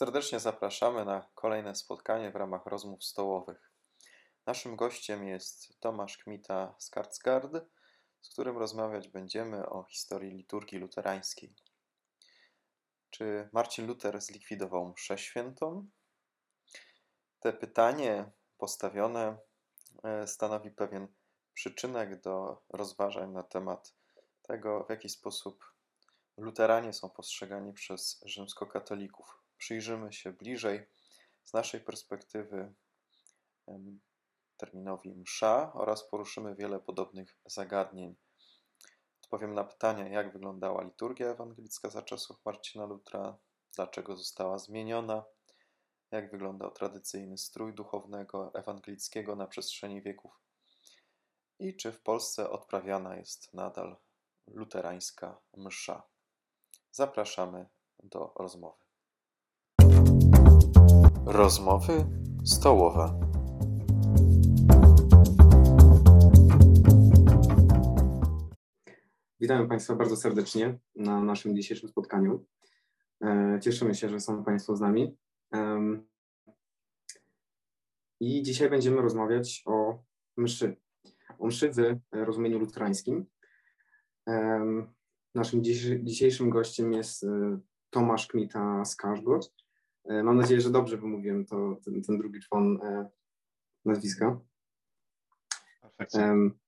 Serdecznie zapraszamy na kolejne spotkanie w ramach rozmów stołowych. Naszym gościem jest Tomasz Kmita z Kartsgard, z którym rozmawiać będziemy o historii liturgii luterańskiej. Czy Marcin Luther zlikwidował mszę świętą? Te pytanie postawione e, stanowi pewien przyczynek do rozważań na temat tego, w jaki sposób luteranie są postrzegani przez rzymskokatolików przyjrzymy się bliżej z naszej perspektywy terminowi msza oraz poruszymy wiele podobnych zagadnień. Odpowiem na pytania, jak wyglądała liturgia ewangelicka za czasów Marcina Lutra, dlaczego została zmieniona, jak wyglądał tradycyjny strój duchownego ewangelickiego na przestrzeni wieków i czy w Polsce odprawiana jest nadal luterańska msza. Zapraszamy do rozmowy. Rozmowy stołowe. Witamy Państwa bardzo serdecznie na naszym dzisiejszym spotkaniu. E, cieszymy się, że są Państwo z nami. I dzisiaj będziemy rozmawiać o mszy. O mszy w rozumieniu luterańskim. Naszym dzisiejszym gościem jest e, Tomasz Kmita z Kaszgot, E, mam nadzieję, że dobrze wymówiłem to, ten, ten drugi człon e, nazwiska. Um,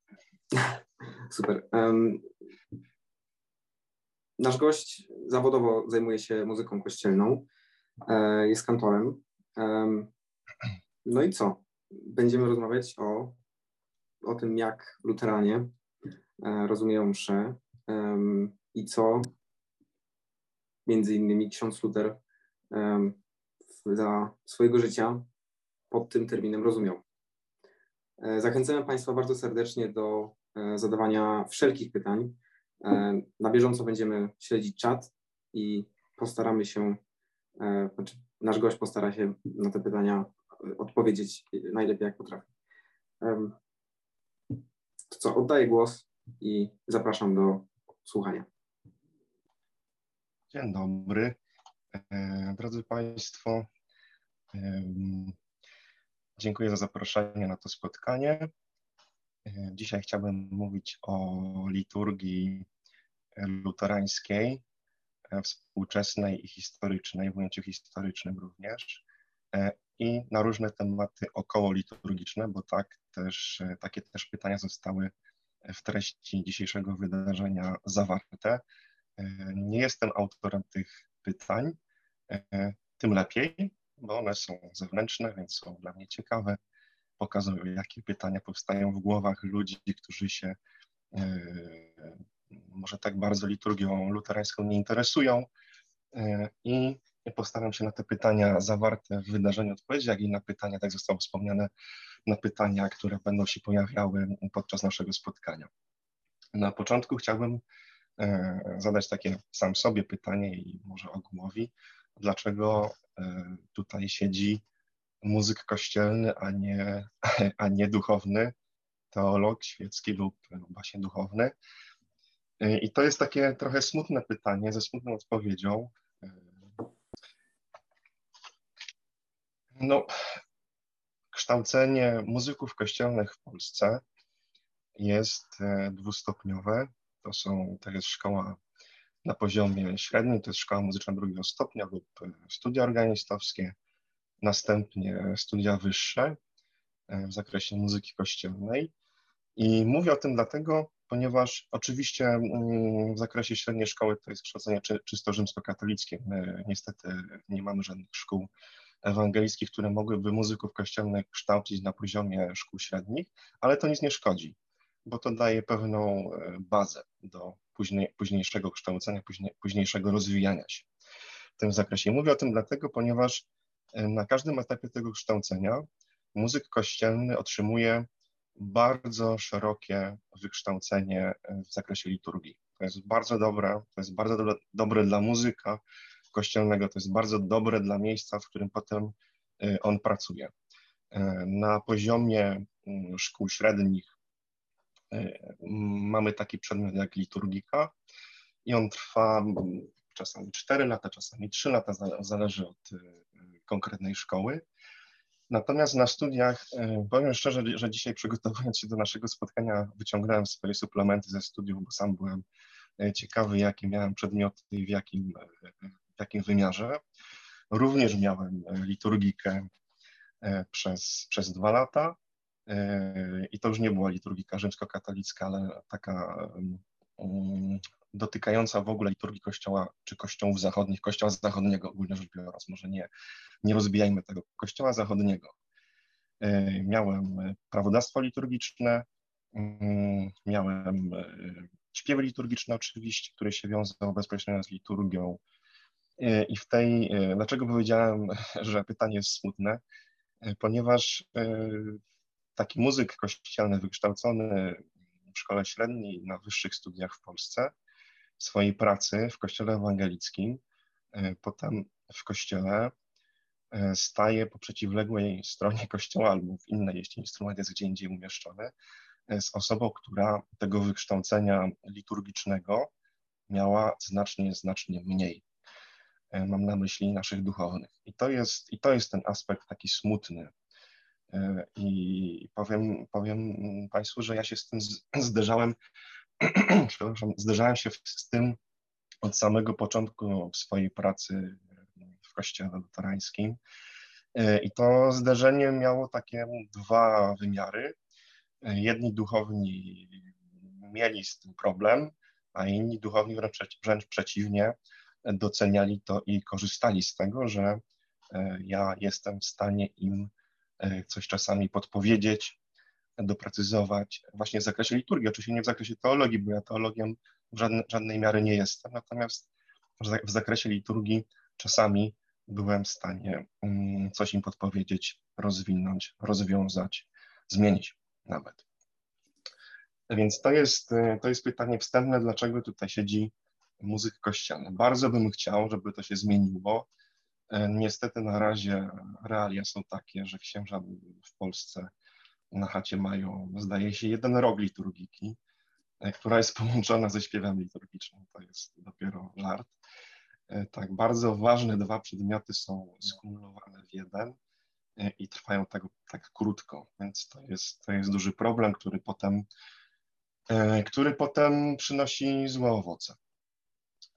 super. Um, nasz gość zawodowo zajmuje się muzyką kościelną, e, jest kantorem. No i co? Będziemy rozmawiać o, o tym, jak luteranie e, rozumieją mszę i co między innymi ksiądz Luter za swojego życia pod tym terminem rozumiał. E, zachęcamy Państwa bardzo serdecznie do e, zadawania wszelkich pytań. E, na bieżąco będziemy śledzić czat i postaramy się, znaczy nasz gość postara się na te pytania odpowiedzieć najlepiej jak potrafi. To co, oddaję głos i zapraszam do słuchania. Dzień dobry. Drodzy Państwo, dziękuję za zaproszenie na to spotkanie. Dzisiaj chciałbym mówić o liturgii luterańskiej, e, współczesnej i historycznej, w ujęciu historycznym również, e, i na różne tematy około liturgiczne, bo tak też, e, takie też pytania zostały w treści dzisiejszego wydarzenia zawarte. Nie jestem autorem tych pytań, tym lepiej, bo one są zewnętrzne, więc są dla mnie ciekawe. Pokazują, jakie pytania powstają w głowach ludzi, którzy się e, może tak bardzo liturgią luterańską nie interesują. E, I postaram się na te pytania zawarte w wydarzeniu odpowiedzieć, jak i na pytania, tak zostało wspomniane, na pytania, które będą się pojawiały podczas naszego spotkania. Na początku chciałbym e, zadać takie sam sobie pytanie i może ogółowi, dlaczego e, tutaj siedzi muzyk kościelny, a nie, a nie duchowny, teolog świecki lub właśnie duchowny. E, I to jest takie trochę smutne pytanie, ze smutną odpowiedzią. E, no, kształcenie muzyków kościelnych w Polsce jest dwustopniowe. To są, to jest szkoła na poziomie średnim, to jest szkoła muzyczna drugiego stopnia lub e, studia organistowskie, następnie studia wyższe e, w zakresie muzyki kościelnej. I mówię o tym dlatego, ponieważ oczywiście mm, w zakresie średniej szkoły to jest kształcenie czysto rzymskokatolickie. My niestety nie mamy żadnych szkół ewangelickich, które mogłyby muzyków kościelnych kształcić na poziomie szkół średnich, ale to nic nie szkodzi, bo to daje pewną e, bazę do później, późniejszego kształcenia, później, późniejszego rozwijania się w tym zakresie. Mówię o tym dlatego, ponieważ e, na każdym etapie tego kształcenia muzyk kościelny otrzymuje bardzo szerokie wykształcenie e, w zakresie liturgii. To jest bardzo dobre, to jest bardzo dobre, dla muzyka kościelnego, to jest bardzo dobre dla miejsca, w którym potem on pracuje. Na poziomie mm, szkół średnich mamy taki przedmiot jak liturgika i on trwa czasami 4 lata, czasami 3 lata, zależy od konkretnej szkoły. Natomiast na studiach, powiem szczerze, że dzisiaj przygotowując się do naszego spotkania, wyciągnąłem swoje suplementy ze studiów, bo sam byłem ciekawy, jakie miałem przedmioty i w jakim, w jakim wymiarze. Również miałem liturgikę przez, przez dwa lata. I to już nie była liturgika rzymskokatolicka, ale taka um, dotykająca w ogóle liturgii Kościoła, czy Kościołów zachodnich, Kościoła zachodniego ogólnie rzecz biorąc, może nie, nie rozbijajmy tego, Kościoła zachodniego. Miałem prawodawstwo liturgiczne, miałem śpiewy liturgiczne oczywiście, które się wiązały bezpośrednio z liturgią. I w tej, dlaczego powiedziałem, że pytanie jest smutne? Ponieważ taki muzyk kościelny wykształcony w szkole średniej na wyższych studiach w Polsce, swojej pracy w kościele ewangelickim, e, potem w kościele e, staje po przeciwległej stronie kościoła albo w innej, jeśli instrument jest gdzie indziej umieszczony, e, z osobą, która tego wykształcenia liturgicznego miała znacznie, znacznie mniej. Mam na myśli naszych duchownych. I to jest, i to jest ten aspekt taki smutny I powiem, powiem Państwu, że ja się z tym zderzałem, przepraszam, zderzałem się z tym od samego początku swojej pracy w kościele luterańskim. E, I to zderzenie miało takie dwa wymiary. E, jedni duchowni mieli z tym problem, a inni duchowni wręcz, wręcz przeciwnie, doceniali to i korzystali z tego, że ja jestem w stanie im E, coś czasami podpowiedzieć, doprecyzować właśnie w zakresie liturgii, oczywiście nie w zakresie teologii, bo ja teologiem w żadnej, żadnej miary nie jestem, natomiast w zakresie liturgii czasami byłem w stanie mm, coś im podpowiedzieć, rozwinąć, rozwiązać, zmienić nawet. Więc to jest, e, to jest pytanie wstępne, dlaczego tutaj siedzi muzyk kościelny. Bardzo bym chciał, żeby to się zmieniło, E, niestety na razie realia są takie, że księża w Polsce na chacie mają, zdaje się, jeden rok liturgiki, e, która jest połączona ze śpiewem liturgicznym. To jest dopiero żart. E, tak, bardzo ważne dwa przedmioty są skumulowane w jeden i trwają tak, tak krótko, więc to jest, to jest duży problem, który potem, który potem przynosi złe owoce.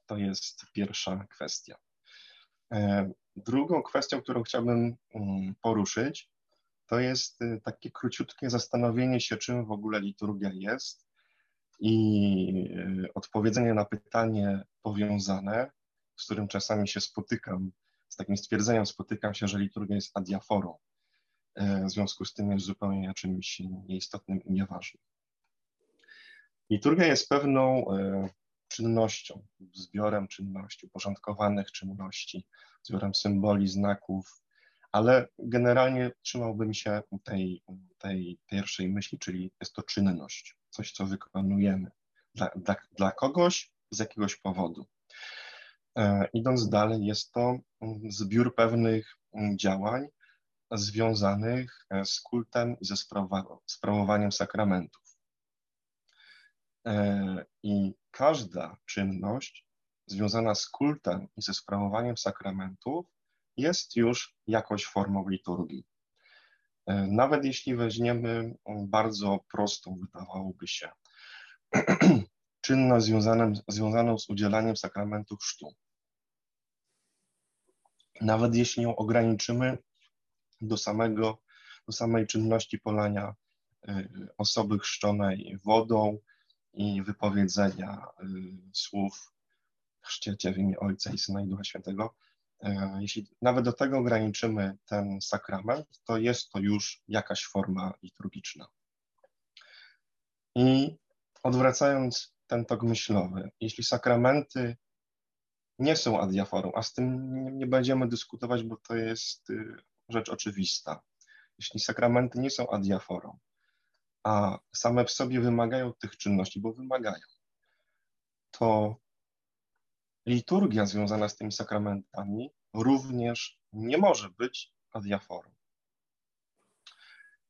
To jest pierwsza kwestia. Drugą kwestią, którą chciałbym mm, poruszyć, to jest y, takie króciutkie zastanowienie się, czym w ogóle liturgia jest i y, odpowiedzenie na pytanie powiązane, z którym czasami się spotykam, z takim stwierdzeniem spotykam się, że liturgia jest adiaforą. Y, w związku z tym jest zupełnie czymś nieistotnym i nieważnym. Liturgia jest pewną czynnością, zbiorem czynności, uporządkowanych czynności, zbiorem symboli, znaków, ale generalnie trzymałbym się tej, tej pierwszej myśli, czyli jest to czynność, coś, co wykonujemy dla, dla, dla kogoś z jakiegoś powodu. E, idąc dalej, jest to mm, zbiór pewnych mm, działań związanych e, z kultem i ze sprawowaniem sakramentów. E, I każda czynność związana z kultem i ze sprawowaniem sakramentów jest już jakąś formą liturgii. E, nawet jeśli weźmiemy bardzo prostą, wydawałoby się, czynność związaną, związaną z udzielaniem sakramentu chrztu. Nawet jeśli ją ograniczymy do, samego, do samej czynności polania e, osoby chrzczonej wodą, i wypowiedzenia y, słów chrzciecie w imię Ojca i Syna i Ducha Świętego, e, jeśli nawet do tego ograniczymy ten sakrament, to jest to już jakaś forma liturgiczna. I odwracając ten tok myślowy, jeśli sakramenty nie są adiaforą, a z tym nie będziemy dyskutować, bo to jest y, rzecz oczywista. Jeśli sakramenty nie są adiaforą, a same w sobie wymagają tych czynności, bo wymagają, to liturgia związana z tymi sakramentami również nie może być adiaforą.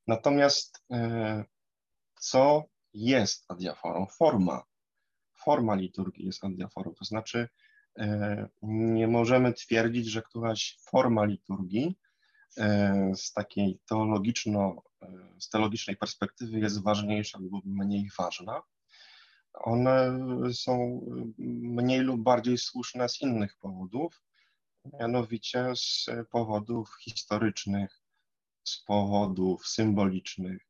Natomiast e, co jest adiaforą? Forma. Forma liturgii jest adiaforą, to znaczy nie możemy twierdzić, że któraś forma liturgii z takiej teologiczno, z teologicznej perspektywy jest ważniejsza lub mniej ważna. One są mniej lub bardziej słuszne z innych powodów, mianowicie z powodów historycznych, z powodów symbolicznych,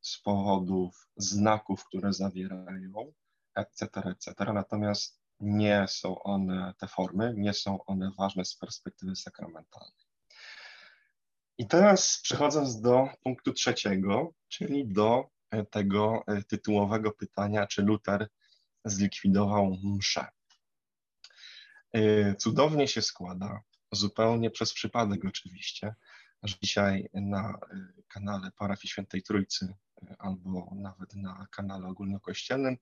z powodów znaków, które zawierają, etc., etc. Natomiast nie są one, te formy, nie są one ważne z perspektywy sakramentalnej. I teraz przechodząc do punktu trzeciego, czyli do tego tytułowego pytania, czy Luther zlikwidował mszę. Cudownie się składa, zupełnie przez przypadek oczywiście, że dzisiaj na kanale Parafii Świętej Trójcy albo nawet na kanale ogólnokościelnym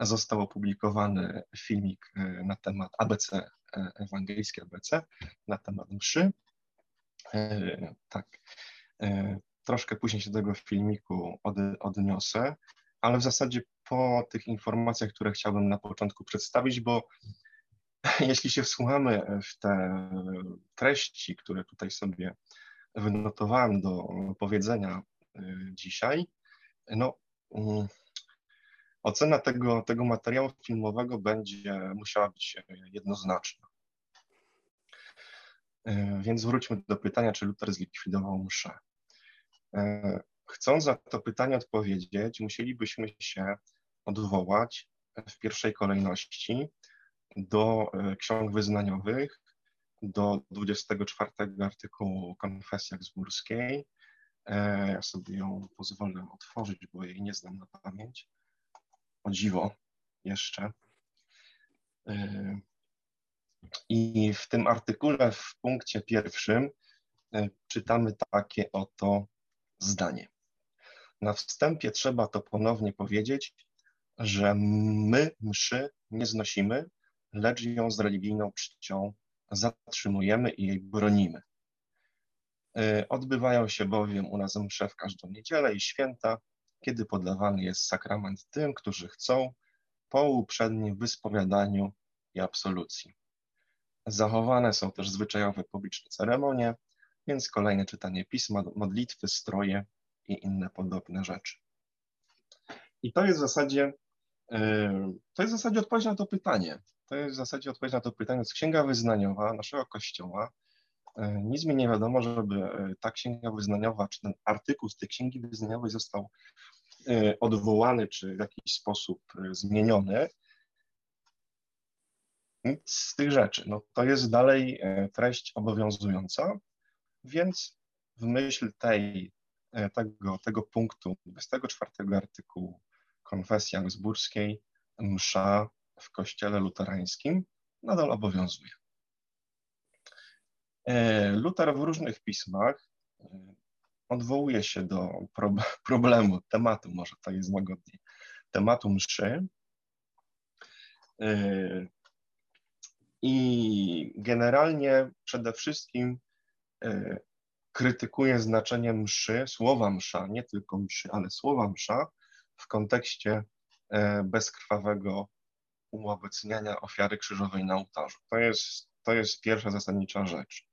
został opublikowany filmik e, na temat ABC, e, ewangelijskie ABC, na temat mszy. E, tak, troszkę później się do tego filmiku od, odniosę, ale w zasadzie po tych informacjach, które chciałbym na początku przedstawić, bo jeśli się wsłuchamy w te treści, które tutaj sobie wynotowałem do powiedzenia dzisiaj, no mm, ocena tego, tego materiału filmowego będzie musiała być jednoznaczna. E, więc wróćmy do pytania, czy Luther zlikwidował mszę. E, chcąc na to pytanie odpowiedzieć, musielibyśmy się odwołać w pierwszej kolejności do e, ksiąg wyznaniowych, do 24 artykułu Konfesji Augsburskiej. Ja sobie ją pozwolę otworzyć, bo jej nie znam na pamięć o dziwo jeszcze. I w tym artykule w punkcie pierwszym y, czytamy takie oto zdanie. Na wstępie trzeba to ponownie powiedzieć, że my mszy nie znosimy, lecz ją z religijną czcią zatrzymujemy i jej bronimy. Y, odbywają się bowiem u nas msze w każdą niedzielę i święta, kiedy podawany jest sakrament tym, którzy chcą, po uprzednim wyspowiadaniu i absolucji. Zachowane są też zwyczajowe publiczne ceremonie, więc kolejne czytanie pisma, modlitwy, stroje i inne podobne rzeczy. I to jest w zasadzie, yy, to jest w zasadzie odpowiedź na to pytanie. To jest w zasadzie odpowiedź na to pytanie z Księga Wyznaniowa naszego Kościoła. Yy, nic mi nie wiadomo, żeby yy, ta Księga Wyznaniowa, czy ten artykuł z tej Księgi Wyznaniowej został E, odwołany czy w jakiś sposób e, zmieniony. Nic z tych rzeczy. No, to jest dalej e, treść obowiązująca, więc w myśl tej, tego, tego punktu 24 artykułu Konfesji Augsburskiej msza w kościele luterańskim nadal obowiązuje. Luter w różnych pismach odwołuje się do pro, problemu, tematu, może to jest łagodniej, tematu mszy. I generalnie przede wszystkim y, krytykuje znaczenie mszy, słowa msza, nie tylko mszy, ale słowa msza w kontekście y, bezkrwawego uobecniania ofiary krzyżowej na ołtarzu. To jest, to jest pierwsza zasadnicza rzecz.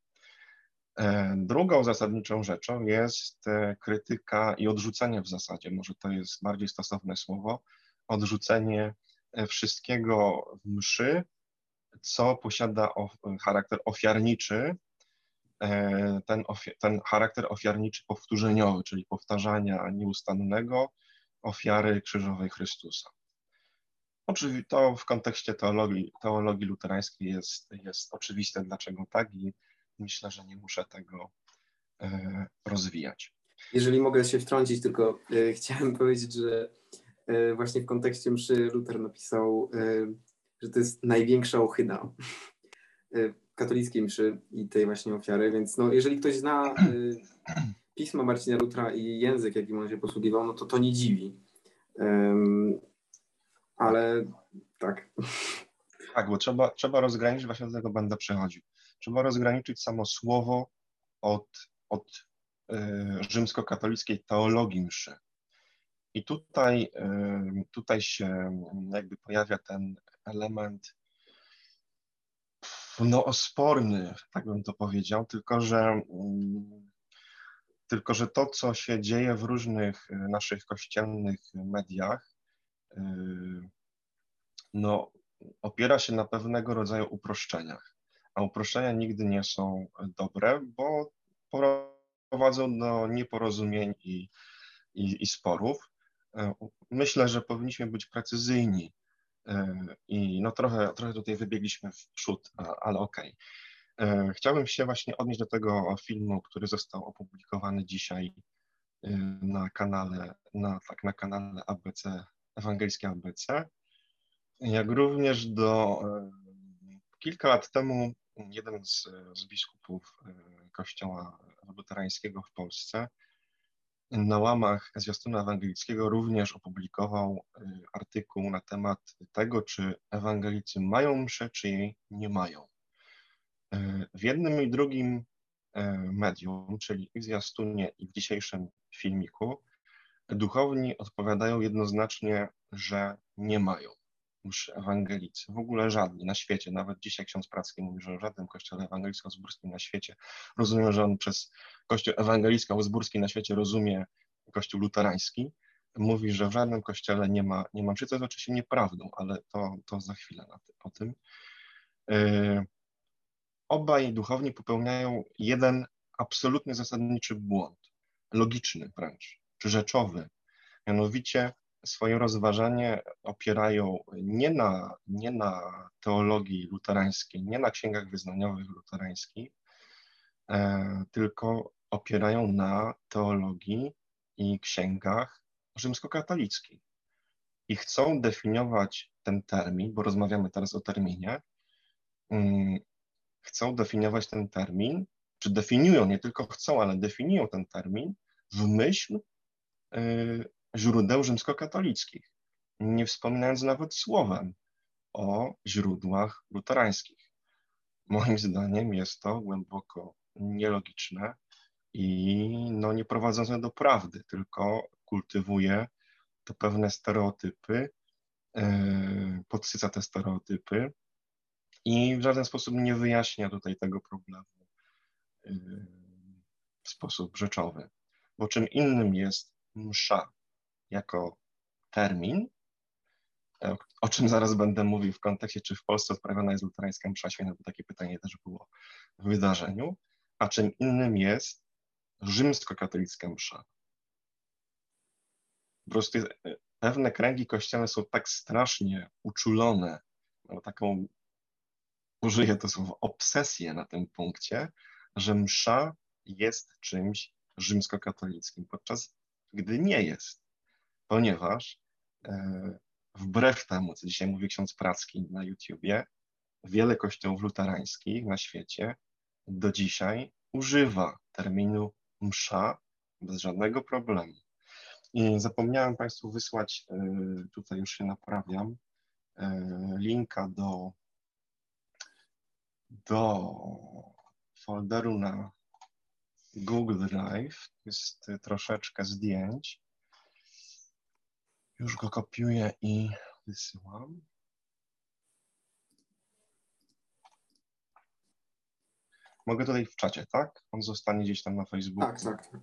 E, drugą zasadniczą rzeczą jest e, krytyka i odrzucenie w zasadzie, może to jest bardziej stosowne słowo, odrzucenie e, wszystkiego w mszy, co posiada charakter ofiarniczy, ten, ten charakter ofiarniczy powtórzeniowy, czyli powtarzania nieustannego ofiary krzyżowej Chrystusa. Oczywiście to w kontekście teologii, teologii luterańskiej jest, jest oczywiste, dlaczego tak i myślę, że nie muszę tego e, rozwijać. Jeżeli mogę się wtrącić, tylko e, chciałem powiedzieć, że e, właśnie w kontekście mszy Luther napisał, że to jest największa ochyda katolickiej mszy i tej właśnie ofiary, więc no, jeżeli ktoś zna pisma Marcina Lutra i język, jakim on się posługiwał, no to to nie dziwi. Ale tak. Tak, bo trzeba, trzeba rozgraniczyć, właśnie do tego będę przechodził. Trzeba rozgraniczyć samo słowo od, od y, rzymskokatolickiej teologii mszy. I tutaj, y, tutaj się jakby pojawia ten element no sporny, tak bym to powiedział, tylko że, mm, tylko że to, co się dzieje w różnych naszych kościelnych mediach, no, opiera się na pewnego rodzaju uproszczeniach, a uproszczenia nigdy nie są dobre, bo prowadzą do nieporozumień i, i, i sporów. E, myślę, że powinniśmy być precyzyjni e, i no trochę, trochę tutaj wybiegliśmy w przód, ale okej. Okay. E, chciałbym się właśnie odnieść do tego filmu, który został opublikowany dzisiaj na kanale, na, tak, na kanale ABC, Ewangelskie ABC, jak również do kilka lat temu jeden z, z biskupów kościoła luterańskiego w Polsce na łamach zwiastuna ewangelickiego również opublikował y, artykuł na temat tego, czy ewangelicy mają mszę, czy jej nie mają. Y, w jednym i drugim y, medium, czyli w zwiastunie, i w dzisiejszym filmiku, duchowni odpowiadają jednoznacznie, że nie mają mszy ewangelicy. W ogóle żadni na świecie. Nawet dzisiaj ksiądz Pracki mówi, że w żadnym kościele ewangelicko-zburskim na świecie. Rozumiem, że on przez kościół ewangelicko-zburski na świecie rozumie kościół luterański. Mówi, że w żadnym kościele nie ma, nie ma mszy, jest oczywiście nieprawdą, ale to, to za chwilę na ty, o tym. Yy, obaj duchowni popełniają jeden absolutnie zasadniczy błąd, logiczny wręcz, czy rzeczowy. Mianowicie swoje rozważanie opierają nie na, nie na teologii luterańskiej, nie na księgach wyznaniowych luterańskich, e, tylko opierają na teologii i księgach rzymskokatolickich. I chcą definiować ten termin, bo rozmawiamy teraz o terminie, mm, chcą definiować ten termin, czy definiują, nie tylko chcą, ale definiują ten termin w myśl y, źródeł rzymskokatolickich, nie wspominając nawet słowem o źródłach luterańskich. Moim zdaniem jest to głęboko nielogiczne i no, nie prowadzące do prawdy, tylko kultywuje to pewne stereotypy, yy, podsyca te stereotypy i w żaden sposób nie wyjaśnia tutaj tego problemu yy, w sposób rzeczowy. Bo czym innym jest msza, jako termin, e, o czym zaraz będę mówił w kontekście, czy w Polsce odprawiona jest luterańska msza święta, bo takie pytanie też było w wydarzeniu, a czym innym jest rzymskokatolicka msza. Po prostu e, pewne kręgi kościelne są tak strasznie uczulone, no, taką, użyję to słowo, obsesję na tym punkcie, że msza jest czymś rzymskokatolickim, podczas gdy nie jest ponieważ e, wbrew temu, co dzisiaj mówi ksiądz Pracki na YouTubie, wiele kościołów luterańskich na świecie do dzisiaj używa terminu msza bez żadnego problemu. I zapomniałem Państwu wysłać, e, tutaj już się naprawiam, e, linka do, do folderu na Google Drive. Jest troszeczkę zdjęć. Już go kopiuję i wysyłam. Mogę tutaj w czacie, tak? On zostanie gdzieś tam na Facebooku. Tak, tak.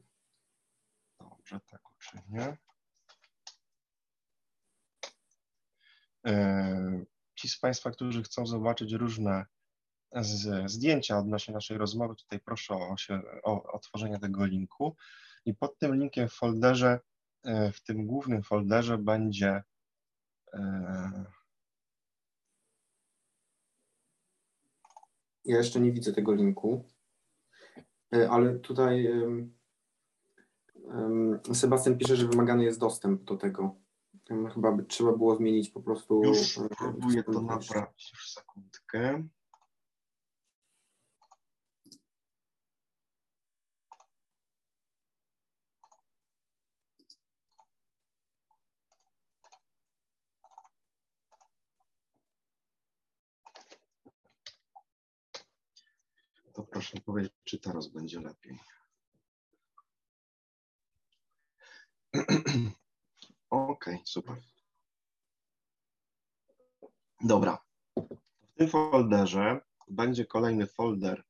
Dobrze, tak uczynię. E, ci z Państwa, którzy chcą zobaczyć różne zdjęcia odnośnie naszej rozmowy, tutaj proszę o, się, o otworzenie tego linku. I pod tym linkiem w folderze w tym głównym folderze będzie e, Ja jeszcze nie widzę tego linku, e, ale tutaj Sebastian pisze, że wymagany jest dostęp do tego. Chyba by trzeba było zmienić po prostu. Już próbuję to naprawić, już sekundkę. To proszę powiedzieć, czy teraz będzie lepiej. Ok, super. Dobra. W tym folderze będzie kolejny folder,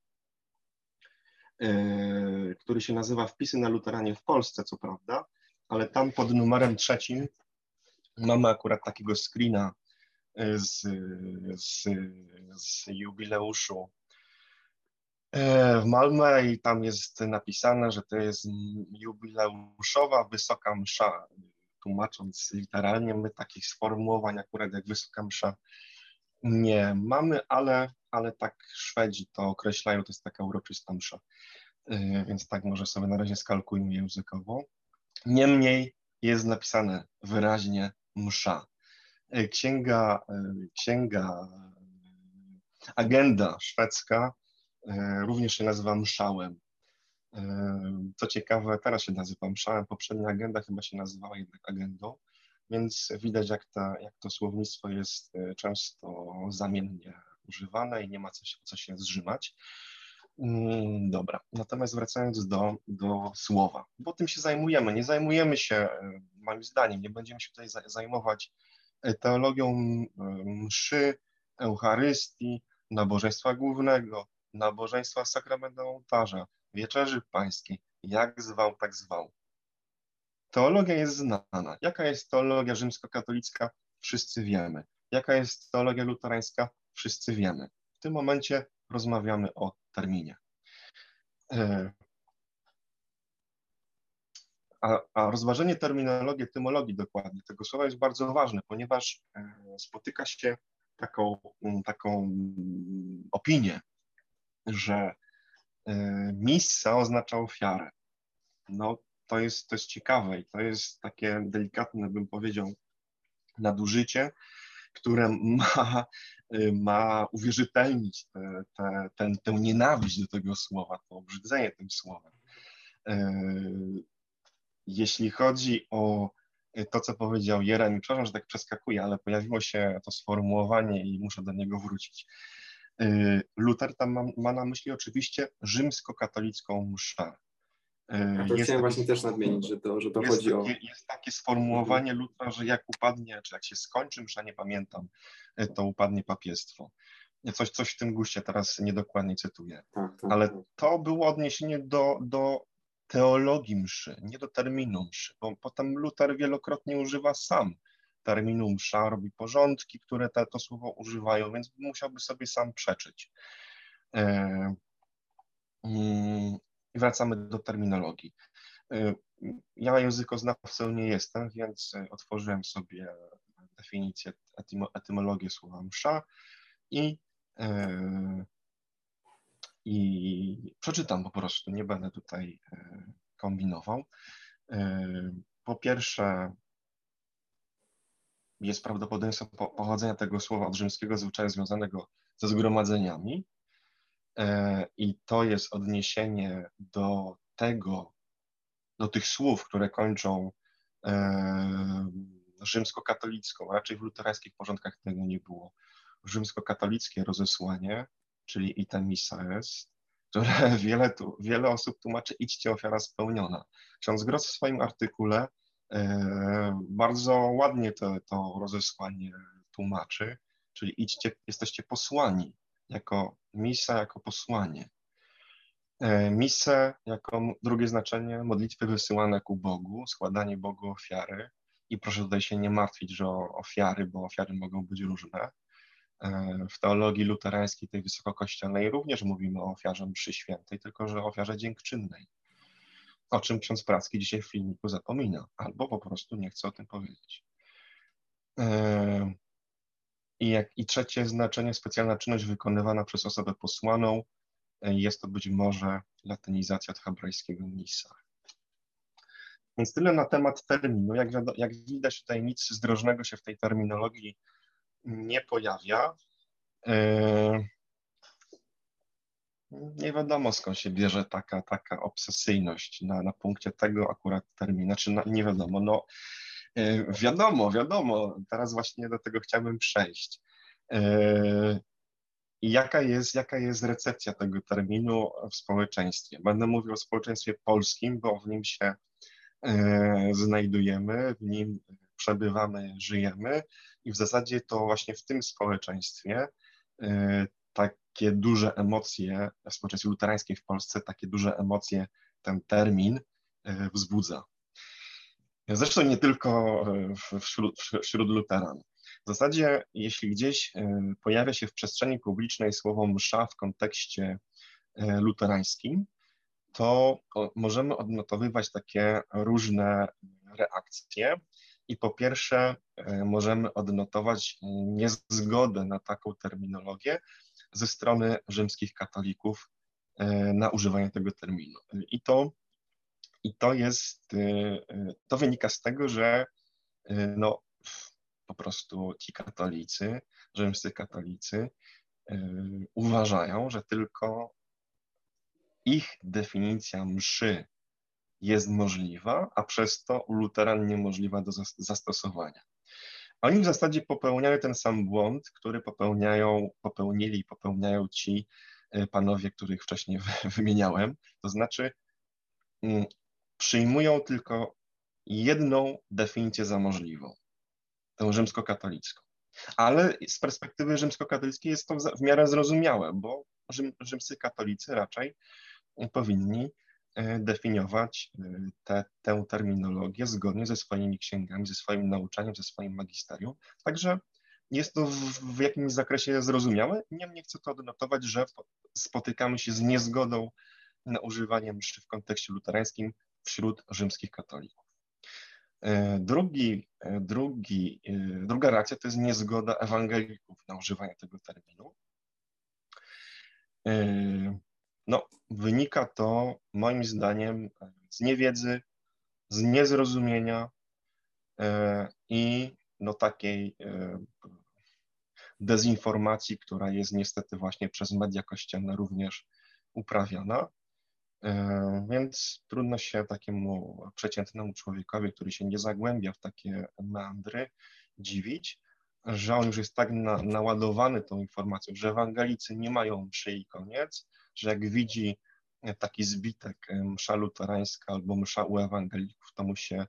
e, który się nazywa Wpisy na luteranie w Polsce, co prawda, ale tam pod numerem trzecim mamy akurat takiego screena e, z, z, z jubileuszu w Malmę i tam jest napisane, że to jest jubileuszowa wysoka msza. Tłumacząc literalnie, my takich sformułowań akurat jak wysoka msza nie mamy, ale, ale tak Szwedzi to określają, to jest taka uroczysta msza. Y, więc tak może sobie na razie skalkujmy językowo. Niemniej jest napisane wyraźnie msza. Y, księga, księga, agenda szwedzka również się nazywa mszałem. Co ciekawe, teraz się nazywa mszałem, poprzednia agenda chyba się nazywała jednak agendą więc widać, jak, ta, jak to słownictwo jest e, często zamiennie używane i nie ma co się, co się zrzymać. Mm, dobra, natomiast wracając do, do słowa, bo tym się zajmujemy. Nie zajmujemy się, e, moim zdaniem, nie będziemy się tutaj zajmować e, teologią mszy, Eucharystii, nabożeństwa głównego, nabożeństwa sakramentu ołtarza, wieczerzy pańskiej, jak zwał, tak zwał. Teologia jest znana. Jaka jest teologia rzymskokatolicka? Wszyscy wiemy. Jaka jest teologia luterańska? Wszyscy wiemy. W tym momencie rozmawiamy o terminie. E, a, a rozważenie terminologii, etymologii dokładnie tego słowa jest bardzo ważne, ponieważ e, spotyka się taką, taką opinię, że e, missa oznacza ofiarę. No, to jest, to jest ciekawe i to jest takie delikatne, bym powiedział, nadużycie, które ma, ma uwierzytelnić te, te, ten, tę nienawiść do tego słowa, to obrzydzenie tym słowem. E, jeśli chodzi o to, co powiedział Jeremi, przepraszam, że tak przeskakuję, ale pojawiło się to sformułowanie i muszę do niego wrócić. E, Luther tam ma, ma na myśli oczywiście rzymskokatolicką mszę. A to jest chciałem właśnie też nadmienić, że to, że to jest chodzi takie, o... Jest takie sformułowanie mhm. Lutra, że jak upadnie, czy jak się skończy, że nie pamiętam, e, to upadnie papiestwo. Coś, coś w tym guście, teraz niedokładnie cytuję. Tak, tak, Ale tak. to było odniesienie do, do teologii mszy, nie do terminu mszy, bo potem Luther wielokrotnie używa sam terminu msza, robi porządki, które te, to słowo używają, więc musiałby sobie sam przeczyć. E, mm, i wracamy do terminologii. Y, ja językoznawcą nie jestem, więc otworzyłem sobie definicję, etymologię słowa msza i, y, i przeczytam po prostu, nie będę tutaj kombinował. Po pierwsze, jest prawdopodobieństwo pochodzenia tego słowa od rzymskiego zwyczaju związanego ze zgromadzeniami, E, I to jest odniesienie do tego, do tych słów, które kończą e, rzymskokatolicką, raczej w luterańskich porządkach tego nie było. Rzymskokatolickie rozesłanie, czyli item missa est, które wiele, tu, wiele osób tłumaczy idźcie ofiara spełniona. Ksiądz Gross w swoim artykule bardzo ładnie to, to rozesłanie tłumaczy, czyli idźcie, jesteście posłani jako misa, jako posłanie. E, Misę jako drugie znaczenie modlitwy wysyłane ku Bogu, składanie Bogu ofiary. I proszę tutaj się nie martwić, że ofiary, bo ofiary mogą być różne. E, w teologii luterańskiej, tej wysokokościelnej, również mówimy o ofiarze mszy świętej, tylko że ofiarze dziękczynnej. O czym ksiądz Pracki dzisiaj w filmiku zapomina, albo po prostu nie chce o tym powiedzieć. E, i, jak, I trzecie znaczenie, specjalna czynność wykonywana przez osobę posłaną. E, jest to być może latynizacja od hebrajskiego misa. Więc tyle na temat terminu. Jak, jak widać, tutaj nic zdrożnego się w tej terminologii nie pojawia. E, nie wiadomo skąd się bierze taka, taka obsesyjność na, na punkcie tego akurat terminu. Znaczy, na, nie wiadomo. No, E, wiadomo, wiadomo, teraz właśnie do tego chciałbym przejść. I jaka jest, jaka jest recepcja tego terminu w społeczeństwie? Będę mówił o społeczeństwie polskim, bo w nim się e, znajdujemy, w nim przebywamy, żyjemy i w zasadzie to właśnie w tym społeczeństwie takie duże emocje w społeczeństwie luterańskiej w Polsce, takie duże emocje ten termin wzbudza. Zresztą nie tylko wśród, wśród luteran. W zasadzie, jeśli gdzieś pojawia się w przestrzeni publicznej słowo msza w kontekście luterańskim, to możemy odnotowywać takie różne reakcje. I po pierwsze, e, możemy odnotować niezgodę na taką terminologię ze strony rzymskich katolików e, na używanie tego terminu. I to, i to jest, e, to wynika z tego, że no, po prostu ci katolicy, rzymscy katolicy uważają, że tylko ich definicja mszy jest możliwa, a przez to luteran niemożliwa do zastosowania. Oni w zasadzie popełniają ten sam błąd, który popełniają, popełnili i popełniają ci e, panowie, których wcześniej wymieniałem, to znaczy mm, przyjmują tylko jedną definicję za możliwą, tę rzymskokatolicką. Ale z perspektywy rzymskokatolickiej jest to w miarę zrozumiałe, bo rzym, rzymscy katolicy raczej powinni definiować e, te, tę terminologię zgodnie ze swoimi księgami, ze swoim nauczaniem, ze swoim magisterium. Także jest to w, w jakimś zakresie zrozumiałe. Niemniej chcę to odnotować, że spotykamy się z niezgodą na używanie mszy w kontekście luterańskim wśród rzymskich katolików. E, drugi, drugi, druga reakcja to jest niezgoda ewangelików na używanie tego terminu. No, wynika to moim zdaniem z niewiedzy, z niezrozumienia e, i no takiej e, dezinformacji, która jest niestety właśnie przez media kościelne również uprawiana. E, więc trudno się takiemu przeciętnemu człowiekowi, który się nie zagłębia w takie meandry, dziwić, że on już jest tak na, naładowany tą informacją, że ewangelicy nie mają mszy i koniec, że jak widzi taki zbitek e, msza luterańska albo msza u ewangelików, to mu się,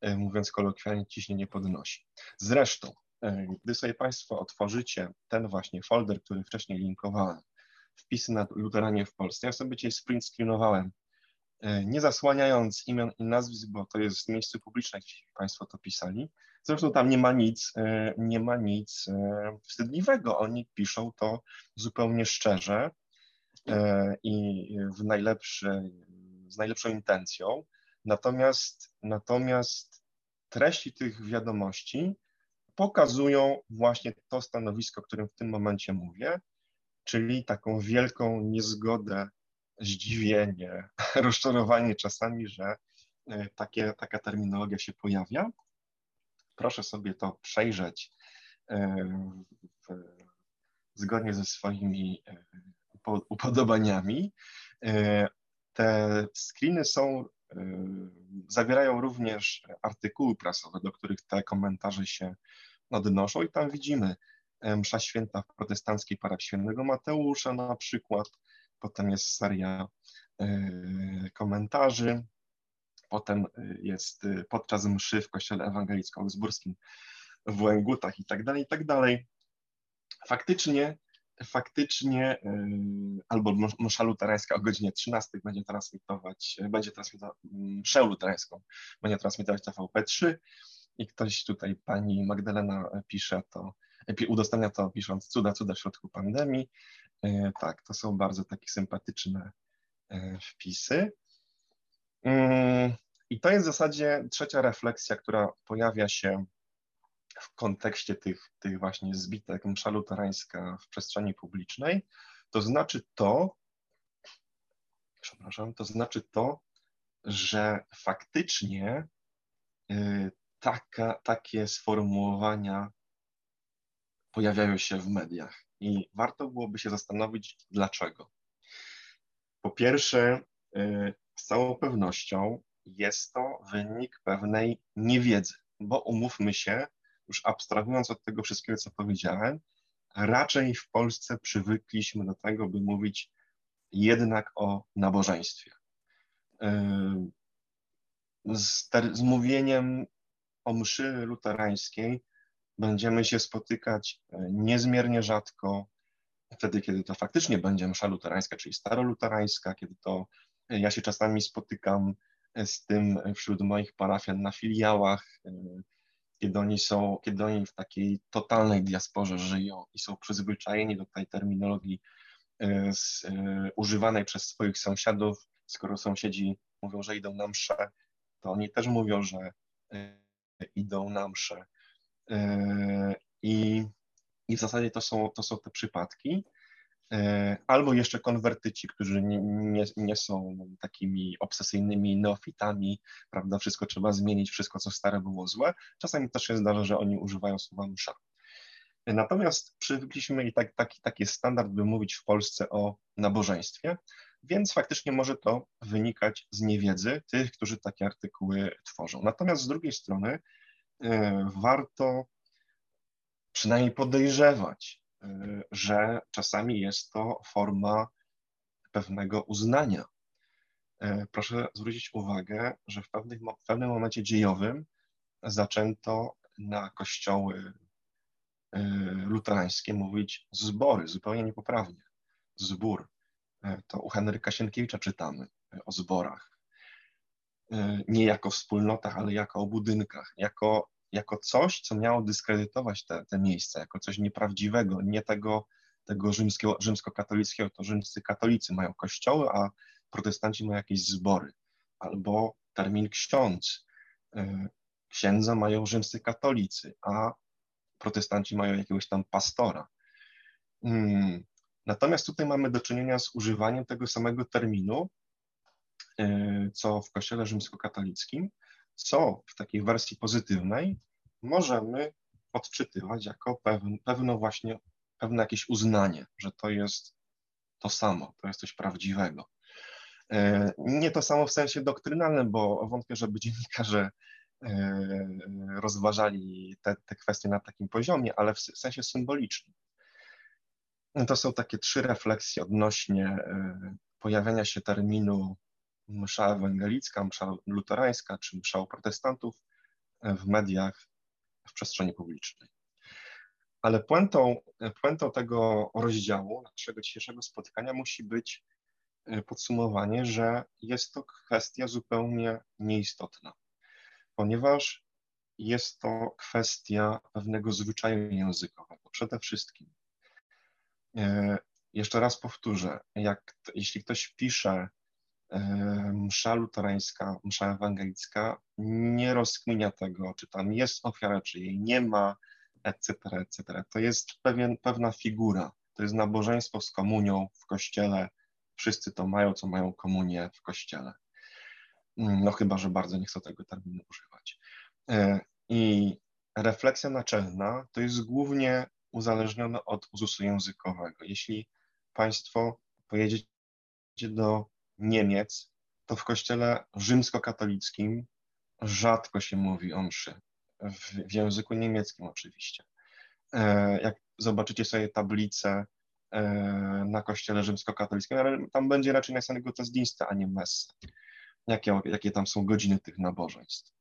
e, mówiąc kolokwialnie, ciśnienie podnosi. Zresztą, e, gdy sobie Państwo otworzycie ten właśnie folder, który wcześniej linkowałem, wpisy na luteranie w Polsce, ja sobie dzisiaj sprint screenowałem, nie zasłaniając imion i nazwisk, bo to jest miejsce publiczne, gdzie Państwo to pisali. Zresztą tam nie ma nic, nie ma nic wstydliwego. Oni piszą to zupełnie szczerze, E, i w najlepszy, z najlepszą intencją. Natomiast, natomiast treści tych wiadomości pokazują właśnie to stanowisko, o którym w tym momencie mówię, czyli taką wielką niezgodę, zdziwienie, rozczarowanie czasami, że e, takie, taka terminologia się pojawia. Proszę sobie to przejrzeć e, w, zgodnie ze swoimi upodobaniami. E, te screeny są, e, zawierają również artykuły prasowe, do których te komentarze się odnoszą i tam widzimy e, msza święta w protestanckiej parafii świętego Mateusza na przykład, potem jest seria komentarzy, potem jest podczas mszy w kościele ewangelicko-augsburskim w Łęgutach i tak dalej, i tak dalej. Faktycznie faktycznie y, albo msza luterańska o godzinie 13 będzie transmitować, będzie transmitować mszę luterańską, będzie transmitować TVP3 i ktoś tutaj, pani Magdalena pisze to, udostępnia to pisząc cuda, cuda w środku pandemii. Y, tak, to są bardzo takie sympatyczne wpisy. I to jest w zasadzie trzecia refleksja, która pojawia się w kontekście tych, tych właśnie zbitek msza luterańska w przestrzeni publicznej, to znaczy to, przepraszam, to znaczy to, że faktycznie y, taka, takie sformułowania pojawiają się w mediach i warto byłoby się zastanowić, dlaczego. Po pierwsze, y, z całą pewnością jest to wynik pewnej niewiedzy, bo umówmy się, już abstrahując od tego wszystkiego, co powiedziałem, raczej w Polsce przywykliśmy do tego, by mówić jednak o nabożeństwie. Z, z mówieniem o mszy luterańskiej będziemy się spotykać e, niezmiernie rzadko, wtedy, kiedy to faktycznie będzie msza luterańska, czyli staroluterańska, kiedy to ja się czasami spotykam z tym wśród moich parafian na filiałach, kiedy oni są, kiedy oni w takiej totalnej diasporze żyją i są przyzwyczajeni do tej terminologii z, używanej przez swoich sąsiadów, skoro sąsiedzi mówią, że idą na mszę, to oni też mówią, że idą na mszę. I, i w zasadzie to są, to są te przypadki. E, albo jeszcze konwertyci, którzy nie, nie, są takimi obsesyjnymi neofitami, prawda, wszystko trzeba zmienić, wszystko co stare było złe. Czasami też się zdarza, że oni używają słowa msza. Natomiast przywykliśmy i tak, taki, taki standard, by mówić w Polsce o nabożeństwie, więc faktycznie może to wynikać z niewiedzy tych, którzy takie artykuły tworzą. Natomiast z drugiej strony e, warto przynajmniej podejrzewać, że czasami jest to forma pewnego uznania. Y, proszę zwrócić uwagę, że w, w pewnym momencie dziejowym zaczęto na kościoły y, luterańskie mówić zbory, zupełnie niepoprawnie. Zbór. To u Henryka Sienkiewicza czytamy o zborach. Nie jako wspólnotach, ale jako o budynkach, jako jako coś, co miało dyskredytować te, te miejsca, jako coś nieprawdziwego, nie tego, tego rzymskiego, rzymskokatolickiego, to rzymscy katolicy mają kościoły, a protestanci mają jakieś zbory, albo termin ksiądz. E, księdza mają rzymscy katolicy, a protestanci mają jakiegoś tam pastora. Hmm. Natomiast tutaj mamy do czynienia z używaniem tego samego terminu, e, co w kościele rzymskokatolickim, co w takiej wersji pozytywnej możemy odczytywać jako pewne, pewne właśnie, pewne jakieś uznanie, że to jest to samo, to jest coś prawdziwego. E, nie to samo w sensie doktrynalnym, bo wątpię, żeby dziennikarze e, rozważali te, te kwestie na takim poziomie, ale w sensie symbolicznym. To są takie trzy refleksje odnośnie e, pojawiania się terminu msza ewangelicka, msza luterańska czy msza u protestantów w mediach, w przestrzeni publicznej. Ale puentą, puentą tego rozdziału, naszego dzisiejszego spotkania musi być e, podsumowanie, że jest to kwestia zupełnie nieistotna, ponieważ jest to kwestia pewnego zwyczaju językowego. Przede wszystkim, e, jeszcze raz powtórzę, jak, jeśli ktoś pisze msza luterańska, msza ewangelicka nie rozkminia tego, czy tam jest ofiara, czy jej nie ma, etc., etc. To jest pewien, pewna figura, to jest nabożeństwo z komunią w kościele, wszyscy to mają, co mają komunię w kościele. Mm, no chyba, że bardzo nie chcą tego terminu używać. E, I refleksja naczelna to jest głównie uzależnione od uzusu językowego. Jeśli Państwo pojedziecie do Niemiec, to w kościele rzymskokatolickim rzadko się mówi o mszy. W, w języku niemieckim oczywiście. E, jak zobaczycie sobie tablicę e, na kościele rzymskokatolickim, ale tam będzie raczej napisane Gottesdienste, a nie messe. Jakie, jakie tam są godziny tych nabożeństw.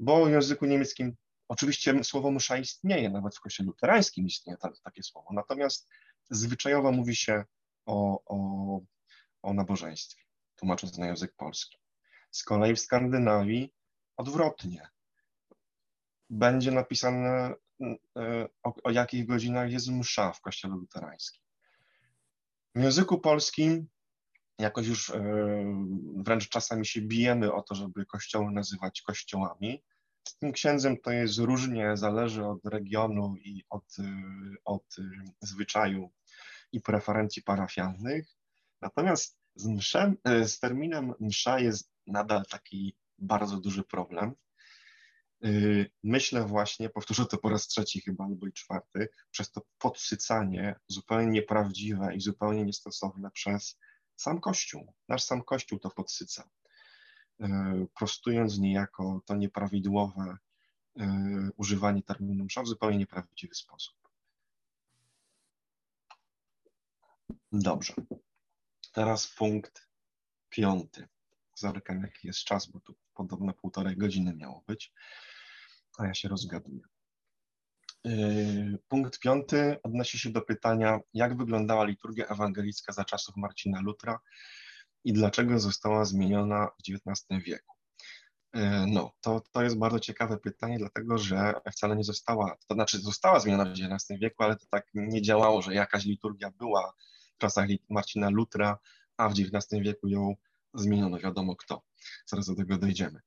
Bo w języku niemieckim oczywiście słowo msza istnieje, nawet w kościele luterańskim istnieje ta, takie słowo, natomiast zwyczajowo mówi się o, o, o nabożeństwie tłumacząc na język polski. Z kolei w Skandynawii odwrotnie. Będzie napisane, e, o, o jakich godzinach jest msza w kościele luterańskim. W języku polskim jakoś już e, wręcz czasami się bijemy o to, żeby kościoły nazywać kościołami. Z tym księdzem to jest różnie, zależy od regionu i od, e, od zwyczaju i preferencji parafialnych. Natomiast z, mszem, e, z terminem msza jest nadal taki bardzo duży problem. E, myślę właśnie, powtórzę to po raz trzeci chyba albo i czwarty, przez to podsycanie zupełnie nieprawdziwe i zupełnie niestosowne przez sam Kościół. Nasz sam Kościół to podsyca, e, prostując niejako to nieprawidłowe używanie terminu msza w zupełnie nieprawdziwy sposób. Dobrze. Teraz punkt piąty. Zerkam, jaki jest czas, bo tu podobno półtorej godziny miało być, a ja się rozgaduję. Punkt piąty odnosi się do pytania, jak wyglądała liturgia ewangelicka za czasów Marcina Lutra i dlaczego została zmieniona w XIX wieku. No, to, to jest bardzo ciekawe pytanie, dlatego że wcale nie została, to znaczy została zmieniona w XIX wieku, ale to tak nie działało, że jakaś liturgia była w czasach Marcina Lutra, a w XIX wieku ją zmieniono, wiadomo kto. Zaraz do tego dojdziemy.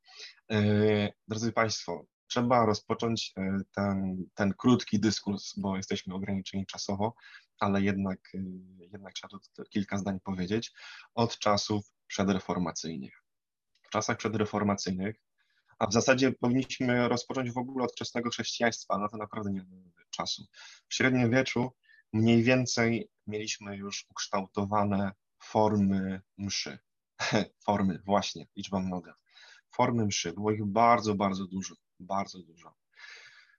Drodzy Państwo, trzeba rozpocząć e, ten, ten krótki dyskurs, bo jesteśmy ograniczeni czasowo, ale jednak, e, jednak trzeba tu kilka zdań powiedzieć, od czasów przedreformacyjnych. W czasach przedreformacyjnych, a w zasadzie powinniśmy rozpocząć w ogóle od wczesnego chrześcijaństwa, no to naprawdę nie mamy czasu. W średniowieczu mniej więcej mieliśmy już ukształtowane formy mszy. formy, właśnie, liczba mnoga. Formy mszy, było ich bardzo, bardzo dużo bardzo dużo.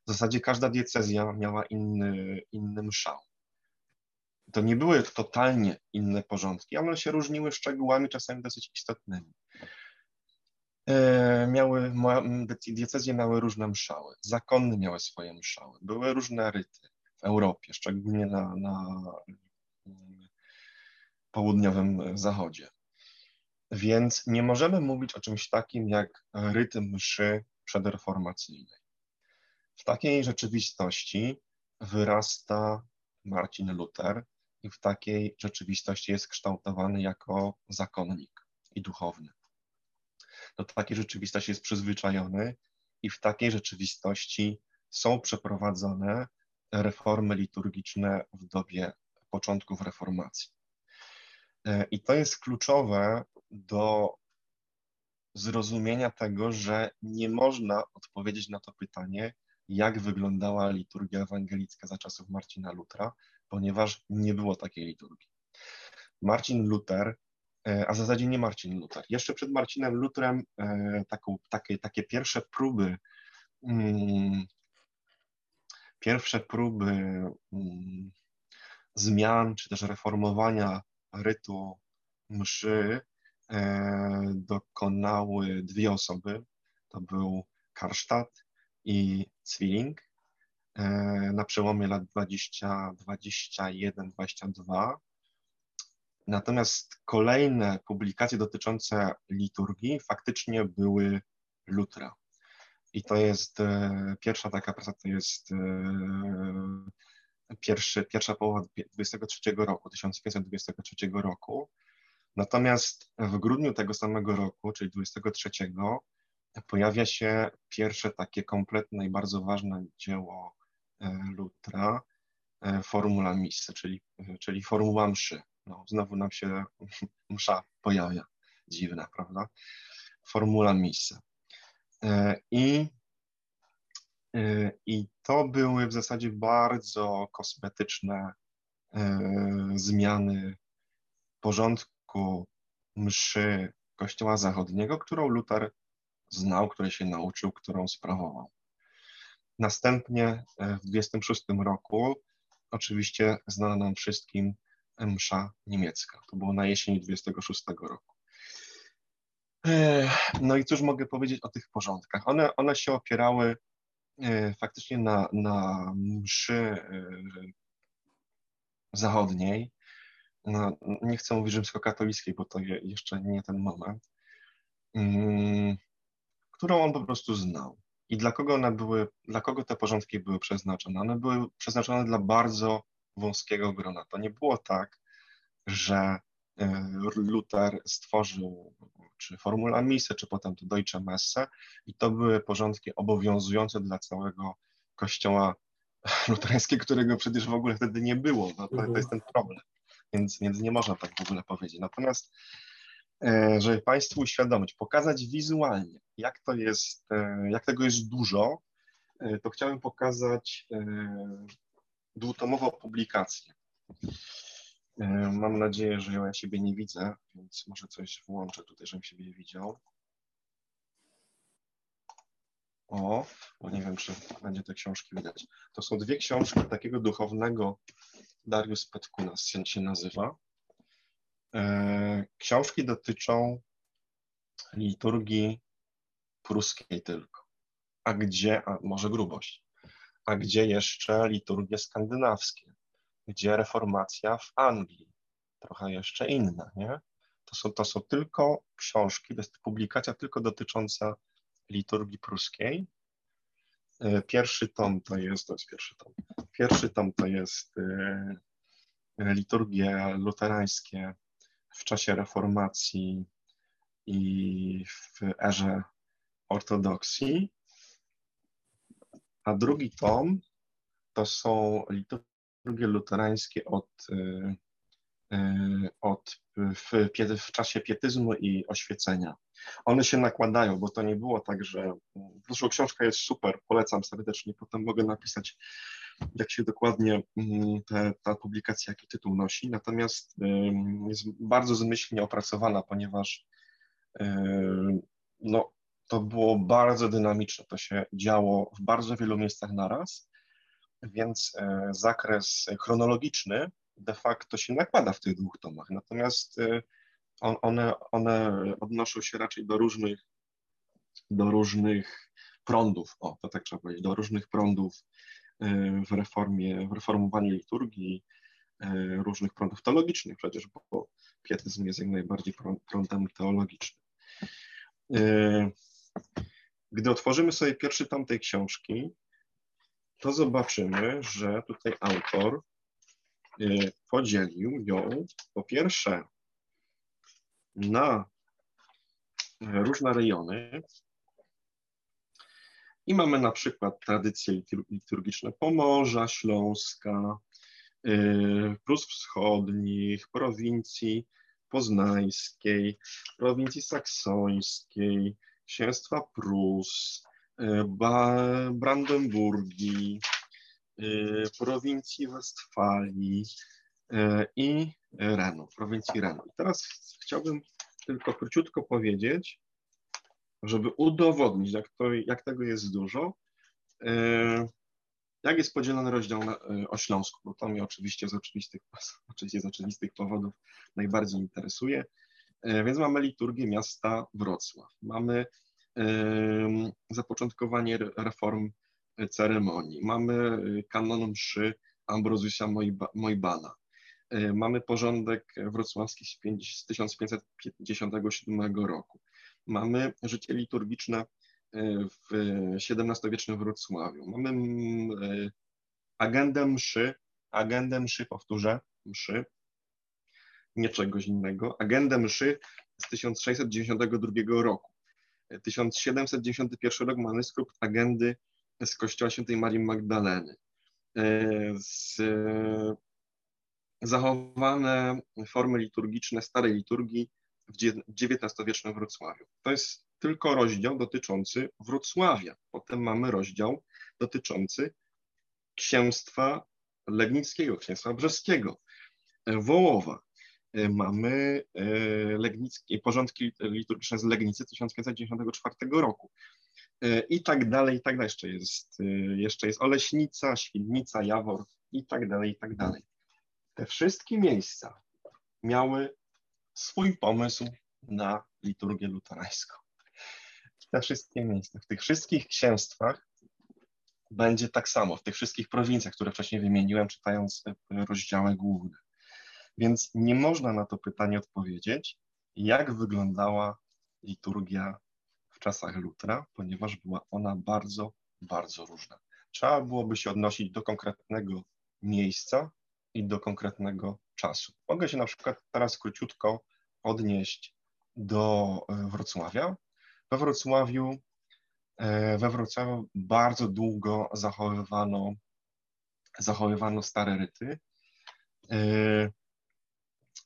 W zasadzie każda diecezja miała inny, inny mszał. To nie były totalnie inne porządki, ale się różniły szczegółami, czasami dosyć istotnymi. E, miały, diecezje miały różne mszały, zakonne miały swoje mszały, były różne ryty w Europie, szczególnie na, na mm, południowym zachodzie. Więc nie możemy mówić o czymś takim jak rytm mszy przedreformacyjnej. W takiej rzeczywistości wyrasta Marcin Luther i w takiej rzeczywistości jest kształtowany jako zakonnik i duchowny. Do takiej rzeczywistości jest przyzwyczajony i w takiej rzeczywistości są przeprowadzone reformy liturgiczne w dobie początków reformacji. I to jest kluczowe do zrozumienia tego, że nie można odpowiedzieć na to pytanie, jak wyglądała liturgia ewangelicka za czasów Marcina Lutra, ponieważ nie było takiej liturgii. Marcin Luther, e, a w zasadzie nie Marcin Luther, jeszcze przed Marcinem Lutrem e, taką, takie, takie pierwsze próby, mm, pierwsze próby mm, zmian, czy też reformowania rytu mszy E, dokonały dwie osoby. To był Karstadt i Zwilling e, na przełomie lat 20, 21, 22. Natomiast kolejne publikacje dotyczące liturgii faktycznie były Lutra. I to jest e, pierwsza taka praca, to jest pierwszy, pierwsza połowa 23 roku, 1523 roku. Natomiast w grudniu tego samego roku, czyli 23, pojawia się pierwsze takie kompletne i bardzo ważne dzieło e, Lutra, e, Formula Missy, czyli, czyli Formuła Mszy. No, znowu nam się msza pojawia. Dziwna, prawda? Formula Missy. E, I, I to były w zasadzie bardzo kosmetyczne zmiany porządku mszy Kościoła Zachodniego, którą Luther znał, której się nauczył, którą sprawował. Następnie e, w 26 roku oczywiście znana nam wszystkim msza niemiecka. To było na jesieni 26 roku. E, no i cóż mogę powiedzieć o tych porządkach? One, one się opierały e, faktycznie na, na mszy zachodniej, no, nie chcę mówić rzymskokatolickiej, bo to jeszcze nie ten moment, mm, którą on po prostu znał. I dla kogo one były, dla kogo te porządki były przeznaczone? One były przeznaczone dla bardzo wąskiego grona. To nie było tak, że e, Luther stworzył czy Formula Misse, czy potem to Deutsche Messe i to były porządki obowiązujące dla całego kościoła luterańskiego, którego przecież w ogóle wtedy nie było. No, to, to jest ten problem więc, więc nie można tak w ogóle powiedzieć. Natomiast, e, żeby Państwu uświadomić, pokazać wizualnie, jak to jest, e, jak tego jest dużo, e, to chciałem pokazać dwutomową publikację. Mam nadzieję, że ja siebie nie widzę, więc może coś włączę tutaj, żebym siebie widział. O, bo nie wiem, czy będzie te książki widać. To są dwie książki takiego duchownego Darius Petkunas się, się nazywa. E, książki dotyczą liturgii pruskiej tylko. A gdzie, a może grubość, a gdzie jeszcze liturgie skandynawskie, gdzie reformacja w Anglii, trochę jeszcze inna, nie? To są, to są tylko książki, to jest publikacja tylko dotycząca liturgii pruskiej. E, pierwszy tom to jest, to jest pierwszy tom, pierwszy tom to jest e, liturgie luterańskie w czasie reformacji i w erze ortodoksji, a drugi tom to są liturgie luterańskie od, e, od w, w czasie pietyzmu i oświecenia. One się nakładają, bo to nie było tak, że zresztą książka jest super, polecam serdecznie, potem mogę napisać, jak się dokładnie mm, te, ta publikacja, jaki tytuł nosi, natomiast jest bardzo zmyślnie opracowana, ponieważ no, to było bardzo dynamiczne, to się działo w bardzo wielu miejscach naraz, więc e, zakres chronologiczny de facto się nakłada w tych dwóch tomach. Natomiast y, one, one odnoszą się raczej do różnych, do różnych prądów, o to tak trzeba powiedzieć, do różnych prądów y, w reformie, w reformowaniu liturgii, różnych prądów teologicznych przecież, bo pietyzm jest jak najbardziej prądem teologicznym. Gdy otworzymy sobie pierwszy tom tej książki, to zobaczymy, że tutaj autor Y, podzielił ją po pierwsze na różne rejony. I mamy na przykład tradycje liturgiczne Pomorza, Śląska, y, Prus Wschodnich, prowincji poznańskiej, prowincji saksońskiej, księstwa Prus, Brandenburgii, Y, prowincji Westfalii y, i Renu, prowincji Renu. Teraz chciałbym tylko króciutko powiedzieć, żeby udowodnić, jak, to, jak tego jest dużo, jak jest podzielony rozdział na, o Śląsku, bo to mnie oczywiście z oczywistych, oczywiście z oczywistych powodów najbardziej interesuje. Więc mamy liturgię miasta Wrocław, mamy zapoczątkowanie reform ceremonii. Mamy kanon mszy Ambrozusia Mojbana. Y, mamy porządek wrocławski z 1557 roku. Mamy życie liturgiczne w XVII-wiecznym Wrocławiu. Mamy agendę mszy, agendę mszy, powtórzę, mszy, nie czegoś innego, agendę mszy z 1692 roku. 1791 rok manuskrypt agendy z kościoła świętej Marii Magdaleny. E, z, zachowane formy liturgiczne starej liturgii w XIX-wiecznym Wrocławiu. To jest tylko rozdział dotyczący Wrocławia. Potem mamy rozdział dotyczący księstwa legnickiego, księstwa brzeskiego, e, Wołowa. E, mamy legnickie, porządki liturgiczne z Legnicy 1594 roku. E, i tak dalej, i tak dalej. Jeszcze jest, jeszcze jest Oleśnica, Świdnica, Jawor i tak dalej, i tak dalej. Te wszystkie miejsca miały swój pomysł na liturgię luterańską. Te wszystkie miejsca, w tych wszystkich księstwach będzie tak samo, w tych wszystkich prowincjach, które wcześniej wymieniłem, czytając rozdziały główne. Więc nie można na to pytanie odpowiedzieć, jak wyglądała liturgia czasach Lutra, ponieważ była ona bardzo, bardzo różna. Trzeba byłoby się odnosić do konkretnego miejsca i do konkretnego czasu. Mogę się na przykład teraz króciutko odnieść do e, Wrocławia. We Wrocławiu, e, we Wrocławiu bardzo długo zachowywano, zachowywano stare ryty.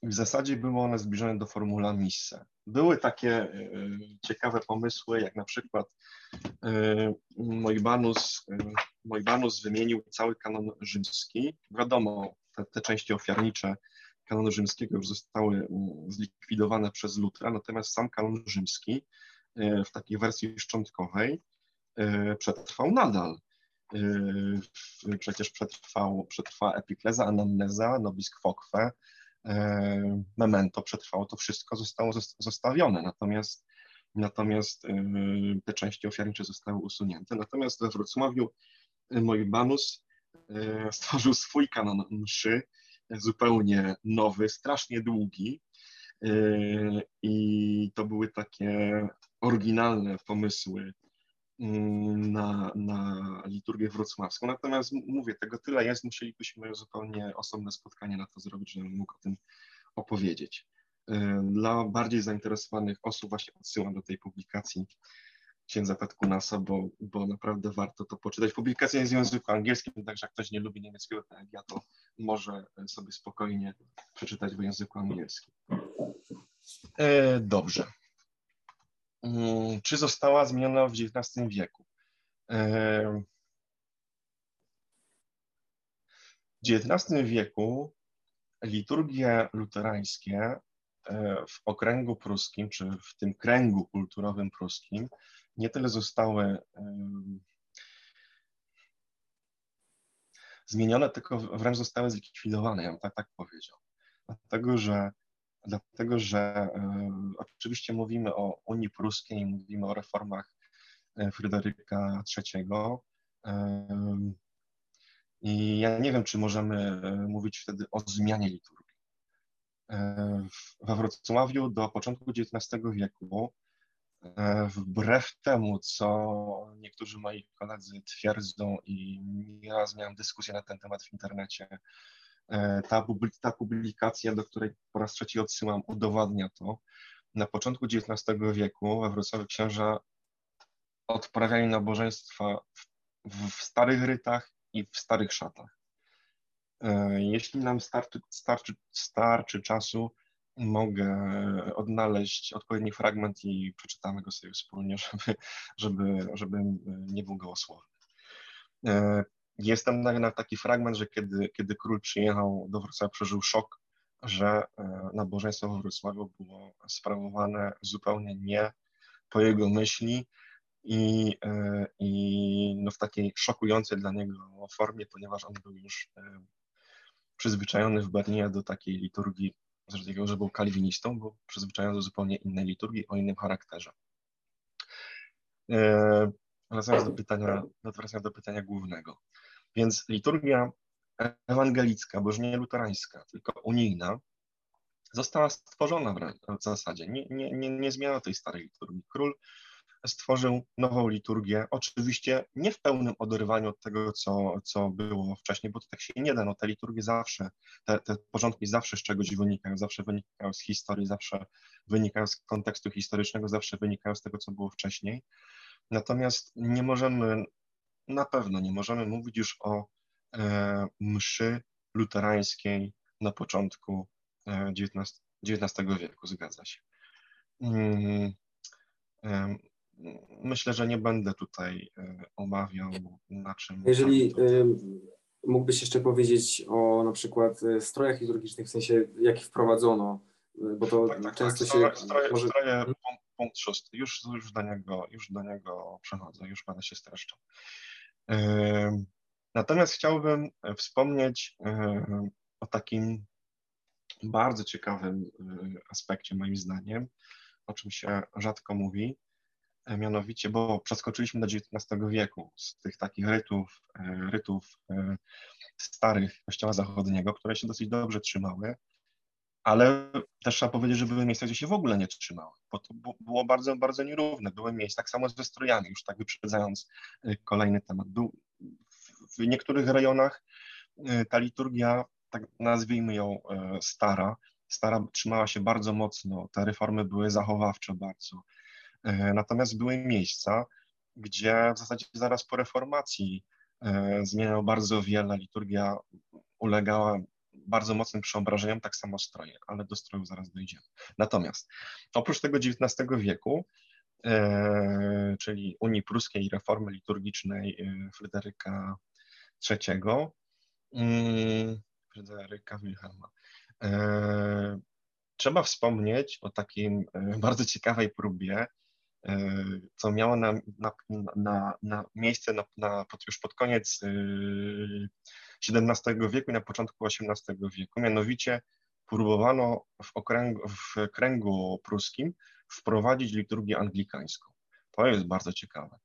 E, w zasadzie były one zbliżone do formula Misse. Były takie e, ciekawe pomysły, jak na przykład e, Mojbanus, e, Mojbanus wymienił cały kanon rzymski. Wiadomo, te, te części ofiarnicze kanonu rzymskiego już zostały zlikwidowane przez Lutra, natomiast sam kanon rzymski w takiej wersji szczątkowej przetrwał nadal. Przecież przetrwał, przetrwa epikleza, anamneza, nobis quoque, E, memento przetrwało, to wszystko zostało zostawione, natomiast, natomiast e, te części ofiarnicze zostały usunięte. Natomiast we Wrocławiu Moibanus stworzył swój kanon mszy, zupełnie nowy, strasznie długi. I to były takie oryginalne pomysły na, na liturgię wrocławską. Natomiast mówię, tego tyle jest, musielibyśmy zupełnie osobne spotkanie na to zrobić, żebym mógł o tym opowiedzieć. Dla bardziej zainteresowanych osób właśnie odsyłam do tej publikacji księdza Petkunasa, bo, bo naprawdę warto to poczytać. Publikacja jest w języku angielskim, także jak ktoś nie lubi niemieckiego, tak jak ja, to może sobie spokojnie przeczytać w języku angielskim. E, dobrze. Mm, czy została zmieniona w XIX wieku? W XIX wieku liturgie luterańskie e, w okręgu pruskim, czy w tym kręgu kulturowym pruskim, nie tyle zostały zmienione, tylko wręcz zostały zlikwidowane, ja bym tak, tak powiedział. Dlatego, że, dlatego, że oczywiście mówimy o Unii Pruskiej, mówimy o reformach e, Fryderyka III. I ja nie wiem, czy możemy e, mówić wtedy o zmianie liturgii. E, we Wrocławiu do początku XIX wieku E, wbrew temu, co niektórzy moi koledzy twierdzą i nieraz miałem dyskusję na ten temat w internecie, e, ta, ta publikacja, do której po raz trzeci odsyłam, udowadnia to. Na początku XIX wieku we Wrocławiu księża odprawiali nabożeństwa w, w starych rytach i w starych szatach. E, jeśli nam starczy, starczy, starczy czasu, mogę odnaleźć odpowiedni fragment i przeczytamy go sobie wspólnie, żeby, żeby, żeby nie był gołosłowny. E, jest tam na taki fragment, że kiedy, kiedy król przyjechał do Wrocławia, przeżył szok, że e, nabożeństwo w Wrocławiu było sprawowane zupełnie nie po jego myśli i, e, i no w takiej szokującej dla niego formie, ponieważ on był już przyzwyczajony w Berlinie do takiej liturgii z tego, że był kalwinistą, był przyzwyczajony do zupełnie innej liturgii, o innym charakterze. Wracając do pytania, wracając do pytania głównego. Więc liturgia ewangelicka, bo już nie luterańska, tylko unijna, została stworzona w zasadzie. Nie, nie, nie, nie zmieniano tej starej liturgii. Król stworzył nową liturgię, oczywiście nie w pełnym oderwaniu od tego, co, co było wcześniej, bo to tak się nie da, no te liturgie zawsze, te, te porządki zawsze z czegoś wynikają, zawsze wynikają z historii, zawsze wynikają z kontekstu historycznego, zawsze wynikają z tego, co było wcześniej. Natomiast nie możemy, na pewno nie możemy mówić już o e, mszy luterańskiej na początku e, XIX, XIX wieku, zgadza się. Mm, myślę, że nie będę tutaj e, omawiał, na czym. Jeżeli mógłbyś jeszcze powiedzieć o na przykład e, strojach liturgicznych, w sensie jak wprowadzono, e, bo to tak, tak, często tak. się. Stroje, może... stroje punkt, szósty. Już, już, do niego, już do niego przechodzę, już będę się streszczał. Natomiast chciałbym wspomnieć o takim bardzo ciekawym aspekcie, moim zdaniem, o czym się rzadko mówi, E, mianowicie, bo przeskoczyliśmy do XIX wieku z tych takich rytów, e, rytów e, starych Kościoła Zachodniego, które się dosyć dobrze trzymały, ale też trzeba powiedzieć, że były miejsca, gdzie się w ogóle nie trzymały, bo to było bardzo, bardzo nierówne. Były miejsca, tak samo ze strojami, już tak wyprzedzając kolejny temat. Był, w niektórych rejonach ta liturgia, tak nazwijmy ją stara, stara trzymała się bardzo mocno, te reformy były zachowawcze bardzo, natomiast były miejsca, gdzie w zasadzie zaraz po reformacji zmieniało bardzo wiele, liturgia ulegała bardzo mocnym przeobrażeniom, tak samo stroje, ale do stroju zaraz dojdziemy. Natomiast oprócz tego XIX wieku, e, czyli Unii Pruskiej i reformy liturgicznej Fryderyka III, mm, Fryderyka Wilhelma, trzeba wspomnieć o takim bardzo ciekawej próbie E, co miało na, na, na, na miejsce na, na, pod, już pod koniec XVII e, wieku i na początku XVIII wieku. Mianowicie próbowano w, okręgu, w kręgu pruskim wprowadzić liturgię anglikańską. To jest bardzo ciekawe.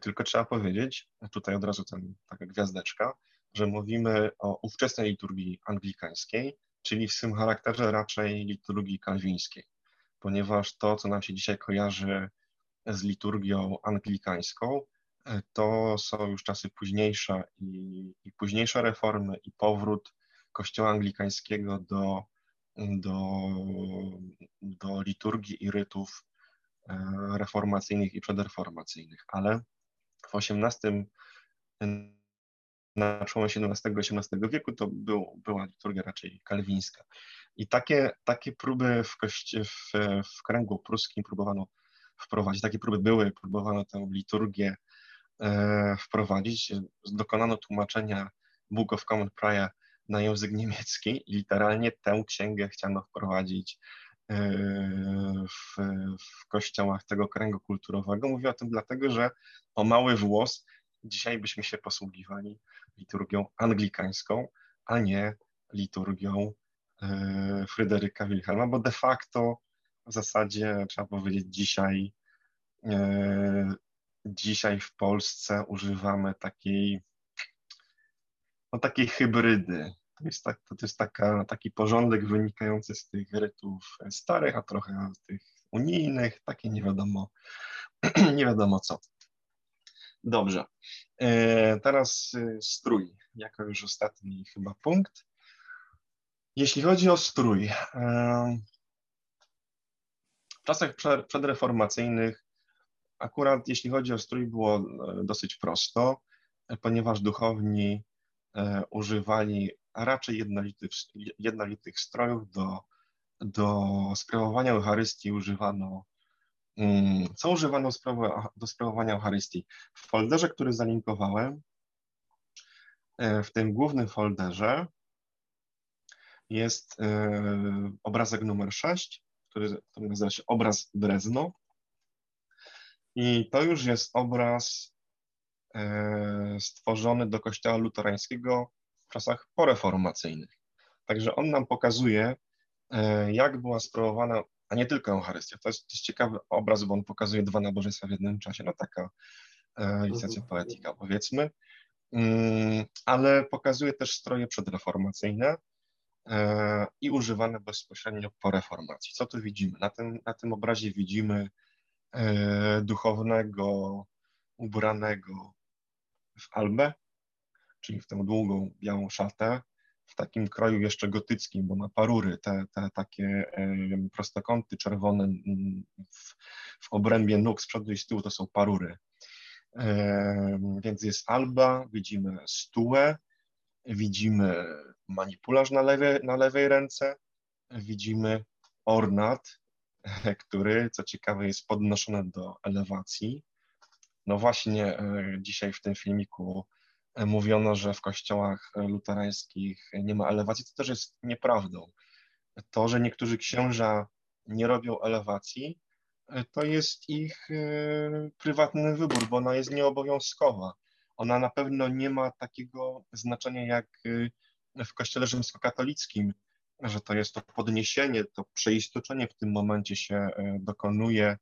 Tylko trzeba powiedzieć, tutaj od razu ten, taka gwiazdeczka, że mówimy o ówczesnej liturgii anglikańskiej, czyli w swym charakterze raczej liturgii kalwińskiej, ponieważ to, co nam się dzisiaj kojarzy z liturgią anglikańską, to są już czasy późniejsze i, i późniejsze reformy i powrót kościoła anglikańskiego do, do, do liturgii i rytów e, reformacyjnych i przedreformacyjnych, ale w XVIII, na przełomie XVII-XVIII wieku to był, była liturgia raczej kalwińska. I takie, takie próby w, kości- w, w kręgu pruskim próbowano wprowadzić, takie próby były, próbowano tę liturgię e, wprowadzić. Dokonano tłumaczenia Book of Common Prayer na język niemiecki i literalnie tę księgę chciano wprowadzić e, w, w kościołach tego kręgu kulturowego. Mówię o tym dlatego, że o mały włos dzisiaj byśmy się posługiwali liturgią anglikańską, a nie liturgią e, Fryderyka Wilhelma, bo de facto w zasadzie trzeba powiedzieć dzisiaj e, dzisiaj w Polsce używamy takiej no takiej hybrydy. To jest, tak, to jest taka, taki porządek wynikający z tych rytów starych, a trochę z tych unijnych, takie nie wiadomo, nie wiadomo co. Dobrze. E, teraz e, strój, jako już ostatni chyba punkt. Jeśli chodzi o strój, e, w czasach przedreformacyjnych akurat jeśli chodzi o strój było dosyć prosto, ponieważ duchowni używali raczej jednolitych, jednolitych strojów do, do sprawowania Eucharystii używano Mm, co używano do sprawowania Eucharystii? W folderze, który zalinkowałem, e, w tym głównym folderze jest e, obrazek numer 6, który, który nazywa się obraz Drezno. I to już jest obraz e, stworzony do kościoła luterańskiego w czasach poreformacyjnych. Także on nam pokazuje, jak była sprawowana a nie tylko Eucharystia. To jest, to jest ciekawy obraz, bo on pokazuje dwa nabożeństwa w jednym czasie. No taka e, licencja mhm. poetyka, powiedzmy. Mm, ale pokazuje też stroje przedreformacyjne e, i używane bezpośrednio po reformacji. Co tu widzimy? Na tym, na tym obrazie widzimy e, duchownego ubranego w albę, czyli w tę długą białą szatę, w takim kroju jeszcze gotyckim, bo ma parury, te, te takie prostokąty czerwone w, w obrębie nóg z przodu i z tyłu to są parury. Więc jest alba, widzimy stułę, widzimy manipularz na lewej, na lewej ręce, widzimy ornat, który, co ciekawe, jest podnoszony do elewacji. No właśnie e, dzisiaj w tym filmiku mówiono, że w kościołach luterańskich nie ma elewacji, to też jest nieprawdą. To, że niektórzy księża nie robią elewacji, to jest ich e, prywatny wybór, bo ona jest nieobowiązkowa. Ona na pewno nie ma takiego znaczenia jak e, w kościele rzymskokatolickim, że to jest to podniesienie, to przeistoczenie w tym momencie się e, dokonuje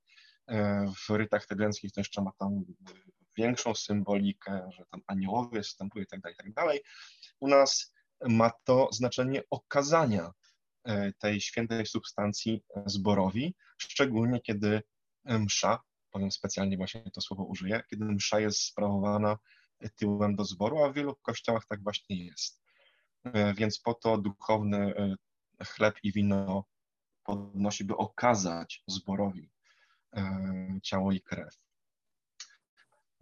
w rytach tygrenskich, to jeszcze ma tam większą symbolikę, że tam aniołowie i tak dalej, tak dalej. U nas ma to znaczenie okazania e, tej świętej substancji zborowi, szczególnie kiedy msza, powiem specjalnie właśnie to słowo użyję, kiedy msza jest sprawowana tyłem do zboru, a w wielu kościołach tak właśnie jest. E, więc po to duchowny e, chleb i wino podnosi, by okazać zborowi ciało i krew.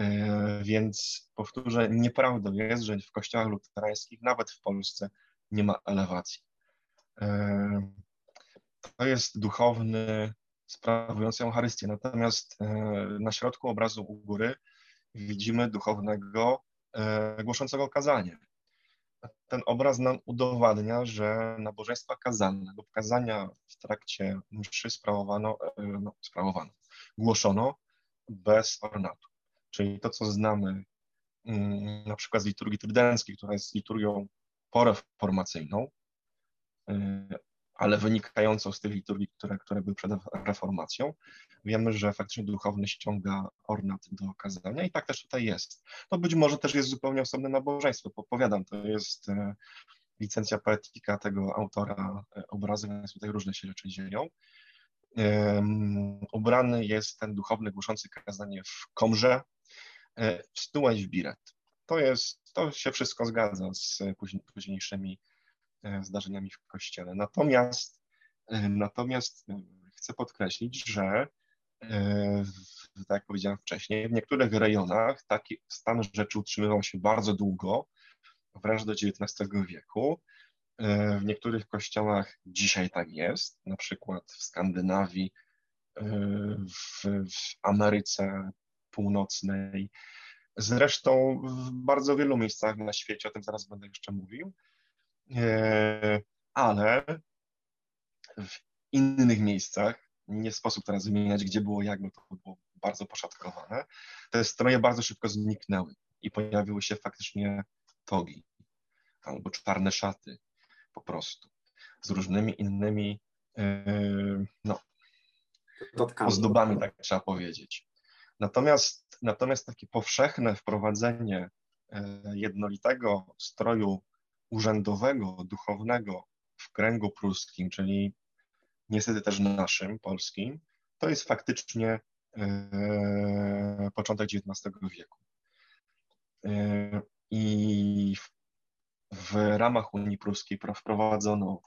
E, więc powtórzę, nieprawdą jest, że w kościołach luterańskich, nawet w Polsce, nie ma elewacji. E, to jest duchowny sprawujący Eucharystię. Natomiast e, na środku obrazu u góry widzimy duchownego głoszącego kazanie. Ten obraz nam udowadnia, że nabożeństwa kazalne lub kazania w trakcie mszy sprawowano, no, sprawowano, głoszono bez ornatu. Czyli to, co znamy mm, na przykład z liturgii trydenckiej, która jest liturgią poreformacyjną, y, ale wynikającą z tych liturgii, które, które były przed reformacją. Wiemy, że faktycznie duchowny ściąga ornat do kazania i tak też tutaj jest. To być może też jest zupełnie osobne nabożeństwo, powiadam, to jest e, licencja poetyka tego autora e, obrazu, więc tutaj różne się rzeczy dzieją. Ubrany jest ten duchowny głoszący kazanie w komrze, e, w stułę w biret. To jest, to się wszystko zgadza z późniejszymi zdarzeniami w kościele. Natomiast, e, natomiast e, chcę podkreślić, że tak jak powiedziałem wcześniej, w niektórych rejonach taki stan rzeczy utrzymywał się bardzo długo, wręcz do XIX wieku. W niektórych kościołach dzisiaj tak jest, na przykład w Skandynawii, w, w Ameryce Północnej, zresztą w bardzo wielu miejscach na świecie, o tym zaraz będę jeszcze mówił. E, ale w innych miejscach, nie sposób teraz wymieniać, gdzie było jak, bo to było bardzo poszatkowane, te stroje bardzo szybko zniknęły i pojawiły się faktycznie togi albo czarne szaty po prostu z różnymi innymi e, no, ozdobami, tak trzeba powiedzieć. Natomiast, natomiast takie powszechne wprowadzenie e, jednolitego stroju urzędowego, duchownego w kręgu pruskim, czyli niestety też naszym, polskim, to jest faktycznie e, początek XIX wieku. E, I w, w, ramach Unii Pruskiej wprowadzono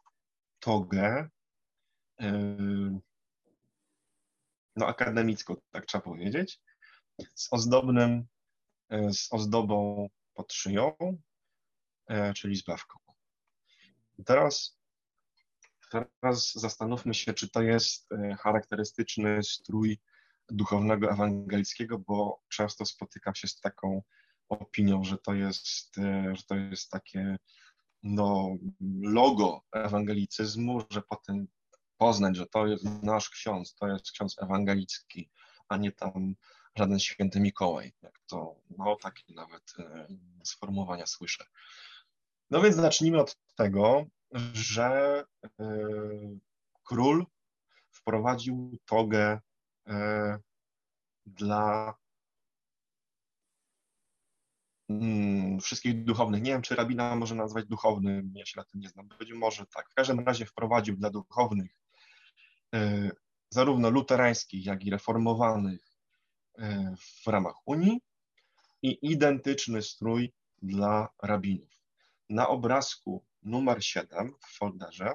togę, e, no akademicko, tak trzeba powiedzieć, z ozdobnym, z ozdobą pod szyją, czyli z bawką. Teraz, teraz zastanówmy się, czy to jest e, charakterystyczny strój duchownego ewangelickiego, bo często spotykam się z taką opinią, że to jest, e, że to jest takie no, logo ewangelicyzmu, że potem poznać, że to jest nasz ksiądz, to jest ksiądz ewangelicki, a nie tam żaden święty Mikołaj, jak to, no takie nawet sformułowania słyszę. No więc zacznijmy od tego, że e, król wprowadził togę e, dla mm, wszystkich duchownych. Nie wiem, czy rabina może nazwać duchownym, ja się na tym nie znam. Być może tak. W każdym razie wprowadził dla duchownych, e, zarówno luterańskich, jak i reformowanych w ramach Unii i identyczny strój dla rabinów. Na obrazku numer 7 w folderze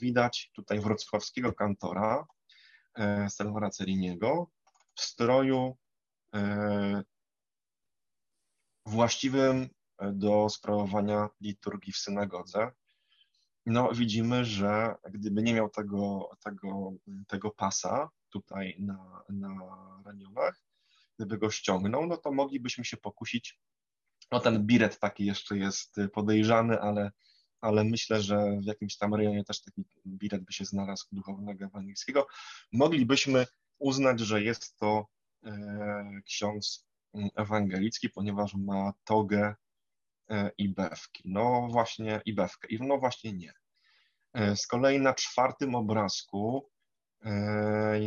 widać tutaj wrocławskiego kantora e, Salvara Ceriniego w stroju e, właściwym do sprawowania liturgii w synagodze. No, widzimy, że gdyby nie miał tego, tego, tego pasa tutaj na, na ramionach, gdyby go ściągnął, no to moglibyśmy się pokusić no ten biret taki jeszcze jest podejrzany, ale, ale myślę, że w jakimś tam rejonie też taki biret by się znalazł duchownego ewangelickiego. Moglibyśmy uznać, że jest to e, ksiądz ewangelicki, ponieważ ma togę e, i bewki. No właśnie i bewkę. I no właśnie nie. E, z kolei na czwartym obrazku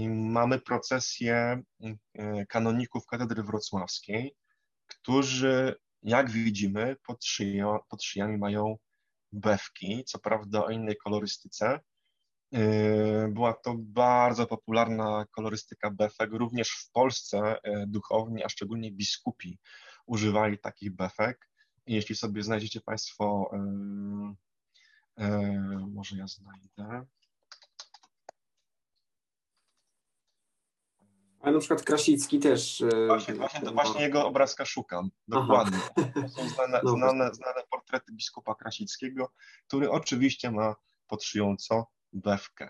mamy procesję kanoników katedry wrocławskiej, którzy jak widzimy, pod, szyją, pod szyjami mają bewki, co prawda o innej kolorystyce. Yy, była to bardzo popularna kolorystyka befek. Również w Polsce yy, duchowni, a szczególnie biskupi, używali takich befek. jeśli sobie znajdziecie Państwo, yy, może ja znajdę. Ale na przykład Krasicki też. E, właśnie, właśnie, to właśnie jego obrazka szukam, dokładnie. To są znane, znane, znane portrety biskupa Krasickiego, który oczywiście ma pod szyją co? Bewkę.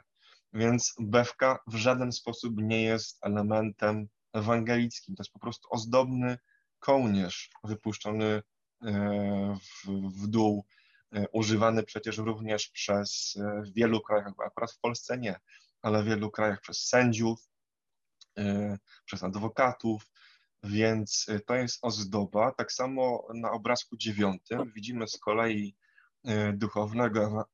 Więc bewka w żaden sposób nie jest elementem ewangelickim. To jest po prostu ozdobny kołnierz wypuszczony e, w, w dół, e, używany przecież również przez w wielu krajach, akurat w Polsce nie, ale w wielu krajach przez sędziów, przez adwokatów, więc e, to jest ozdoba. Tak samo na obrazku dziewiątym widzimy z kolei e, duchownego,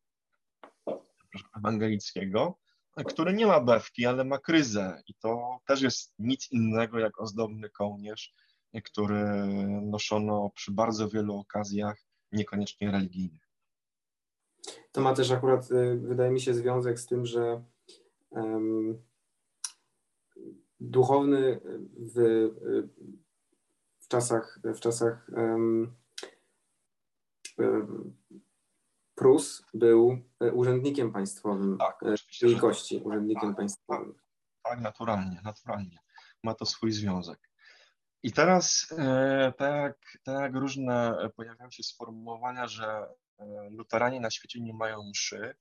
ewangelickiego, który nie ma bewki, ale ma kryzę i to też jest nic innego jak ozdobny kołnierz, który noszono przy bardzo wielu okazjach, niekoniecznie religijnych. To ma też akurat, wydaje mi się, związek z tym, że duchowny w, w czasach, w czasach um, Prus był urzędnikiem państwowym tak, oczywiście, wielkości, urzędnikiem tak, państwowym. Tak, tak, naturalnie, naturalnie. Ma to swój związek. I teraz, e, tak, tak różne pojawiają się sformułowania, że e, luteranie na świecie nie mają mszy,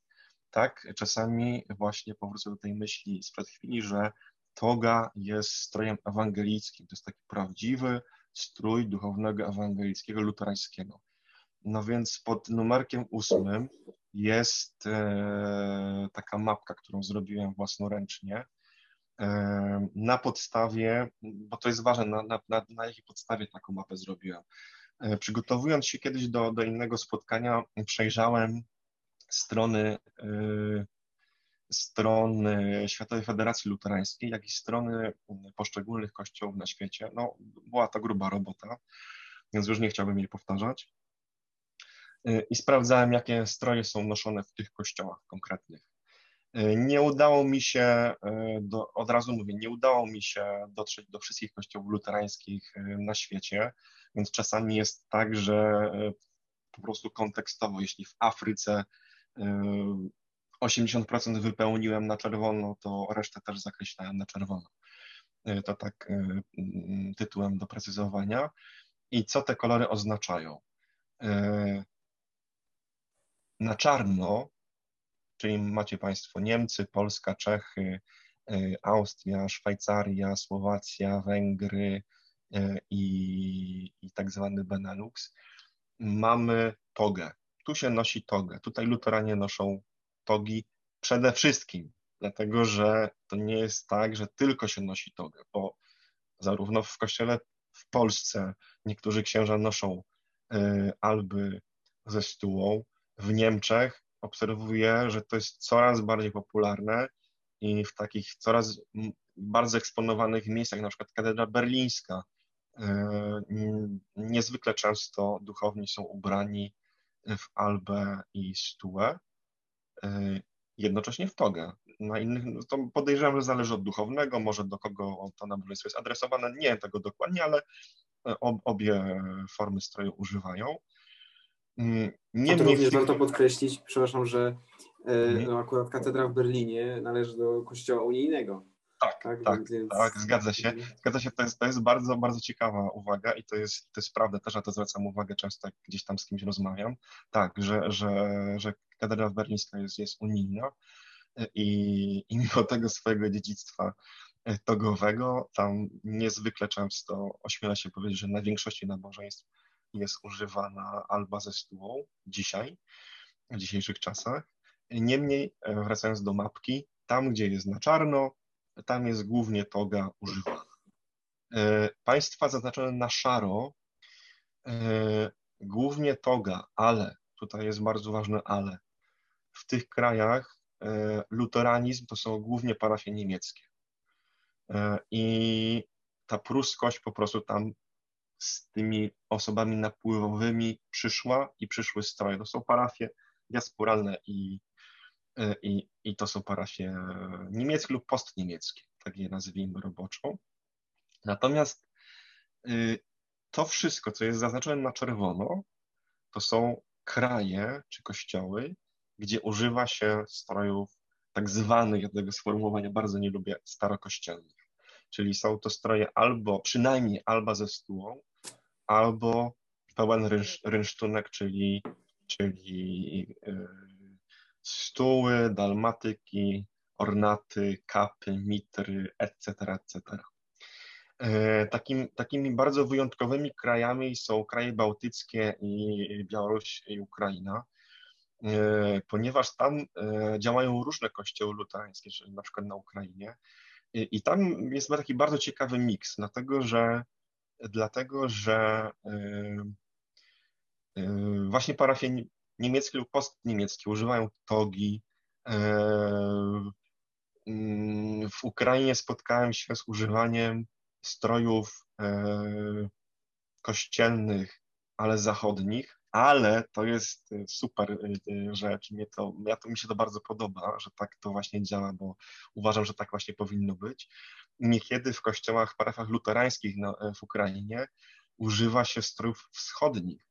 tak? Czasami właśnie powrócę do tej myśli sprzed chwili, że toga jest strojem ewangelickim. To jest taki prawdziwy strój duchownego ewangelickiego luterańskiego. No więc pod numerkiem ósmym jest e, taka mapka, którą zrobiłem własnoręcznie. E, na podstawie, bo to jest ważne, na, na, na, na jakiej podstawie taką mapę zrobiłem. E, przygotowując się kiedyś do, do innego spotkania, przejrzałem strony, e, strony Światowej Federacji Luterańskiej, jak i strony poszczególnych kościołów na świecie. No, była to gruba robota, więc już nie chciałbym jej powtarzać. I sprawdzałem, jakie stroje są noszone w tych kościołach konkretnych. Nie udało mi się, do, od razu mówię, nie udało mi się dotrzeć do wszystkich kościołów luterańskich na świecie, więc czasami jest tak, że po prostu kontekstowo, jeśli w Afryce 80% wypełniłem na czerwono, to resztę też zakreślałem na czerwono. To tak tytułem doprecyzowania. I co te kolory oznaczają? Na czarno, czyli macie Państwo Niemcy, Polska, Czechy, Austria, Szwajcaria, Słowacja, Węgry i, i tak zwany Benelux, mamy togę tu się nosi togę. Tutaj luteranie noszą togi przede wszystkim, dlatego że to nie jest tak, że tylko się nosi togę, bo zarówno w kościele w Polsce niektórzy księża noszą y, alby ze stułą, w Niemczech obserwuję, że to jest coraz bardziej popularne i w takich coraz bardzo eksponowanych miejscach, na przykład katedra berlińska, y, niezwykle często duchowni są ubrani w albę i stułę, jednocześnie w togę. Na innych, no to podejrzewam, że zależy od duchownego, może do kogo to nabożeństwo jest adresowane, nie wiem tego dokładnie, ale e, ob, obie formy stroju używają. Mm, nie to również warto podkreślić, przepraszam, że mhm. no, akurat katedra w Berlinie należy do kościoła unijnego. Tak, tak, tak, więc... tak, zgadza się. Zgadza się, to jest, to jest bardzo, bardzo ciekawa uwaga i to jest, to jest prawda, też na to zwracam uwagę często, jak gdzieś tam z kimś rozmawiam. Tak, że, że, że katedra berlińska jest, jest unijna i, i mimo tego swojego dziedzictwa e, togowego, tam niezwykle często ośmiela się powiedzieć, że na większości nabożeństw jest używana alba ze stułą dzisiaj, w dzisiejszych czasach. Niemniej, e, wracając do mapki, tam gdzie jest na czarno, tam jest głównie toga używana. E, państwa zaznaczone na szaro, e, głównie toga, ale, tutaj jest bardzo ważne ale, w tych krajach e, luteranizm to są głównie parafie niemieckie. I ta pruskość po prostu tam z tymi osobami napływowymi przyszła i przyszły stroje. To są parafie diasporalne i E, i, i to są parafie niemieckie lub postniemieckie, tak je nazwijmy roboczo. Natomiast y, to wszystko, co jest zaznaczone na czerwono, to są kraje czy kościoły, gdzie używa się strojów tak zwanych, ja tego sformułowania bardzo nie lubię, starokościelnych. Czyli są to stroje albo, przynajmniej albo ze stułą, albo pełen rynsz, rynsztunek, czyli, czyli yy, stóły, dalmatyki, ornaty, kapy, mitry, etc., etc. E, takim, takimi bardzo wyjątkowymi krajami są kraje bałtyckie i Białoruś i Ukraina, ponieważ tam e, działają różne kościoły luterańskie, czyli na przykład na Ukrainie. I tam jest taki bardzo ciekawy miks, dlatego że, dlatego, że właśnie parafie niemieckie lub postniemieckie używają togi, Mm, w Ukrainie spotkałem się z używaniem strojów kościelnych, ale zachodnich, ale to jest super rzecz. Mnie to, ja to, mi się to bardzo podoba, że tak to właśnie działa, bo uważam, że tak właśnie powinno być. Niekiedy w kościołach, w parafiach luterańskich w Ukrainie używa się strojów wschodnich.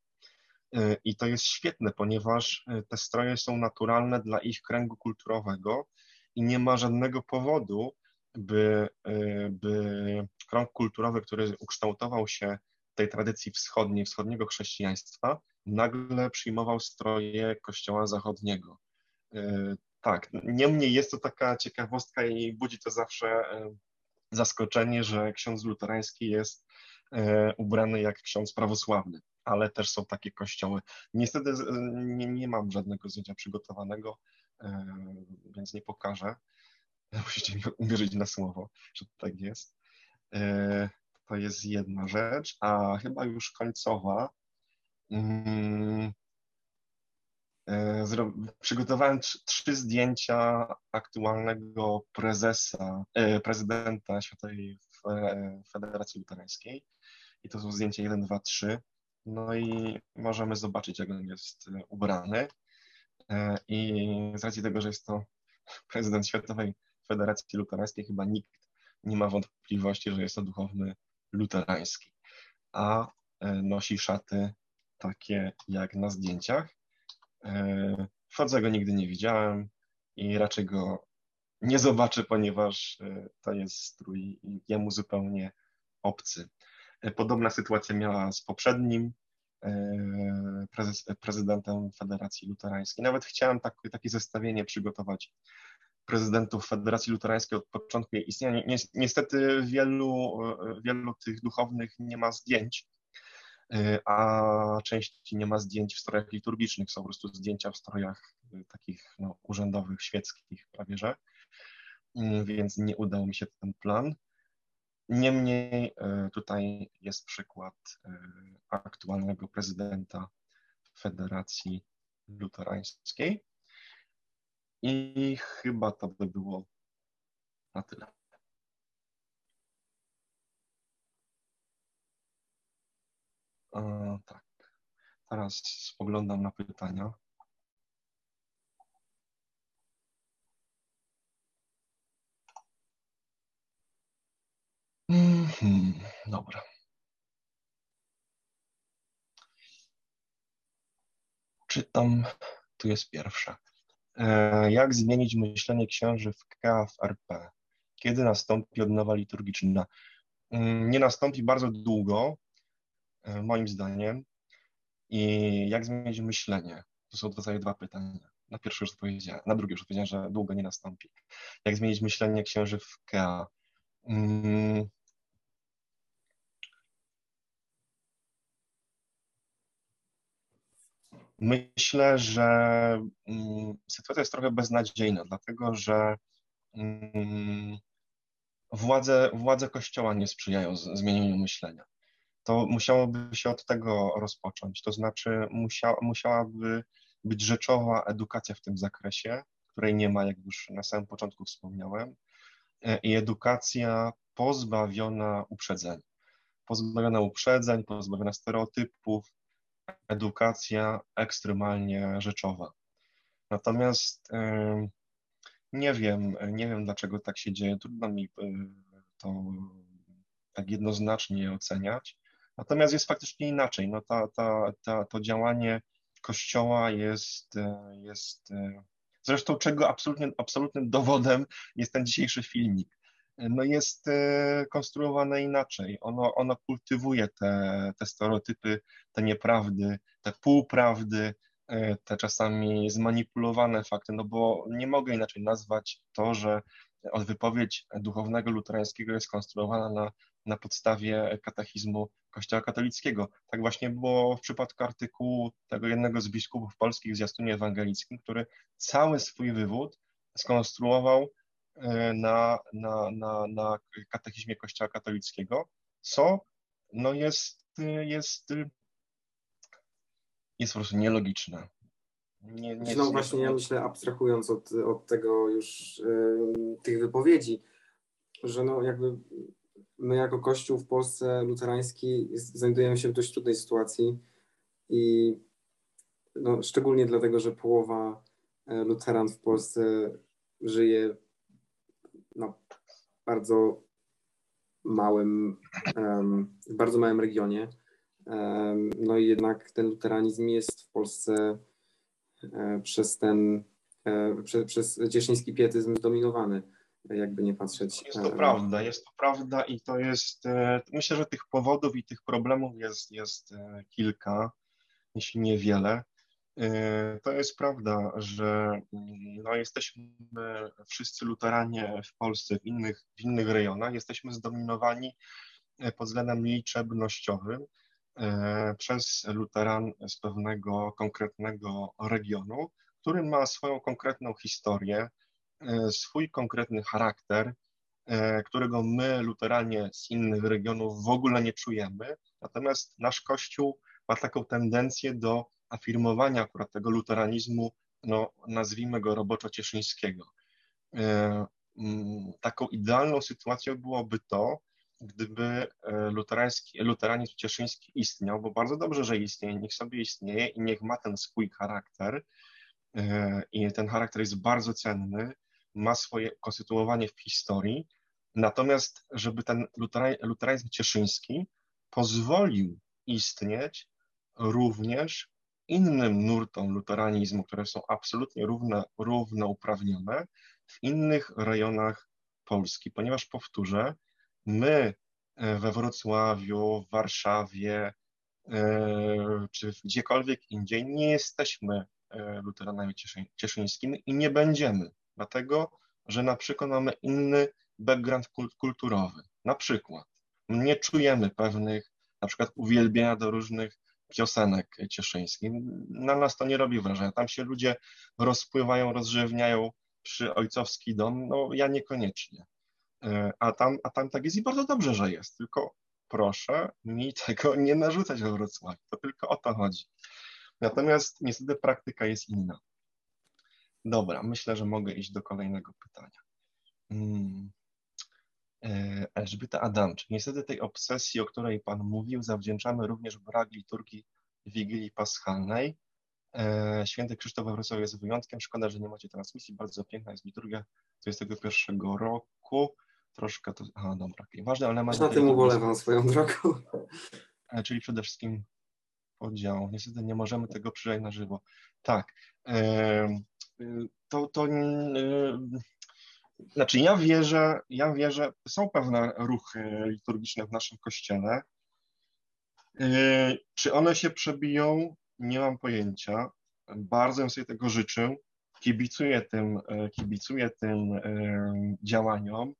E, I to jest świetne, ponieważ e, te stroje są naturalne dla ich kręgu kulturowego i nie ma żadnego powodu, by, e, by krąg kulturowy, który ukształtował się tej tradycji wschodniej, wschodniego chrześcijaństwa, nagle przyjmował stroje kościoła zachodniego. Tak, niemniej jest to taka ciekawostka i budzi to zawsze zaskoczenie, że ksiądz luterański jest E, ubrany jak ksiądz prawosławny, ale też są takie kościoły. Niestety nie, nie mam żadnego zdjęcia przygotowanego, e, więc nie pokażę. Musicie mi uwierzyć na słowo, że tak jest. E, to jest jedna rzecz, a chyba już końcowa. Mm, przygotowałem trzy zdjęcia aktualnego prezesa, prezydenta Światowej Federacji Luterańskiej i to są zdjęcia 1, 2, 3. No i możemy zobaczyć, jak on jest e, ubrany. E, I z racji tego, że jest to prezydent Światowej Federacji Luterańskiej, chyba nikt nie ma wątpliwości, że jest to duchowny luterański. A e, nosi szaty takie jak na zdjęciach. Wchodze go nigdy nie widziałem i raczej go nie zobaczę, ponieważ to jest strój jemu zupełnie obcy. Podobna sytuacja miała z poprzednim e, prezes, prezydentem Federacji Luterańskiej. Nawet chciałem tak, takie zestawienie przygotować prezydentów Federacji Luterańskiej od początku jej istnienia. Niestety wielu, wielu tych duchownych nie ma zdjęć, e, a części nie ma zdjęć w strojach liturgicznych, są po prostu zdjęcia w strojach e, takich no, urzędowych, świeckich prawie że, mm, więc nie udał mi się ten plan. Niemniej e, tutaj jest przykład e, aktualnego prezydenta Federacji Luterańskiej. I chyba to by było na tyle. Tak. Teraz spoglądam na pytania. Hmm, dobra. Czytam, tu jest pierwsza. E, jak zmienić myślenie księży w K w RP? Kiedy nastąpi odnowa liturgiczna? Mm, nie nastąpi bardzo długo, e, moim zdaniem. I jak zmienić myślenie? To są tutaj dwa pytania. Na pierwsze już odpowiedziałem, na drugie już odpowiedziałem, że długo nie nastąpi. Jak zmienić myślenie księży w K? Myślę, że mm, sytuacja jest trochę beznadziejna, dlatego że mm, władze, władze Kościoła nie sprzyjają zmienieniu myślenia. To musiałoby się od tego rozpocząć, to znaczy musiała, musiałaby być rzeczowa edukacja w tym zakresie, której nie ma, jak już na samym początku wspomniałem, i edukacja pozbawiona uprzedzeń. Pozbawiona uprzedzeń, pozbawiona stereotypów, edukacja ekstremalnie rzeczowa. Natomiast nie wiem, nie wiem dlaczego tak się dzieje, trudno mi to tak jednoznacznie oceniać. Natomiast jest faktycznie inaczej. No ta, ta, ta, to działanie Kościoła jest, jest zresztą czego absolutnie, absolutnym dowodem jest ten dzisiejszy filmik no jest e, konstruowane inaczej. Ono, ono kultywuje te, te stereotypy, te nieprawdy, te półprawdy, e, te czasami zmanipulowane fakty, no bo nie mogę inaczej nazwać to, że wypowiedź duchownego luterańskiego jest konstruowana na, na podstawie katechizmu Kościoła katolickiego. Tak właśnie było w przypadku artykułu tego jednego z biskupów polskich w zwiastunie ewangelickim, który cały swój wywód skonstruował na, na, na, na katechizmie Kościoła katolickiego, co no jest, jest, jest po prostu nielogiczne. nie, nie No właśnie, ja myślę, abstrahując od, od tego już y, tych wypowiedzi, że no jakby my jako Kościół w Polsce luterański znajdujemy się w dość trudnej sytuacji i no, szczególnie dlatego, że połowa e, luteran w Polsce żyje bardzo małym, w bardzo małym regionie. No i jednak ten luteranizm jest w Polsce e, przez ten, e, przez, przez cieszyński pietyzm zdominowany, jakby nie patrzeć. Jest to prawda, jest to prawda i to jest, myślę, że tych powodów i tych problemów jest, jest kilka, jeśli nie wiele. E, to jest prawda, że mm, no, jesteśmy wszyscy luteranie w Polsce, w innych, w innych rejonach, jesteśmy zdominowani e, pod względem liczebnościowym e, przez luteran z pewnego konkretnego regionu, który ma swoją konkretną historię, swój konkretny charakter, którego my, luteranie z innych regionów, w ogóle nie czujemy. Natomiast nasz Kościół ma taką tendencję do afirmowania akurat tego luteranizmu, no, nazwijmy go roboczo-cieszyńskiego. E, mm, taką idealną sytuacją byłoby to, gdyby e, luterański, luteranizm cieszyński istniał, bo bardzo dobrze, że istnieje, niech sobie istnieje i niech ma ten swój charakter e, i ten charakter jest bardzo cenny, ma swoje konstytuowanie w historii, natomiast żeby ten luteranizm cieszyński pozwolił istnieć również innym nurtom luteranizmu, które są absolutnie równe, równouprawnione w innych rejonach Polski, ponieważ powtórzę, my e, we Wrocławiu, w Warszawie e, czy gdziekolwiek indziej nie jesteśmy e, luteranami cieszyńskimi i nie będziemy, dlatego że na przykład mamy inny background kulturowy. Na przykład nie czujemy pewnych na przykład uwielbienia do różnych piosenek cieszyńskich. Na nas to nie robi wrażenia. Tam się ludzie rozpływają, rozrzewniają przy ojcowski dom, no ja niekoniecznie. E, a tam, a tam tak jest i bardzo dobrze, że jest, tylko proszę mi tego nie narzucać we Wrocławiu. To tylko o to chodzi. Natomiast niestety praktyka jest inna. Dobra, myślę, że mogę iść do kolejnego pytania. Hmm. E, Elżbieta Adamczyk. Niestety tej obsesji, o której Pan mówił, zawdzięczamy również brak liturgii Wigilii Paschalnej. E, Święty Krzysztof we Wrocławiu jest wyjątkiem. Szkoda, że nie macie transmisji. Bardzo piękna jest liturgia 21 roku. Troszkę to... Aha, dobra. Ważny element... Na tym ubolewam swoją drogą. E, czyli przede wszystkim podział. Niestety nie możemy tego przyjrzeć na żywo. Tak. To, to znaczy ja wierzę, ja wierzę, są pewne ruchy liturgiczne w naszym kościele. Yy, czy one się przebiją? Nie mam pojęcia. Bardzo bym sobie tego życzył. Kibicuję tym, yy, kibicuję tym yy, działaniom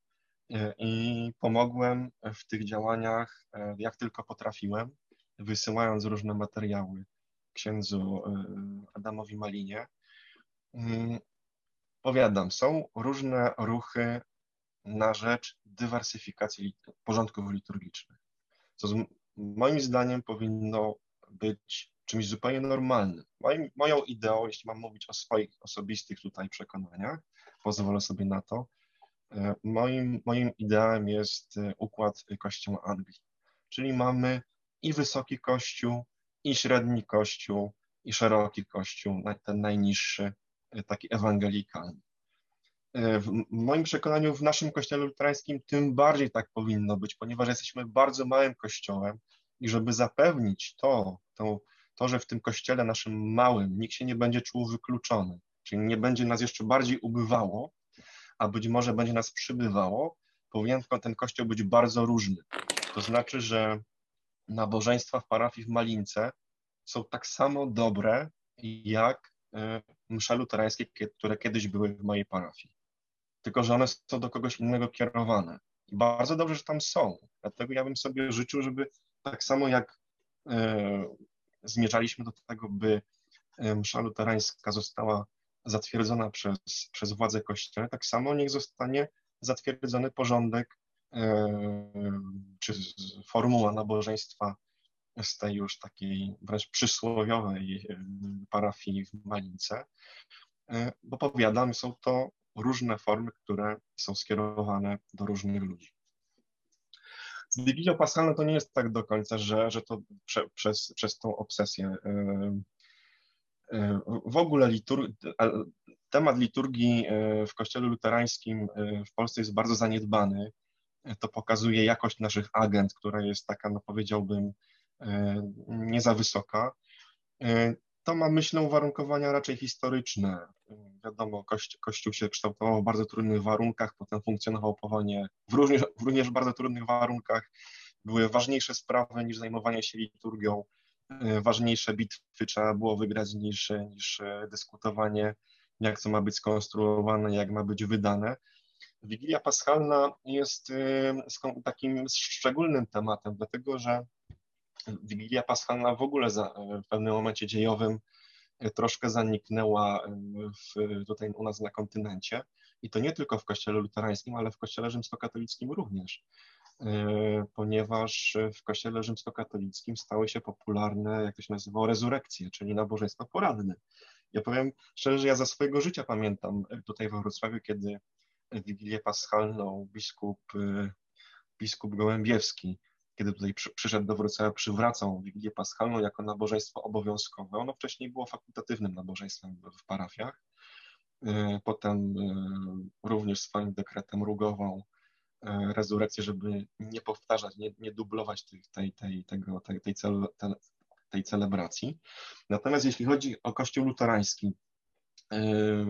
i pomogłem w tych działaniach jak tylko potrafiłem, wysyłając różne materiały księdzu Adamowi Malinie. Powiadam, są różne ruchy na rzecz dywersyfikacji porządków liturgicznych, co z, moim zdaniem powinno być czymś zupełnie normalnym. Moim, moją ideą, jeśli mam mówić o swoich osobistych tutaj przekonaniach, pozwolę sobie na to, e, moim, moim ideałem jest e, układ Kościoła Anglii, czyli mamy i wysoki kościół, i średni kościół, i szeroki kościół, ten najniższy, taki ewangelikalny. E, w moim przekonaniu w naszym kościele luterańskim tym bardziej tak powinno być, ponieważ jesteśmy bardzo małym kościołem i żeby zapewnić to, to, to, że w tym kościele naszym małym nikt się nie będzie czuł wykluczony, czyli nie będzie nas jeszcze bardziej ubywało, a być może będzie nas przybywało, powinien ten kościół być bardzo różny. To znaczy, że nabożeństwa w parafii w Malince są tak samo dobre, jak msze luterańskie, które kiedyś były w mojej parafii. Tylko, że one są do kogoś innego kierowane. I bardzo dobrze, że tam są. Dlatego ja bym sobie życzył, żeby tak samo jak e, zmierzaliśmy do tego, by e, msza luterańska została zatwierdzona przez, przez władze kościoła, tak samo niech zostanie zatwierdzony porządek czy formuła nabożeństwa z tej już takiej wręcz przysłowiowej parafii w Malince, bo powiadam, są to różne formy, które są skierowane do różnych ludzi. Z Wigilią Paschalną to nie jest tak do końca, że, że to prze, przez, przez tą obsesję. W ogóle litur, temat liturgii w kościele luterańskim w Polsce jest bardzo zaniedbany. To pokazuje jakość naszych agent, która jest taka, no powiedziałbym, nie za wysoka. To ma, myślę, uwarunkowania raczej historyczne. Wiadomo, kości, Kościół się kształtował w bardzo trudnych warunkach, potem funkcjonował powolnie w również, w również bardzo trudnych warunkach. Były ważniejsze sprawy niż zajmowanie się liturgią, ważniejsze bitwy trzeba było wygrać niż, niż dyskutowanie, jak co ma być skonstruowane, jak ma być wydane. Wigilia Paschalna jest takim szczególnym tematem, dlatego że Wigilia Paschalna w ogóle za, w pewnym momencie dziejowym e, troszkę zaniknęła e, w, tutaj u nas na kontynencie i to nie tylko w kościele luterańskim, ale w kościele rzymskokatolickim również, e, ponieważ w kościele rzymskokatolickim stały się popularne, jak to się nazywało, rezurekcje, czyli nabożeństwo poradne. Ja powiem szczerze, że ja za swojego życia pamiętam tutaj we Wrocławiu, kiedy Wigilię Paschalną biskup, biskup Gołębiewski kiedy tutaj przy, przyszedł do Wrocławia, przywracał Wigilię Paschalną jako nabożeństwo obowiązkowe. Ono wcześniej było fakultatywnym nabożeństwem w, w parafiach. E, potem e, również swoim dekretem rugował e, rezurekcję, żeby nie powtarzać, nie, nie dublować tej, tej, tej, tego, tej, tej, cel, tej celebracji. Natomiast jeśli chodzi o Kościół luterański,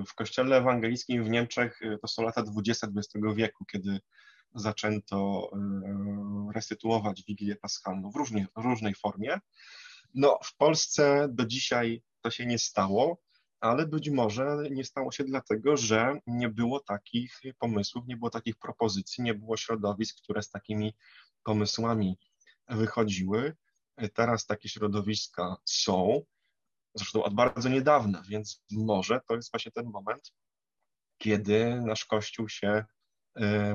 w Kościele Ewangelickim w Niemczech to są lata 20 XX wieku, kiedy zaczęto e, restytuować Wigilię Paschalną w, różnie, w różnej formie. No, w Polsce do dzisiaj to się nie stało, ale być może nie stało się dlatego, że nie było takich pomysłów, nie było takich propozycji, nie było środowisk, które z takimi pomysłami wychodziły. Teraz takie środowiska są, zresztą od bardzo niedawna, więc może to jest właśnie ten moment, kiedy nasz Kościół się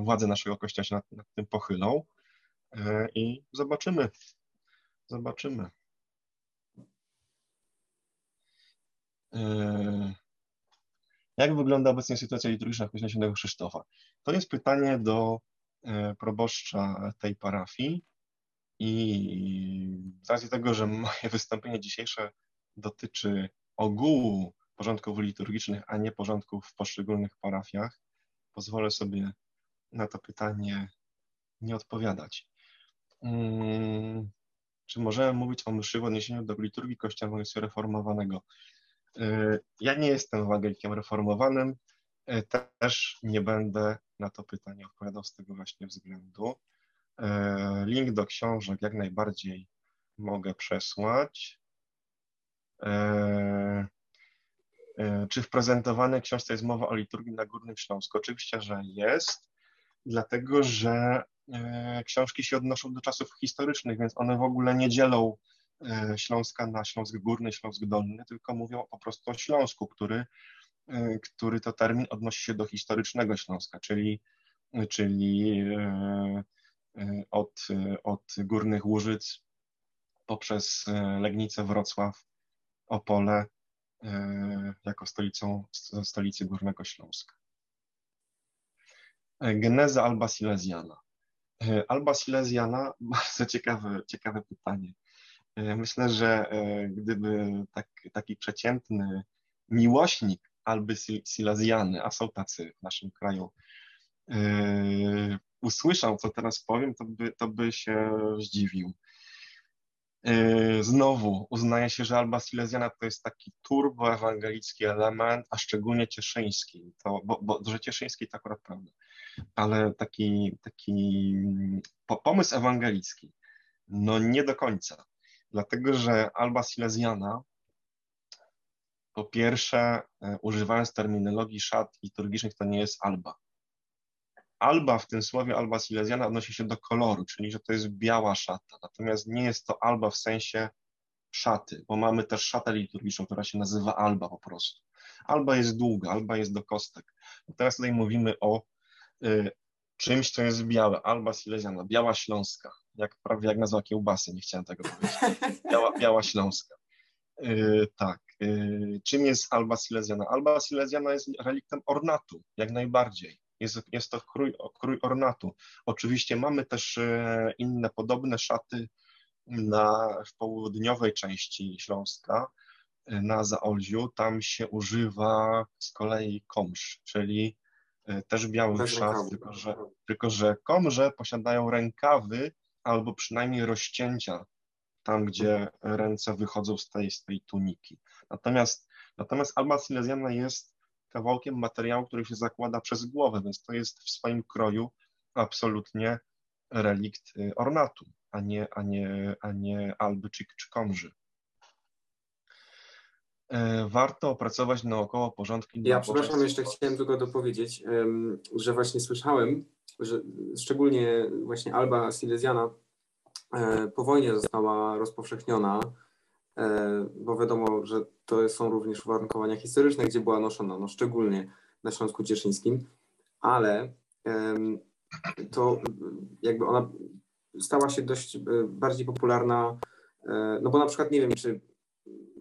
władze naszego kościoła się nad, nad tym pochylą e, i zobaczymy. Zobaczymy. E, jak wygląda obecnie sytuacja liturgiczna w Kościele Świętego Krzysztofa? To jest pytanie do proboszcza tej parafii i z racji tego, że moje wystąpienie dzisiejsze dotyczy ogółu porządków liturgicznych, a nie porządków w poszczególnych parafiach, pozwolę sobie na to pytanie nie odpowiadać. Hmm, czy możemy mówić o mszy w odniesieniu do liturgii Kościoła Reformowanego? Y, ja nie jestem ewangelikiem reformowanym, y, też nie będę na to pytanie odpowiadał z tego właśnie względu. Y, link do książek jak najbardziej mogę przesłać. Czy w prezentowanej książce jest mowa o liturgii na Górnym Śląsku? Oczywiście, że jest dlatego że e, książki się odnoszą do czasów historycznych, więc one w ogóle nie dzielą e, Śląska na Śląsk Górny, Śląsk Dolny, tylko mówią po prostu o Śląsku, który, e, który to termin odnosi się do historycznego Śląska, czyli, czyli od, od Górnych Łużyc poprzez Legnicę, Wrocław, Opole jako stolicą, stolicy Górnego Śląska. E, geneza Alba Silesiana. E, Alba Silesiana, bardzo ciekawe, ciekawe pytanie. E, myślę, że gdyby tak, taki przeciętny miłośnik Alby Silesiany, a są tacy w naszym kraju, usłyszał, co teraz powiem, to by, to by się zdziwił. Znowu uznaje się, że Alba Silesiana to jest taki turboewangelicki element, a szczególnie cieszyński, to, bo, bo że cieszyński to akurat prawda. Ale taki, taki pomysł ewangelicki, no nie do końca, dlatego że Alba Silesiana po pierwsze, e, używając terminologii szat liturgicznych, to nie jest alba. Alba w tym słowie alba silesiana odnosi się do koloru, czyli że to jest biała szata. Natomiast nie jest to alba w sensie szaty, bo mamy też szatę liturgiczną, która się nazywa alba po prostu. Alba jest długa, alba jest do kostek. Teraz tutaj mówimy o Y, czymś, co jest białe, alba silesiana, biała śląska. jak prawie jak nazwa kiełbasy, nie chciałem tego powiedzieć. Biała, Biała Śląska. Yy, tak. Yy, czym jest Alba Silesiana? Alba Silesiana jest reliktem ornatu, jak najbardziej. Jest, jest to krój, krój ornatu. Oczywiście mamy też yy, inne podobne szaty na, w południowej części Śląska, yy, na Zaolziu. Tam się używa z kolei komsz, czyli yy, też biały szat, tylko że, tylko że komrze posiadają rękawy albo przynajmniej rozcięcia tam, gdzie ręce wychodzą z tej, z tej tuniki. Natomiast, natomiast alba silesiana jest kawałkiem materiału, który się zakłada przez głowę, więc to jest w swoim kroju absolutnie relikt y, ornatu, a nie, a nie, a nie alby czy, czy komży. E, warto opracować naokoło porządki. Ja przepraszam, jeszcze chciałem tylko dopowiedzieć, że właśnie słyszałem, że szczególnie właśnie Alba Silesiana E, po wojnie została rozpowszechniona, bo wiadomo, że to są również uwarunkowania historyczne, gdzie była noszona, no szczególnie na Śląsku Cieszyńskim, ale to jakby ona stała się dość e, bardziej popularna, no bo na przykład nie wiem, czy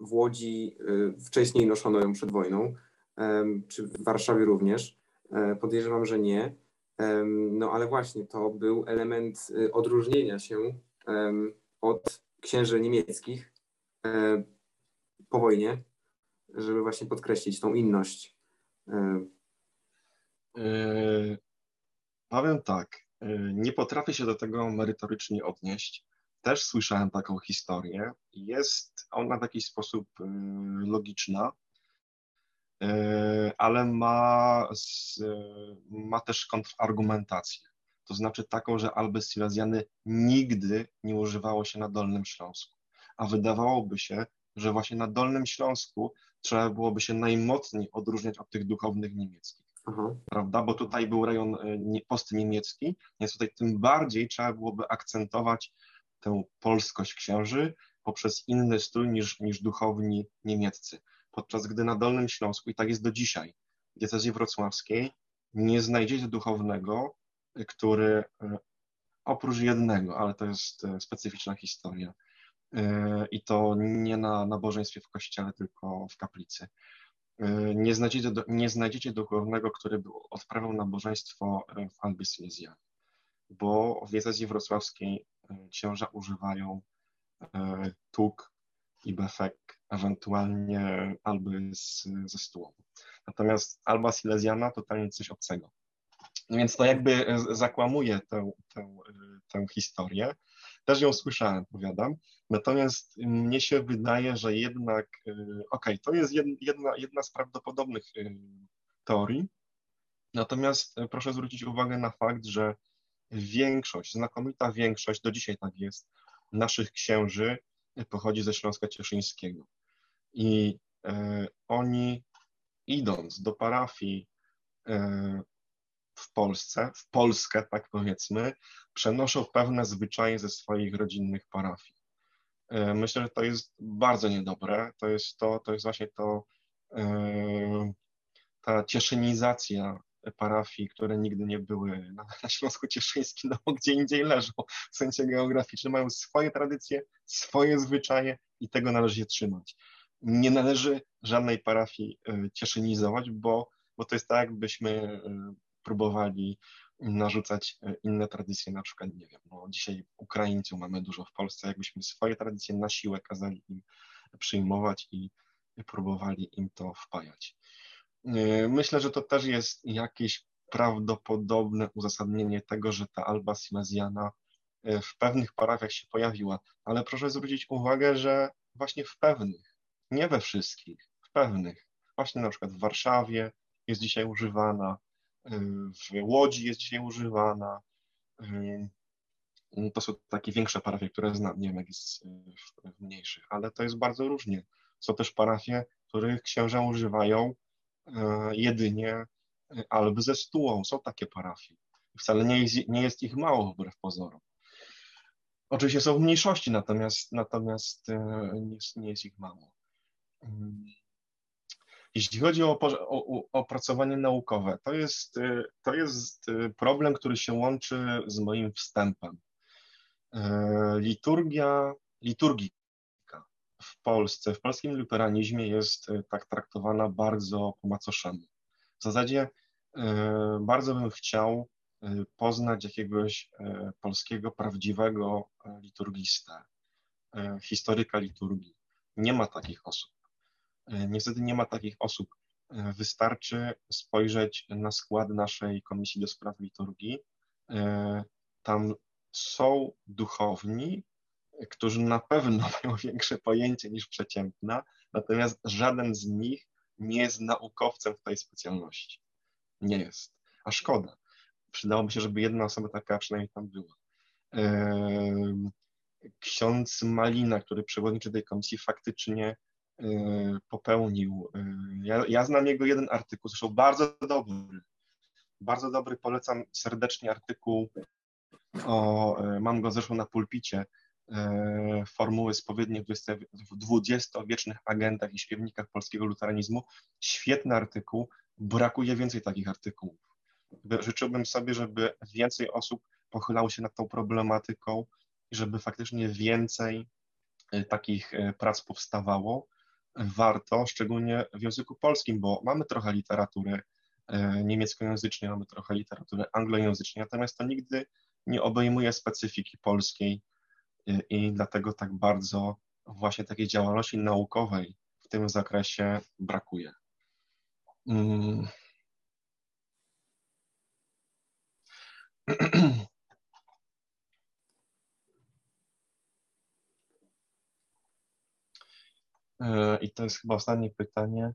w Łodzi wcześniej noszono ją przed wojną, czy w Warszawie również. Podejrzewam, że nie. No ale właśnie to był element odróżnienia się od księży niemieckich po wojnie, żeby właśnie podkreślić tą inność. Yy, powiem tak, nie potrafię się do tego merytorycznie odnieść. Też słyszałem taką historię. Jest ona w jakiś sposób logiczna, ale ma, ma też kontrargumentację to znaczy taką, że Alby Silesiany nigdy nie używało się na Dolnym Śląsku. A wydawałoby się, że właśnie na Dolnym Śląsku trzeba byłoby się najmocniej odróżniać od tych duchownych niemieckich. Aha. Prawda? Bo tutaj był rejon e, postniemiecki, więc tutaj tym bardziej trzeba byłoby akcentować tę polskość księży poprzez inny strój niż, niż duchowni niemieccy. Podczas gdy na Dolnym Śląsku, i tak jest do dzisiaj, w diecezji wrocławskiej, nie znajdziecie duchownego, który e, oprócz jednego, ale to jest e, specyficzna historia, e, i to nie na nabożeństwie w kościele, tylko w kaplicy. Nie znajdziecie, nie znajdziecie duchownego, który by odprawiał nabożeństwo w Albi Silesianie, bo w diecezji wrocławskiej księża używają tuk i befek, ewentualnie alby z, ze stół. Natomiast Alba Silesiana totalnie coś obcego. Więc to jakby e, zakłamuje tę, tę, e, tę historię. Też ją słyszałem, powiadam. Natomiast mnie się wydaje, że jednak, e, okej, okay, to jest jedna, jedna z prawdopodobnych teorii. Natomiast proszę zwrócić uwagę na fakt, że większość, znakomita większość, do dzisiaj tak jest, naszych księży pochodzi ze Śląska Cieszyńskiego. I oni idąc do parafii w Polsce, w Polskę, tak powiedzmy, przenoszą pewne zwyczaje ze swoich rodzinnych parafii. E, myślę, że to jest bardzo niedobre. To jest to, to jest właśnie to, e, ta cieszynizacja parafii, które nigdy nie były na, na Śląsku Cieszyńskim, no gdzie indziej leżą w sensie geograficznym, mają swoje tradycje, swoje zwyczaje i tego należy się trzymać. Nie należy żadnej parafii e, cieszynizować, bo, bo to jest tak, jakbyśmy próbowali narzucać e, inne tradycje, na przykład, nie wiem, no dzisiaj Ukraińców mamy dużo w Polsce, jakbyśmy swoje tradycje na siłę kazali im przyjmować i próbowali im to wpajać. E, myślę, że to też jest jakieś prawdopodobne uzasadnienie tego, że ta Alba Silesiana e, w pewnych parafiach się pojawiła, ale proszę zwrócić uwagę, że właśnie w pewnych, nie we wszystkich, w pewnych, właśnie na przykład w Warszawie jest dzisiaj używana, w Łodzi jest dzisiaj używana. To są takie większe parafie, które znam, nie wiem jak jest w mniejszych, ale to jest bardzo różnie. Są też parafie, których księża używają e, jedynie e, albo ze stułą. Są takie parafie. Wcale nie jest, nie jest ich mało wbrew pozorom. Oczywiście są w mniejszości, natomiast, natomiast e, nie jest, nie jest ich mało. Jeśli chodzi o, opracowanie naukowe, to jest, y, to jest y, problem, który się łączy z moim wstępem. Liturgia, liturgika w Polsce, w polskim luteranizmie jest tak traktowana bardzo po macoszemu. W zasadzie bardzo bym chciał poznać jakiegoś polskiego prawdziwego liturgistę, historyka liturgii. Nie ma takich osób. Niestety nie ma takich osób. Wystarczy spojrzeć na skład naszej Komisji do Spraw Liturgii. Tam są duchowni, którzy na pewno mają większe pojęcie niż przeciętna, natomiast żaden z nich nie jest naukowcem w tej specjalności. Nie jest. A szkoda. Przydałoby się, żeby jedna osoba taka przynajmniej tam była. Ksiądz Malina, który przewodniczy tej komisji, faktycznie popełnił. Ja, ja znam jego jeden artykuł, zresztą bardzo dobry. Bardzo dobry, polecam serdecznie artykuł o, e, mam go zresztą na pulpicie, formuły spowiednie w dwudziestowiecznych agentach i śpiewnikach polskiego luteranizmu. Świetny artykuł, brakuje więcej takich artykułów. Życzyłbym sobie, żeby więcej osób pochylało się nad tą problematyką i żeby faktycznie więcej takich prac powstawało. Warto, szczególnie w języku polskim, bo mamy trochę literatury niemieckojęzycznej, mamy trochę literatury anglojęzycznej, natomiast to nigdy nie obejmuje specyfiki polskiej y, i dlatego tak bardzo właśnie takiej działalności naukowej w tym zakresie brakuje. Mm. E, I to jest chyba ostatnie pytanie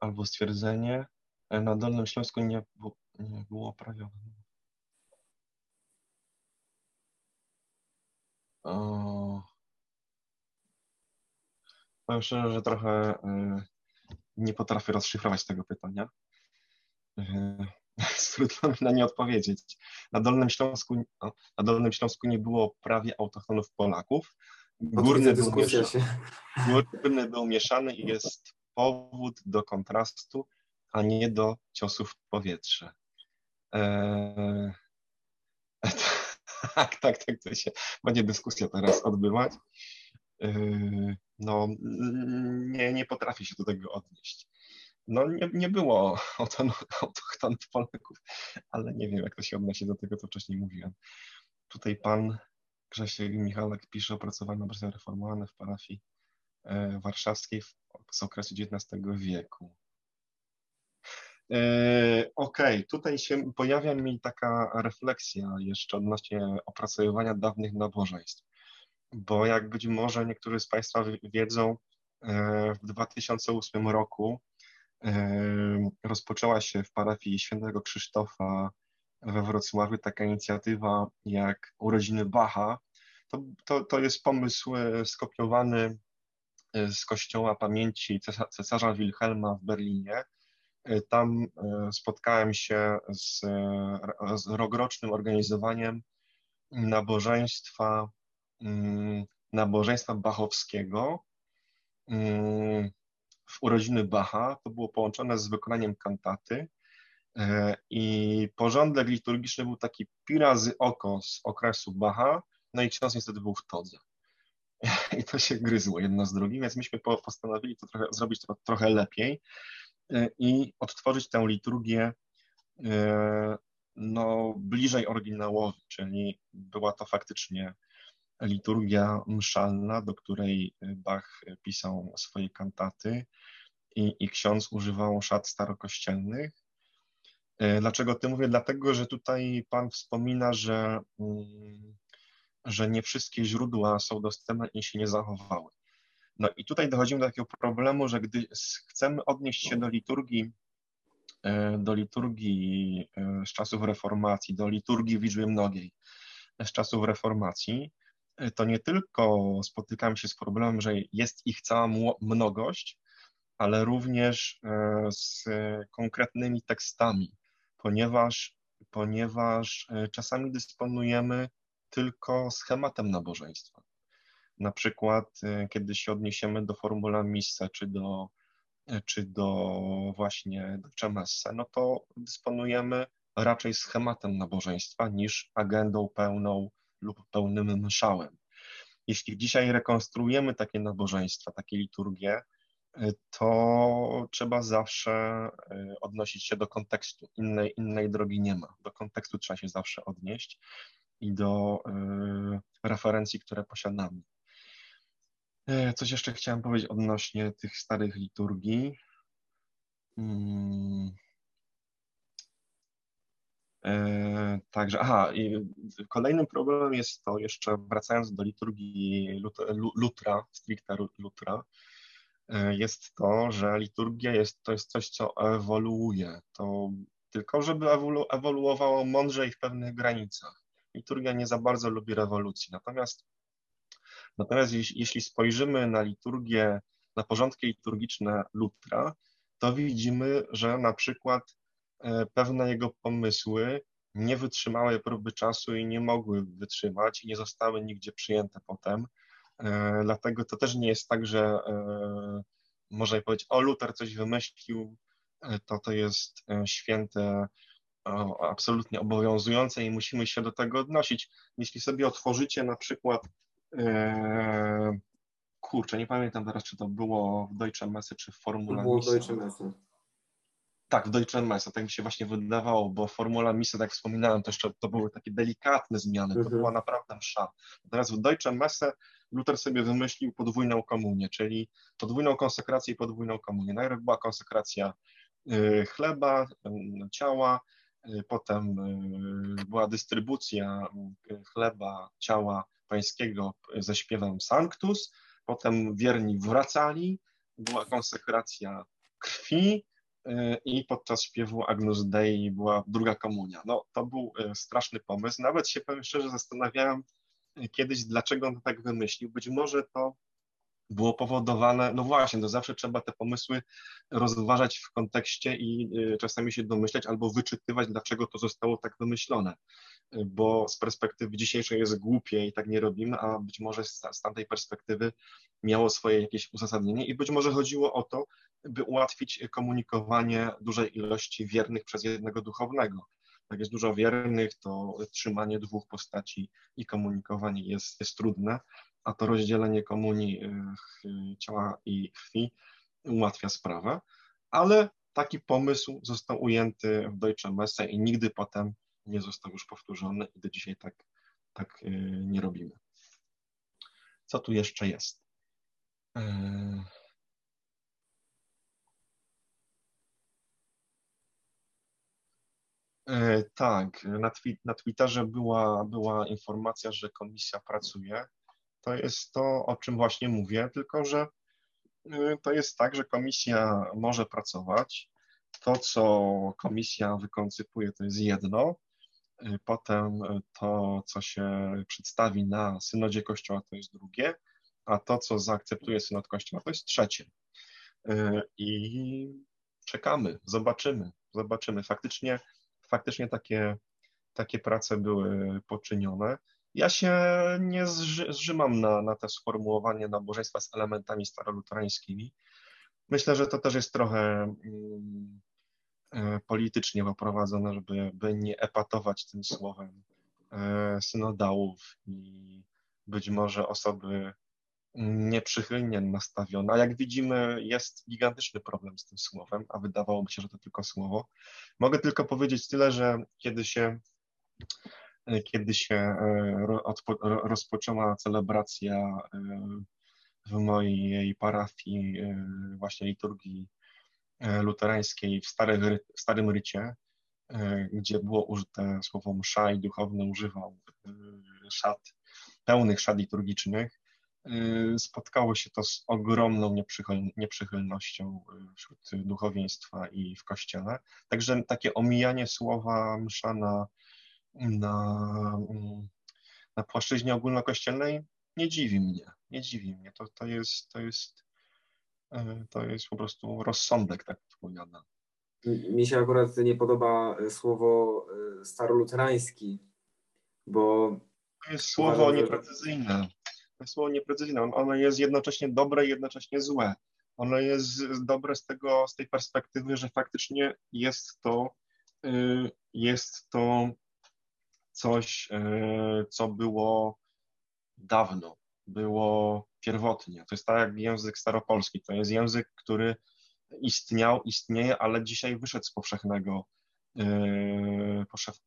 albo stwierdzenie. Na Dolnym Śląsku nie, nie było prawie Powiem szczerze, że trochę y, nie potrafię rozszyfrować tego pytania. Trudno mi na nie odpowiedzieć. Na Dolnym Śląsku, na Dolnym Śląsku nie było prawie autochtonów Polaków. Górny był, mieszany, górny był mieszany i jest powód do kontrastu, a nie do ciosów w powietrze. Eee, tak, tak, tak, to się będzie dyskusja teraz odbywać. Yy, no, nie, nie potrafię się do tego odnieść. No, nie, nie było autochtonów Polaków, ale nie wiem, jak to się odnosi do tego, co wcześniej mówiłem. Tutaj pan Grzesiek Michalek pisze opracowanie obrazy reformowane w parafii e, warszawskiej z okresu XIX wieku. E, okej, okay, tutaj się pojawia mi taka refleksja jeszcze odnośnie opracowywania dawnych nabożeństw, bo jak być może niektórzy z Państwa wiedzą, e, w 2008 roku rozpoczęła się w parafii świętego Krzysztofa we Wrocławiu taka inicjatywa jak urodziny Bacha. To, to, to jest pomysł skopiowany z kościoła pamięci cesarza Wilhelma w Berlinie, E, tam e, spotkałem się z, e, z rokrocznym organizowaniem nabożeństwa, mm, nabożeństwa bachowskiego mm, w urodziny Bacha. To było połączone z wykonaniem kantaty i porządek liturgiczny był taki pi razy oko z okresu Bacha, no i ksiądz niestety był w todze. I to się gryzło jedno z drugim, więc myśmy postanowili to trochę, zrobić to trochę lepiej. E, i odtworzyć tę liturgię e, no, bliżej oryginałowi, czyli była to faktycznie liturgia mszalna, do której Bach pisał swoje kantaty i, i ksiądz używał szat starokościelnych. E, dlaczego ty mówię? Dlatego, że tutaj Pan wspomina, że, mm, że nie wszystkie źródła są dostępne i się nie zachowały. No i tutaj dochodzimy do takiego problemu, że gdy chcemy odnieść się do liturgii, e, do liturgii e, z czasów reformacji, do liturgii w liczbie mnogiej z czasów reformacji, to nie tylko spotykamy się z problemem, że jest ich cała mnogość, ale również z konkretnymi tekstami, ponieważ, ponieważ czasami dysponujemy tylko schematem nabożeństwa. Na przykład, e, kiedy się odniesiemy do formula Missa czy do, e, czy do właśnie do Czemessa, no to dysponujemy raczej schematem nabożeństwa niż agendą pełną lub pełnym mszałem. Jeśli dzisiaj rekonstruujemy takie nabożeństwa, takie liturgie, to trzeba zawsze odnosić się do kontekstu. Innej, innej drogi nie ma. Do kontekstu trzeba się zawsze odnieść i do referencji, które posiadamy. Coś jeszcze chciałem powiedzieć odnośnie tych starych liturgii. Hmm. Także, aha, kolejnym problemem jest to, jeszcze wracając do liturgii Lutra, stricte Lutra, jest to, że liturgia jest, to jest coś, co ewoluuje. To tylko, żeby ewolu, ewoluowało mądrze i w pewnych granicach. Liturgia nie za bardzo lubi rewolucji. Natomiast, natomiast jeśli, jeśli spojrzymy na liturgię, na porządki liturgiczne Lutra, to widzimy, że na przykład e, pewne jego pomysły nie wytrzymały próby czasu i nie mogły wytrzymać i nie zostały nigdzie przyjęte potem. E, dlatego to też nie jest tak, że e, można powiedzieć, o Luther coś wymyślił, to to jest święte, absolutnie obowiązujące i musimy się do tego odnosić. Jeśli sobie otworzycie na przykład kurczę, nie pamiętam teraz, czy to było w Deutsche Messe, czy w Formula Było w Deutsche Messe. Tak, w Deutsche Messe, tak mi się właśnie wydawało, bo Formula Misse, tak jak wspominałem, to jeszcze to były takie delikatne zmiany, to mhm. była naprawdę msza. Natomiast w Deutsche Messe Luther sobie wymyślił podwójną komunię, czyli podwójną konsekrację i podwójną komunię. Najpierw była konsekracja y, chleba, y, ciała, y, potem była dystrybucja chleba, ciała pańskiego ze śpiewem Sanctus, Potem wierni wracali, była konsekracja krwi i podczas śpiewu Agnus Dei była druga komunia. No, to był y, straszny pomysł. Nawet się powiem szczerze zastanawiałem y, kiedyś, dlaczego on tak wymyślił. Być może to było powodowane, no właśnie, to zawsze trzeba te pomysły rozważać w kontekście i czasami się domyślać albo wyczytywać, dlaczego to zostało tak wymyślone bo z perspektywy dzisiejszej jest głupie i tak nie robimy, a być może z, z tamtej perspektywy miało swoje jakieś uzasadnienie i być może chodziło o to, by ułatwić komunikowanie dużej ilości wiernych przez jednego duchownego. Jak jest dużo wiernych, to trzymanie dwóch postaci i komunikowanie jest, jest trudne, a to rozdzielenie komunii y, ciała i krwi ułatwia sprawę, ale taki pomysł został ujęty w Deutsche Messe i nigdy potem nie został już powtórzony i do dzisiaj tak, tak y, nie robimy. Co tu jeszcze jest? Y, tak, na, twi na Twitterze była, była informacja, że komisja pracuje. To jest to, o czym właśnie mówię, tylko że to jest tak, że komisja może pracować. To, co komisja wykoncypuje, to jest jedno, Y, potem y, to, co się przedstawi na synodzie Kościoła, to jest drugie, a to, co zaakceptuje synod Kościoła, to jest trzecie. Y, I czekamy, zobaczymy, zobaczymy. Faktycznie, faktycznie takie, takie prace były poczynione. Ja się nie zrzymam na, na te sformułowanie nabożeństwa z elementami staroluterańskimi. Myślę, że to też jest trochę mm, E, politycznie poprowadzone, żeby by nie epatować tym słowem e, synodałów i być może osoby nieprzychylnie nastawione. A jak widzimy, jest gigantyczny problem z tym słowem, a wydawałoby się, że to tylko słowo. Mogę tylko powiedzieć tyle, że kiedy się, e, kiedy się rozpoczęła celebracja w mojej parafii właśnie liturgii E, luterańskiej w, starych, w Starym Rycie, e, gdzie było użyte słowo msza i duchowny używał e, szat, pełnych szat liturgicznych, spotkało się to z ogromną nieprzychylnością wśród duchowieństwa i w kościele. Także takie omijanie słowa msza na, na, na płaszczyźnie ogólnokościelnej nie dziwi mnie, nie dziwi mnie. To, to, jest, to jest E, to jest po prostu rozsądek, tak odpowiada. Mi się akurat nie podoba słowo staroluterański, bo... To jest słowo nieprecyzyjne. Słowo nieprecyzyjne. Ono jest jednocześnie dobre i jednocześnie złe. Ono jest dobre z, tego, z tej perspektywy, że faktycznie jest to, jest to coś, co było dawno, było pierwotnie. To jest tak jak język staropolski. To jest język, który istniał, istnieje, ale dzisiaj wyszedł z powszechnego,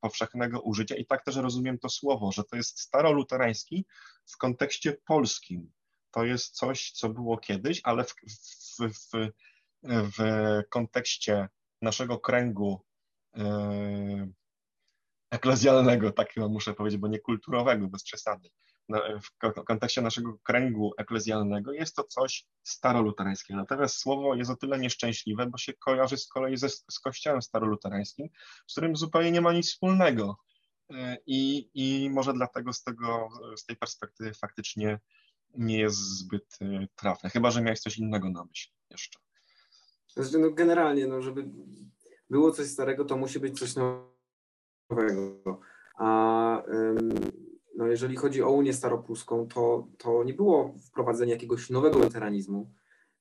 powszechnego użycia. I tak też rozumiem to słowo, że to jest staroluterański w kontekście polskim. To jest coś, co było kiedyś, ale w, w, w, w kontekście naszego kręgu yy, eklezjalnego, tak muszę powiedzieć, bo nie kulturowego, bez przesady, w kontekście naszego kręgu eklezjalnego jest to coś staroluterańskiego. Natomiast słowo jest o tyle nieszczęśliwe, bo się kojarzy z kolei ze, z kościołem staroluterańskim, z którym zupełnie nie ma nic wspólnego. E, I, I może dlatego z, tego, z tej perspektywy faktycznie nie jest zbyt e, trafne. Chyba, że miałeś coś innego na myśli jeszcze. Znaczy, no generalnie, no, żeby było coś starego, to musi być coś nowego. A no jeżeli chodzi o Unię Staropuską, to, to nie było wprowadzenie jakiegoś nowego luteranizmu,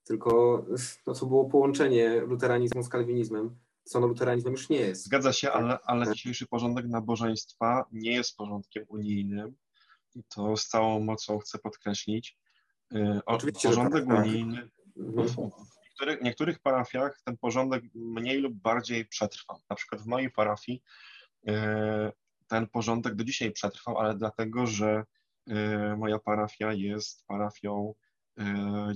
tylko no, to było połączenie luteranizmu z kalwinizmem, co no luteranizmem już nie jest. Zgadza się, ale, ale dzisiejszy porządek nabożeństwa nie jest porządkiem unijnym. I to z całą mocą chcę podkreślić. Y, Oczywiście, porządek tak, tak. unijny mhm. w niektórych, niektórych parafiach ten porządek mniej lub bardziej przetrwał. Na przykład w mojej parafii y, ten porządek do dzisiaj przetrwał, ale dlatego, że y, moja parafia jest parafią y,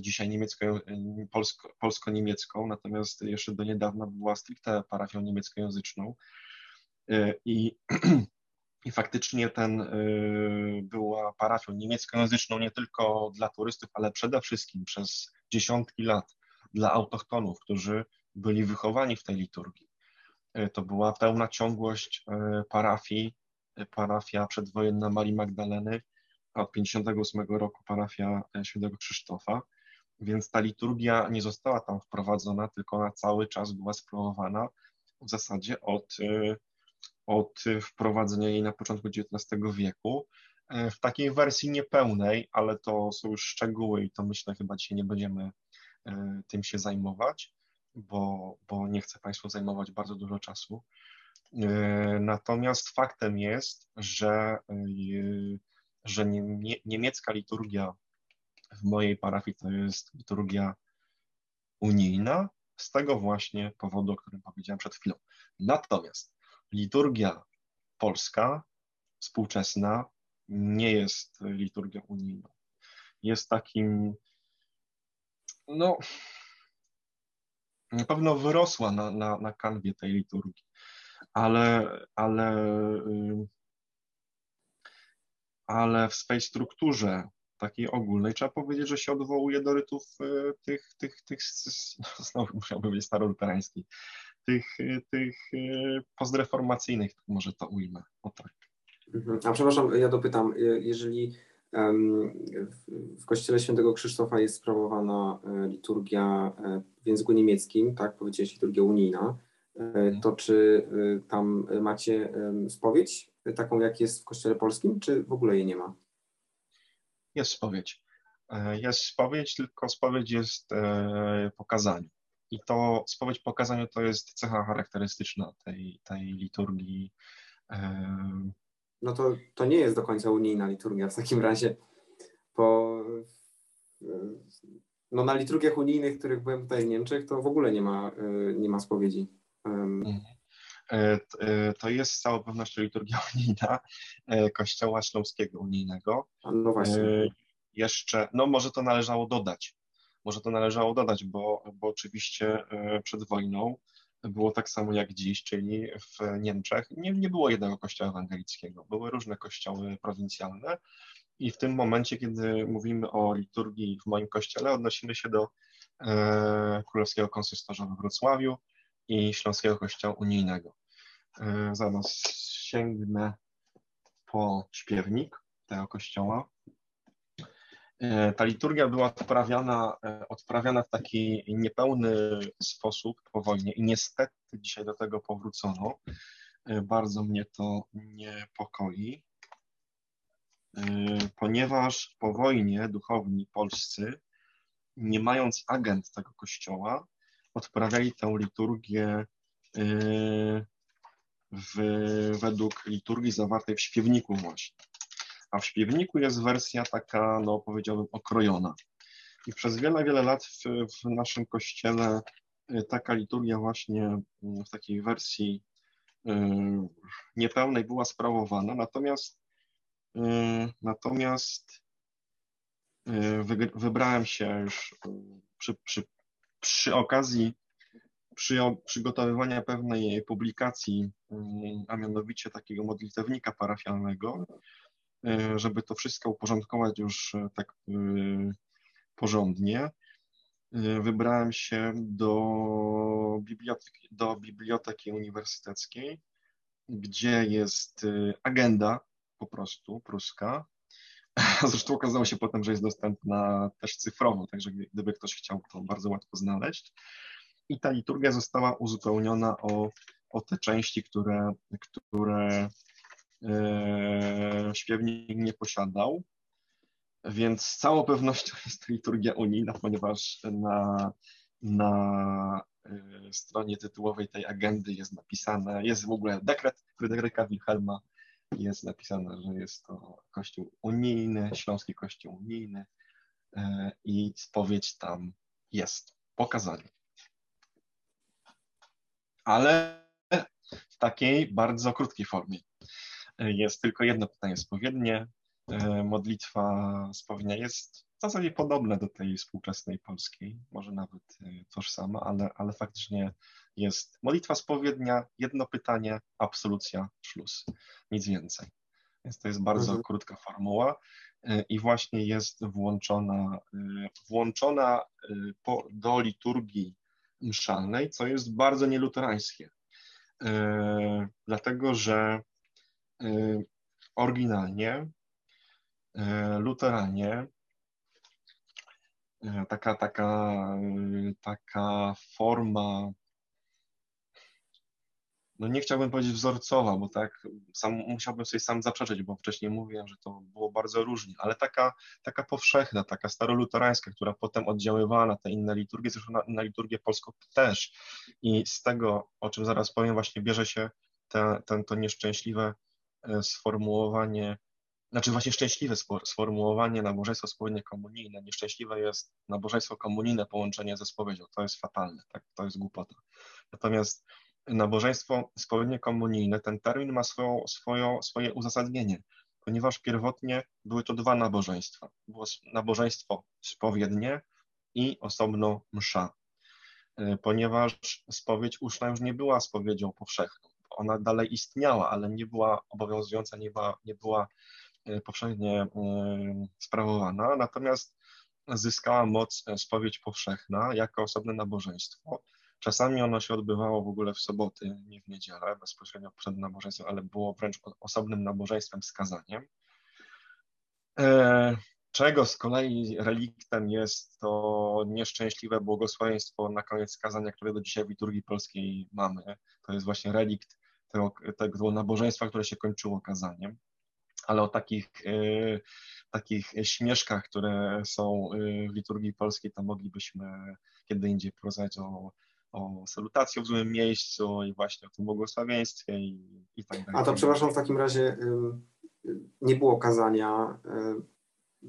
dzisiaj niemiecką, y, polsko, polsko-niemiecką, natomiast jeszcze do niedawna była stricte parafią niemieckojęzyczną. I, i faktycznie ten była parafią niemieckojęzyczną nie tylko dla turystów, ale przede wszystkim przez dziesiątki lat dla autochtonów, którzy byli wychowani w tej liturgii. To była pełna ciągłość parafii parafia przedwojenna Marii Magdaleny, a od 58 roku parafia e, świętego Krzysztofa, więc ta liturgia nie została tam wprowadzona, tylko ona cały czas była sprawowana w zasadzie od, e, od wprowadzenia jej na początku XIX wieku, e, w takiej wersji niepełnej, ale to są już szczegóły i to myślę chyba dzisiaj nie będziemy tym się zajmować, bo, bo nie chcę Państwu zajmować bardzo dużo czasu. E, natomiast faktem jest, że, e, że niemiecka liturgia w mojej parafii to jest liturgia unijna, z tego właśnie powodu, o którym powiedziałem przed chwilą. Natomiast liturgia polska, współczesna, nie jest liturgią unijną. Jest takim, no, na pewno wyrosła na, na, na kanwie tej liturgii ale, ale, ale w swej strukturze takiej ogólnej trzeba powiedzieć, że się odwołuje do rytów y, tych, tych, tych znowu musiałbym być staroluterański, tych, tych y, postreformacyjnych, może to ujmę, o tak. Mhm. A przepraszam, ja dopytam, y, jeżeli w kościele świętego Krzysztofa jest sprawowana liturgia w języku niemieckim, tak, powiedziałeś liturgia unijna, E, to czy e, tam macie spowiedź, taką jak jest w Kościele Polskim, czy w ogóle jej nie ma? Jest spowiedź. E, jest spowiedź, tylko spowiedź jest po kazaniu. I to spowiedź po kazaniu to jest cecha charakterystyczna tej, tej liturgii. No to, to nie jest do końca unijna liturgia w takim razie, bo no na liturgiach unijnych, których byłem tutaj w Niemczech, to w ogóle nie ma, nie ma spowiedzi. E, e, to jest z całą pewnością liturgia unijna e, Kościoła Śląskiego Unijnego. No właśnie. Jeszcze, no może to należało dodać, może to należało dodać, bo, bo oczywiście przed wojną było tak samo jak dziś, czyli w Niemczech nie, nie było jednego kościoła ewangelickiego, były różne kościoły prowincjalne i w tym momencie, kiedy mówimy o liturgii w moim kościele, odnosimy się do e, Królewskiego Konsystorza we Wrocławiu, i Śląskiego Kościoła Unijnego. E, zaraz sięgnę po śpiewnik tego kościoła. E, ta liturgia była odprawiana, e, odprawiana w taki niepełny sposób po wojnie i niestety dzisiaj do tego powrócono. Bardzo mnie to niepokoi, ponieważ po wojnie duchowni polscy, nie mając agent tego kościoła, odprawiali tę liturgię w, według liturgii zawartej w śpiewniku właśnie. A w śpiewniku jest wersja taka, no powiedziałbym, okrojona. I przez wiele, wiele lat w, w naszym kościele y, taka liturgia właśnie mm, w takiej wersji y, niepełnej była sprawowana, natomiast y, natomiast wybrałem się już przy, przy, przy okazji przy, przygotowywania pewnej publikacji, a mianowicie takiego modlitewnika parafialnego, żeby to wszystko uporządkować już tak porządnie, y, wybrałem się do biblioteki, do biblioteki uniwersyteckiej, gdzie jest agenda po prostu pruska. Zresztą okazało się potem, że jest dostępna też cyfrowo, także gdyby ktoś chciał, to bardzo łatwo znaleźć. I ta liturgia została uzupełniona o, o te części, które, które e, śpiewnik nie posiadał. Więc z całą pewnością jest to liturgia unijna, ponieważ na, na y, stronie tytułowej tej agendy jest napisane, jest w ogóle dekret Fryderyka Wilhelma, jest napisane, że jest to kościół unijny, śląski kościół unijny y, i spowiedź tam jest, pokazanie. Ale w takiej bardzo krótkiej formie. Jest tylko jedno pytanie spowiednie, E, modlitwa spowiednia jest w zasadzie podobna do tej współczesnej polskiej, może nawet e, tożsama, ale, ale faktycznie jest modlitwa spowiednia, jedno pytanie, absolucja, szluz, nic więcej. Więc to jest bardzo mhm. krótka formuła e, i właśnie jest włączona, włączona po, do liturgii mszalnej, co jest bardzo nieluterańskie, dlatego że oryginalnie E, luteranie, e, taka, taka, taka forma, no nie chciałbym powiedzieć wzorcowa, bo tak sam, musiałbym sobie sam zaprzeczyć, bo wcześniej mówiłem, że to było bardzo różnie, ale taka, taka powszechna, taka staroluterańska, która potem oddziaływała na te inne liturgie, zresztą na, na liturgię polską też. I z tego, o czym zaraz powiem, właśnie bierze się te, ten, to nieszczęśliwe sformułowanie znaczy właśnie szczęśliwe sformułowanie nabożeństwo spowiednie komunijne, nieszczęśliwe jest nabożeństwo komunijne połączenie ze spowiedzią, to jest fatalne, tak, to jest głupota. Natomiast nabożeństwo spowiednie komunijne, ten termin ma swoją, swoją, swoje uzasadnienie, ponieważ pierwotnie były to dwa nabożeństwa. Było nabożeństwo spowiednie i osobno msza, y, ponieważ spowiedź uszna już nie była spowiedzią powszechną. Ona dalej istniała, ale nie była obowiązująca, nie była, nie była E, powszechnie e, sprawowana, natomiast zyskała moc e, spowiedź powszechna jako osobne nabożeństwo. Czasami ono się odbywało w ogóle w soboty, nie w niedzielę, bezpośrednio przed nabożeństwem, ale było wręcz osobnym nabożeństwem, skazaniem. Czego z kolei reliktem jest to nieszczęśliwe błogosławieństwo na koniec skazania, które do dzisiaj w liturgii polskiej mamy. To jest właśnie relikt tego, tego nabożeństwa, które się kończyło kazaniem ale o takich, e, takich śmieszkach, które są e, w liturgii polskiej, to moglibyśmy kiedy indziej porozmawiać o, o salutacji w złym miejscu i właśnie o tym błogosławieństwie i, i tak dalej. A to przepraszam, w takim razie nie było kazania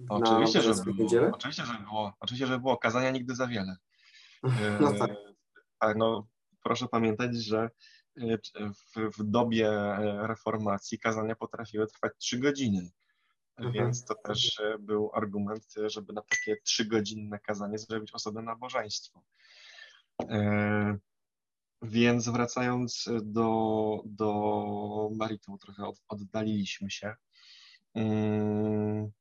Oczywiście, że było. Niedzielę? Oczywiście, że było. Oczywiście, że było. Kazania nigdy za wiele. No tak. tak, no proszę pamiętać, że w, w dobie e, reformacji kazania potrafiły trwać trzy godziny. Mhm. Więc to też e, był argument, żeby na takie trzygodzinne kazanie zrobić osobne nabożeństwo. E, więc wracając do, do meritum, trochę oddaliliśmy się. Mm,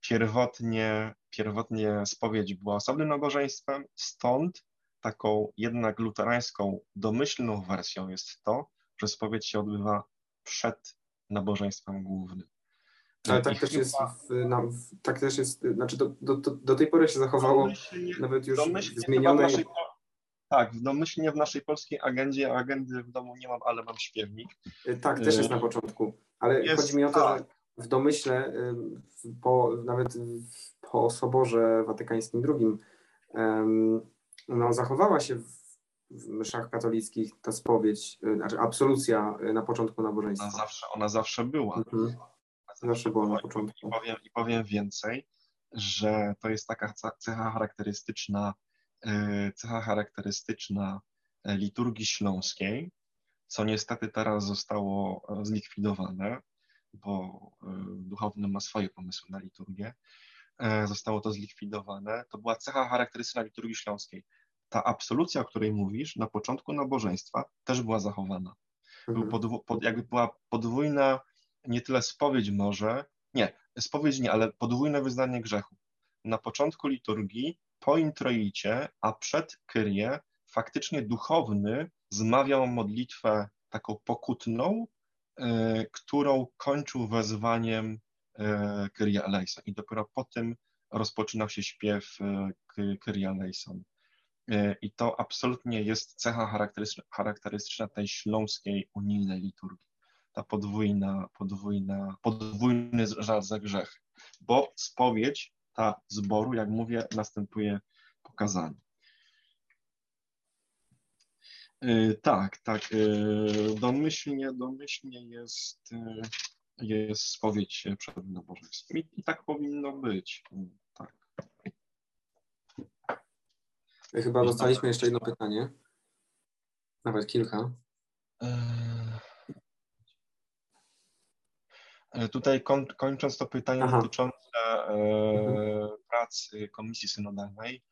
pierwotnie, pierwotnie spowiedź była osobnym nabożeństwem, stąd taką jednak luterańską, domyślną wersją jest to, że spowiedź się odbywa przed nabożeństwem głównym. Ale tak też, jest w, na, w, tak też jest, znaczy do, do, do, tej pory się zachowało domyślnie, nawet już zmienionej... Naszej, tak, domyślnie w naszej polskiej agendzie, agendy w domu nie mam, ale mam śpiewnik. Y, tak, też jest na y, początku, ale jest, chodzi mi o to, tak. że w domyśle, y, po, nawet po Soborze Watykańskim II, no, zachowała się w w mszach katolickich ta spowiedź, znaczy absolucja na początku nabożeństwa. Ona zawsze, ona zawsze była. Mhm. Zawsze była na początku. I powiem, I powiem więcej, że to jest taka cecha charakterystyczna, cecha charakterystyczna liturgii śląskiej, co niestety teraz zostało zlikwidowane, bo duchowny ma swoje pomysły na liturgię. Zostało to zlikwidowane. To była cecha charakterystyczna liturgii śląskiej. Ta absolucja, o której mówisz, na początku nabożeństwa też była zachowana. Był podw- pod, jakby była podwójna, nie tyle spowiedź może, nie, spowiedź nie, ale podwójne wyznanie grzechu. Na początku liturgii, po introicie, a przed kyrie, faktycznie duchowny zmawiał modlitwę taką pokutną, y, którą kończył wezwaniem y, Kyrie eleison. I dopiero po tym rozpoczynał się śpiew y, Kyrie eleison. I to absolutnie jest cecha charakterystyczna, charakterystyczna tej śląskiej unijnej liturgii. Ta podwójna, podwójna, podwójny żal za grzech. Bo spowiedź, ta zboru, jak mówię, następuje pokazanie. Tak, tak. Domyślnie, domyślnie jest, jest spowiedź przed nabożeństwem. I, I tak powinno być. Tak. Chyba dostaliśmy jeszcze jedno pytanie. Nawet kilka. Tutaj koń, kończąc to pytanie Aha. dotyczące e, Mhm. pracy Komisji Synodalnej,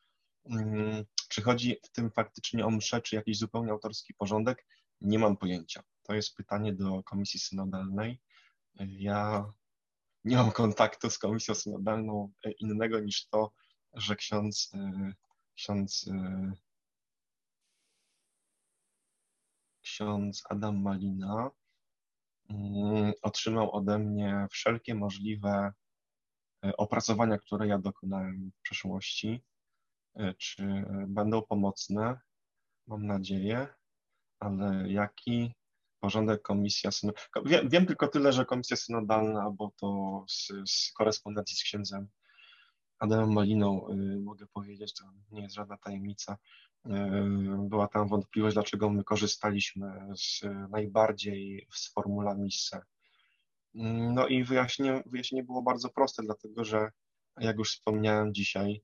mm, czy chodzi w tym faktycznie o mszę, czy jakiś zupełnie autorski porządek? Nie mam pojęcia. To jest pytanie do Komisji Synodalnej. Ja nie mam kontaktu z Komisją Synodalną e, innego niż to, że ksiądz, e, ksiądz, e, ksiądz Adam Malina mm, otrzymał ode mnie wszelkie możliwe opracowania, które ja dokonałem w przeszłości. Czy będą pomocne? Mam nadzieję, ale jaki porządek komisja synodalna? Wiem, wiem tylko tyle, że komisja synodalna, bo to z, z korespondencji z księdzem Adamem Maliną y, mogę powiedzieć, to nie jest żadna tajemnica. Y, Była tam wątpliwość, dlaczego my korzystaliśmy z najbardziej z formula Misse. No i wyjaśnienie, wyjaśnienie było bardzo proste, dlatego że, jak już wspomniałem dzisiaj,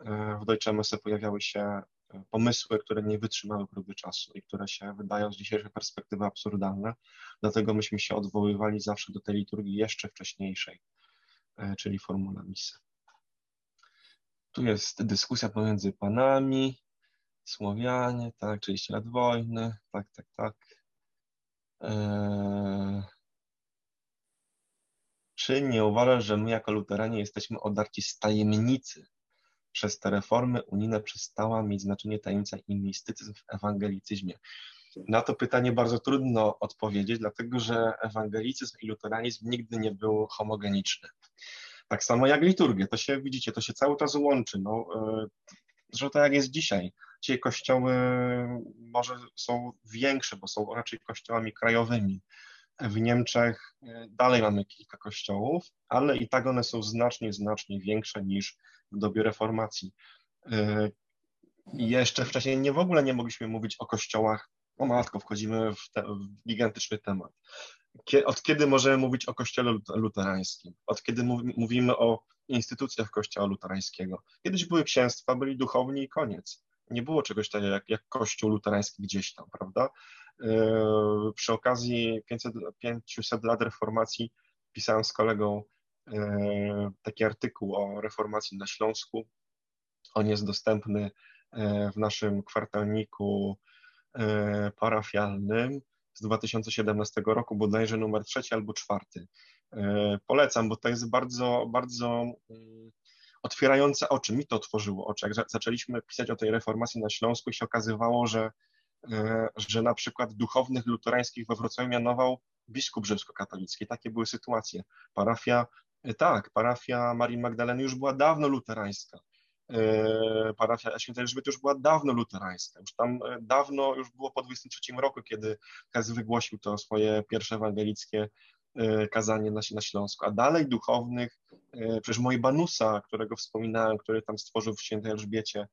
y, w Deutsche Messe pojawiały się pomysły, które nie wytrzymały próby czasu i które się wydają z dzisiejszej perspektywy absurdalne. Dlatego myśmy się odwoływali zawsze do tej liturgii jeszcze wcześniejszej, czyli formula Misse. Tu jest dyskusja pomiędzy panami, Słowianie, tak, 30 lat wojny, tak, tak, tak. Eee... Czy nie uważasz, że my jako luteranie jesteśmy odarci z tajemnicy? Przez te reformy unijne przestała mieć znaczenie tajemnica i mistycyzm w ewangelicyzmie. Na to pytanie bardzo trudno odpowiedzieć, dlatego że ewangelicyzm i luteranizm nigdy nie był homogeniczny. Tak samo jak liturgia, to się widzicie, to się cały czas łączy. No, że tak jak jest dzisiaj. Dzisiaj kościoły może są większe, bo są raczej kościołami krajowymi. W Niemczech dalej mamy kilka kościołów, ale i tak one są znacznie, znacznie większe niż w dobie reformacji. I jeszcze wcześniej nie w ogóle nie mogliśmy mówić o kościołach, o matko, wchodzimy w, te, w gigantyczny temat od kiedy możemy mówić o kościele luterańskim? Od kiedy mówimy o instytucjach kościoła luterańskiego? Kiedyś były księstwa, byli duchowni i koniec. Nie było czegoś takiego jak, jak kościół luterański gdzieś tam, prawda? Yy, przy okazji 500, 500 lat reformacji pisałem z kolegą taki artykuł o reformacji na Śląsku. On jest dostępny yy, w naszym kwartalniku parafialnym z 2017 roku, bodajże numer trzeci albo czwarty. E, polecam, bo to jest bardzo, bardzo mm, otwierające oczy. Mi to otworzyło oczy. Jak zaczęliśmy pisać o tej reformacji na Śląsku, się okazywało, że, e, że na przykład duchownych luterańskich we Wrocławiu mianował biskup rzymskokatolicki. Takie były sytuacje. Parafia, e, tak, parafia Marii Magdaleny już była dawno luterańska. E, parafia świętej Elżbiety już była dawno luterańska, już tam e, dawno, już było po 23 roku, kiedy Hez wygłosił to swoje pierwsze ewangelickie e, kazanie na, na Śląsku, a dalej duchownych, przecież Mojbanusa, którego wspominałem, który tam stworzył w świętej Elżbiecie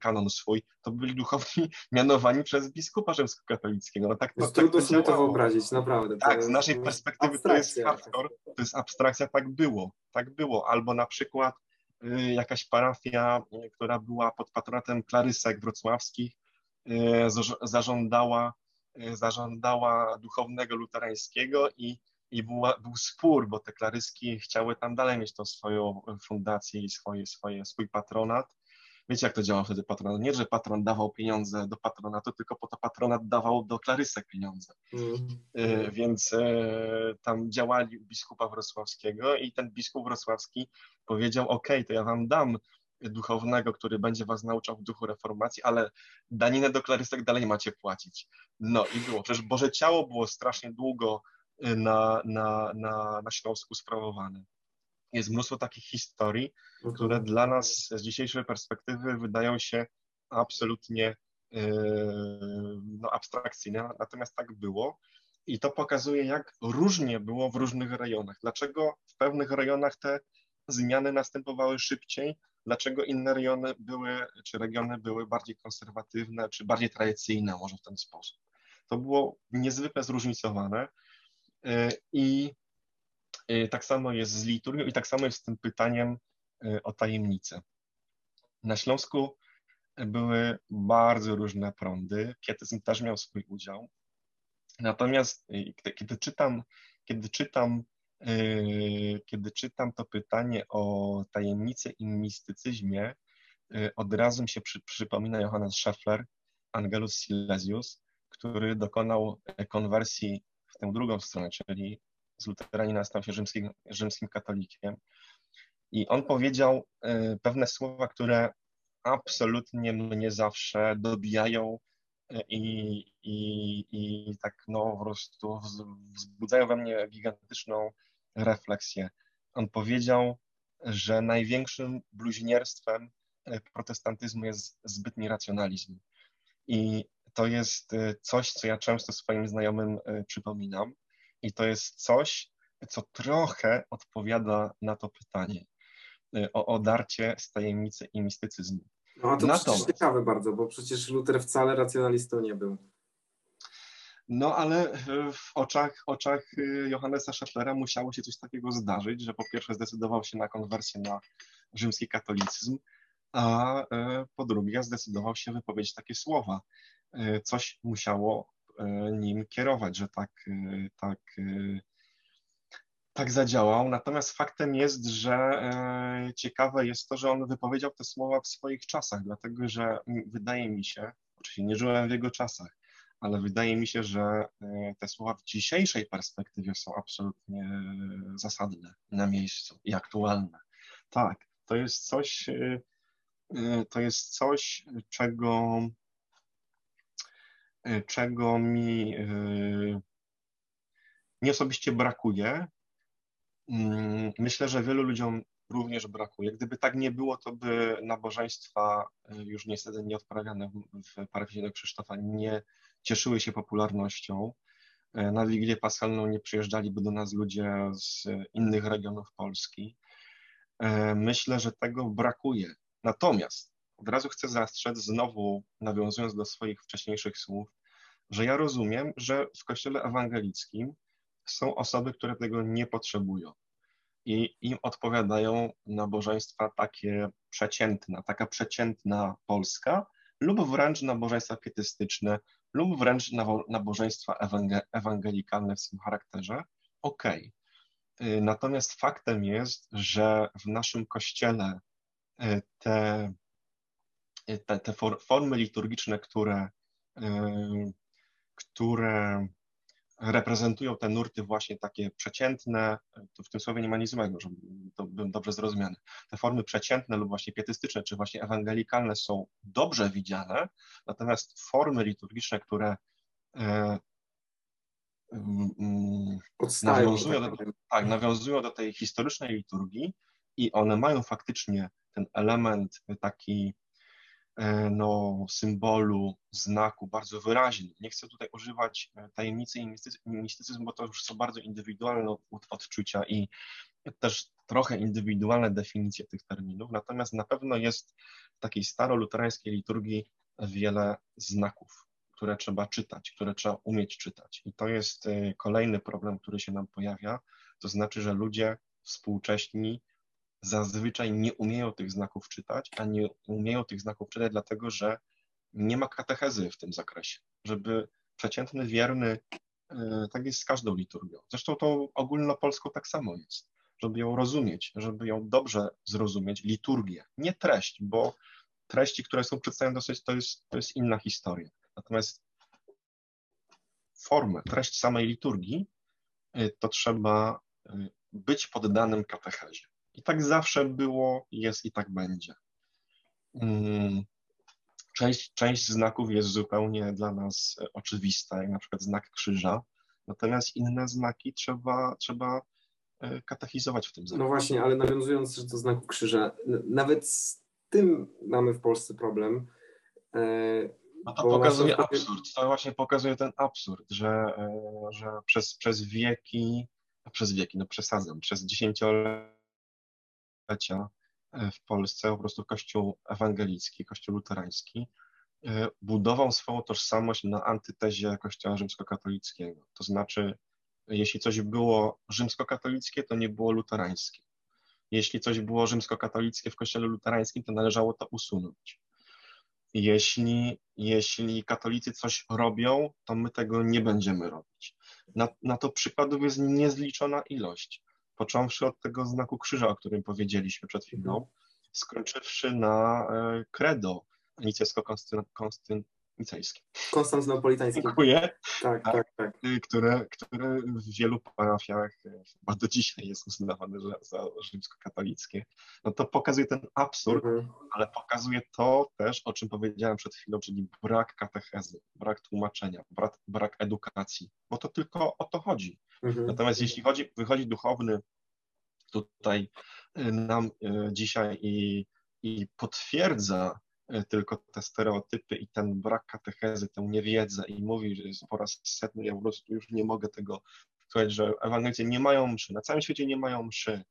kanon swój, to byli duchowni mianowani przez biskupa rzymskokatolickiego. No tak, to, tak trudno sobie to wyobrazić, naprawdę. Tak, z naszej perspektywy to jest hardcore, to jest abstrakcja, tak było, tak było. Albo na przykład y, jakaś parafia, y, która była pod patronatem Klarysek wrocławskich, y, zażądała, zażądała duchownego luterańskiego i i była, był spór, bo te klaryski chciały tam dalej mieć tą swoją fundację i swoje, swoje, swój patronat. Wiecie, jak to działa wtedy patronat? Nie, że patron dawał pieniądze do patronatu, tylko po to patronat dawał do klarysek pieniądze. Mm. Więc e, tam działali u biskupa wrocławskiego i ten biskup wrocławski powiedział, ok, to ja wam dam duchownego, który będzie was nauczał w duchu reformacji, ale daninę do klarysek dalej macie płacić. No i było. Przecież Boże Ciało było strasznie długo na, na, na, na Śląsku sprawowane. Jest mnóstwo takich historii, które dla nas z dzisiejszej perspektywy wydają się absolutnie yy, no, abstrakcyjne, natomiast tak było. I to pokazuje, jak różnie było w różnych rejonach. Dlaczego w pewnych rejonach te zmiany następowały szybciej, dlaczego inne rejony były, czy regiony były bardziej konserwatywne, czy bardziej tradycyjne, może w ten sposób. To było niezwykle zróżnicowane E, I e, tak samo jest z liturgią i tak samo jest z tym pytaniem e, o tajemnicę. Na Śląsku były bardzo różne prądy, pietyzm też miał swój udział. Natomiast kiedy czytam, kiedy czytam, kiedy czytam to pytanie o tajemnicę i mistycyzmie, od razu mi się przy, przypomina Johannes Scheffler, Angelus Silesius, który dokonał konwersji tę drugą stronę, czyli z luteranina stał się rzymskim, rzymskim katolikiem. I on powiedział e, pewne słowa, które absolutnie mnie zawsze dobijają e, i, i, i tak no po prostu wzbudzają we mnie gigantyczną refleksję. On powiedział, że największym bluźnierstwem e, protestantyzmu jest zbytni racjonalizm. I to jest coś, co ja często swoim znajomym przypominam i to jest coś, co trochę odpowiada na to pytanie y, o odarcie z tajemnicy i mistycyzmu. No to Natomiast, ciekawe bardzo, bo przecież Luther wcale racjonalistą nie był. No ale w oczach, oczach Johannesa Schefflera musiało się coś takiego zdarzyć, że po pierwsze zdecydował się na konwersję na rzymski katolicyzm, a po drugie zdecydował się wypowiedzieć takie słowa. Coś musiało nim kierować, że tak, e, tak, tak zadziałał. Natomiast faktem jest, że ciekawe jest to, że on wypowiedział te słowa w swoich czasach, dlatego że wydaje mi się, oczywiście nie żyłem w jego czasach, ale wydaje mi się, że te słowa w dzisiejszej perspektywie są absolutnie zasadne, na miejscu i aktualne. Tak, to jest coś, to jest coś, czego czego mi y, nie osobiście brakuje. Mm, myślę, że wielu ludziom również brakuje. Gdyby tak nie było, to by nabożeństwa y, już niestety nie odprawiane w parafii Krzysztofa nie cieszyły się popularnością. Na Wigilię Paschalną nie przyjeżdżaliby do nas ludzie z innych regionów Polski. Myślę, że tego brakuje. Natomiast od razu chcę zastrzec, znowu nawiązując do swoich wcześniejszych słów, że ja rozumiem, że w kościele ewangelickim są osoby, które tego nie potrzebują i im odpowiadają nabożeństwa takie przeciętne, taka przeciętna Polska lub wręcz nabożeństwa pietystyczne lub wręcz nabożeństwa ewangelikalne w swym charakterze. Okej. Okay. Natomiast faktem jest, że w naszym kościele y, te te, te formy liturgiczne, które, które reprezentują te nurty właśnie takie przeciętne, to w tym słowie nie ma nic złego, żeby to bym dobrze zrozumiany. Te formy przeciętne lub właśnie pietystyczne, czy właśnie ewangelikalne są dobrze widziane, natomiast formy liturgiczne, które e, mm, nawiązują, tak do, tak, nawiązują do tej historycznej liturgii i one mają faktycznie ten element taki no, symbolu, znaku bardzo wyraźny. Nie chcę tutaj używać e, tajemnicy i mistycyzmu, bo to już są bardzo indywidualne odczucia i też trochę indywidualne definicje tych terminów, natomiast na pewno jest w takiej staroluterańskiej liturgii wiele znaków, które trzeba czytać, które trzeba umieć czytać. I to jest y, kolejny problem, który się nam pojawia, to znaczy, że ludzie współcześni zazwyczaj nie umieją tych znaków czytać, a nie umieją tych znaków czytać dlatego, że nie ma katechezy w tym zakresie, żeby przeciętny wierny, y, tak jest z każdą liturgią. Zresztą to ogólnopolską tak samo jest, żeby ją rozumieć, żeby ją dobrze zrozumieć, liturgię, nie treść, bo treści, które są przedstawione dosyć, to jest, to jest inna historia. Natomiast formę, treść samej liturgii, y, to trzeba y, być poddanym katechezie. I tak zawsze było, jest i tak będzie. Mm, część, część znaków jest zupełnie dla nas oczywista, jak na przykład znak krzyża, natomiast inne znaki trzeba, trzeba e, katechizować w tym zakresie. No właśnie, ale nawiązując do znaku krzyża, nawet z tym mamy w Polsce problem. E, no to pokazuje absurd, to właśnie pokazuje ten absurd, że, e, że przez, przez wieki, przez wieki, no przesadzam, przez dziesięciolecia E, w Polsce po prostu Kościół ewangelicki, Kościół luterański e, budował swoją tożsamość na antytezie Kościoła rzymskokatolickiego. To znaczy, jeśli coś było rzymskokatolickie, to nie było luterańskie. Jeśli coś było rzymskokatolickie w kościele luterańskim, to należało to usunąć. Jeśli, jeśli katolicy coś robią, to my tego nie będziemy robić. Na, na to przykładów jest niezliczona ilość począwszy od tego znaku krzyża, o którym powiedzieliśmy przed chwilą, mhm. skończywszy na e, credo nicejsko-konstynicejskim. Konstantynopolitańskim. Dziękuję. Tak, tak, tak. Y, które, które w wielu parafiach e, chyba do dzisiaj jest uznawane za, za rzymskokatolickie. No to pokazuje ten absurd, mhm. ale pokazuje to też, o czym powiedziałem przed chwilą, czyli brak katechezy, brak tłumaczenia, brak, brak edukacji, bo to tylko o to chodzi. Mhm. Natomiast jeśli chodzi, wychodzi duchowny tutaj y, nam y, dzisiaj i, i potwierdza y, tylko te stereotypy i ten brak katechezy, tę niewiedzę i mówi, że jest po raz setny, ja po prostu już nie mogę tego słuchać, że ewangelicy nie mają mszy, na całym świecie nie mają mszy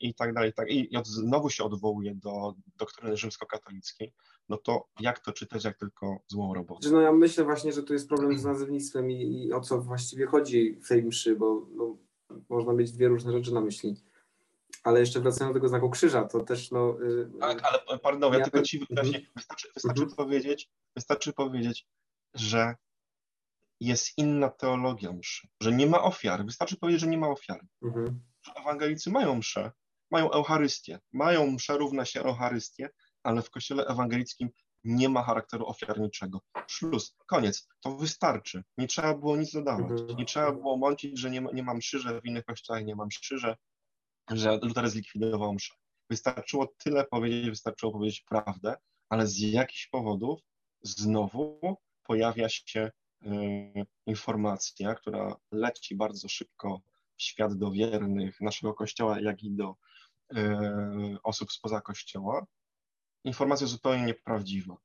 i tak dalej, tak. I znowu się odwołuje do doktryny rzymskokatolickiej, no to jak to czytać, jak tylko złą robotę? No ja myślę właśnie, że tu jest problem z nazewnictwem i, i o co właściwie chodzi w tej mszy, bo no, można mieć dwie różne rzeczy na myśli. Ale jeszcze wracając do tego znaku krzyża, to też no... Yy, tak, ale pardon, ja, tylko ci wyraźnie, -hmm. wystarczy, wystarczy -hmm. powiedzieć, wystarczy powiedzieć, że jest inna teologia mszy, że nie ma ofiar. Wystarczy powiedzieć, że nie ma ofiary. Że ewangelicy mają mszę, mają Eucharystię, mają mszę równa się Eucharystię, ale w kościele ewangelickim nie ma charakteru ofiarniczego. Szluz, koniec, to wystarczy. Nie trzeba było nic dodawać. Mhm. Nie trzeba było mącić, że nie, nie mam mszy, że w innych kościołach nie mam mszy, że, że Luther zlikwidował mszę. Wystarczyło tyle powiedzieć, wystarczyło powiedzieć prawdę, ale z jakichś powodów znowu pojawia się y, informacja, która leci bardzo szybko w świat do wiernych naszego kościoła, jak i do y, osób spoza kościoła, informacja zupełnie nieprawdziwa.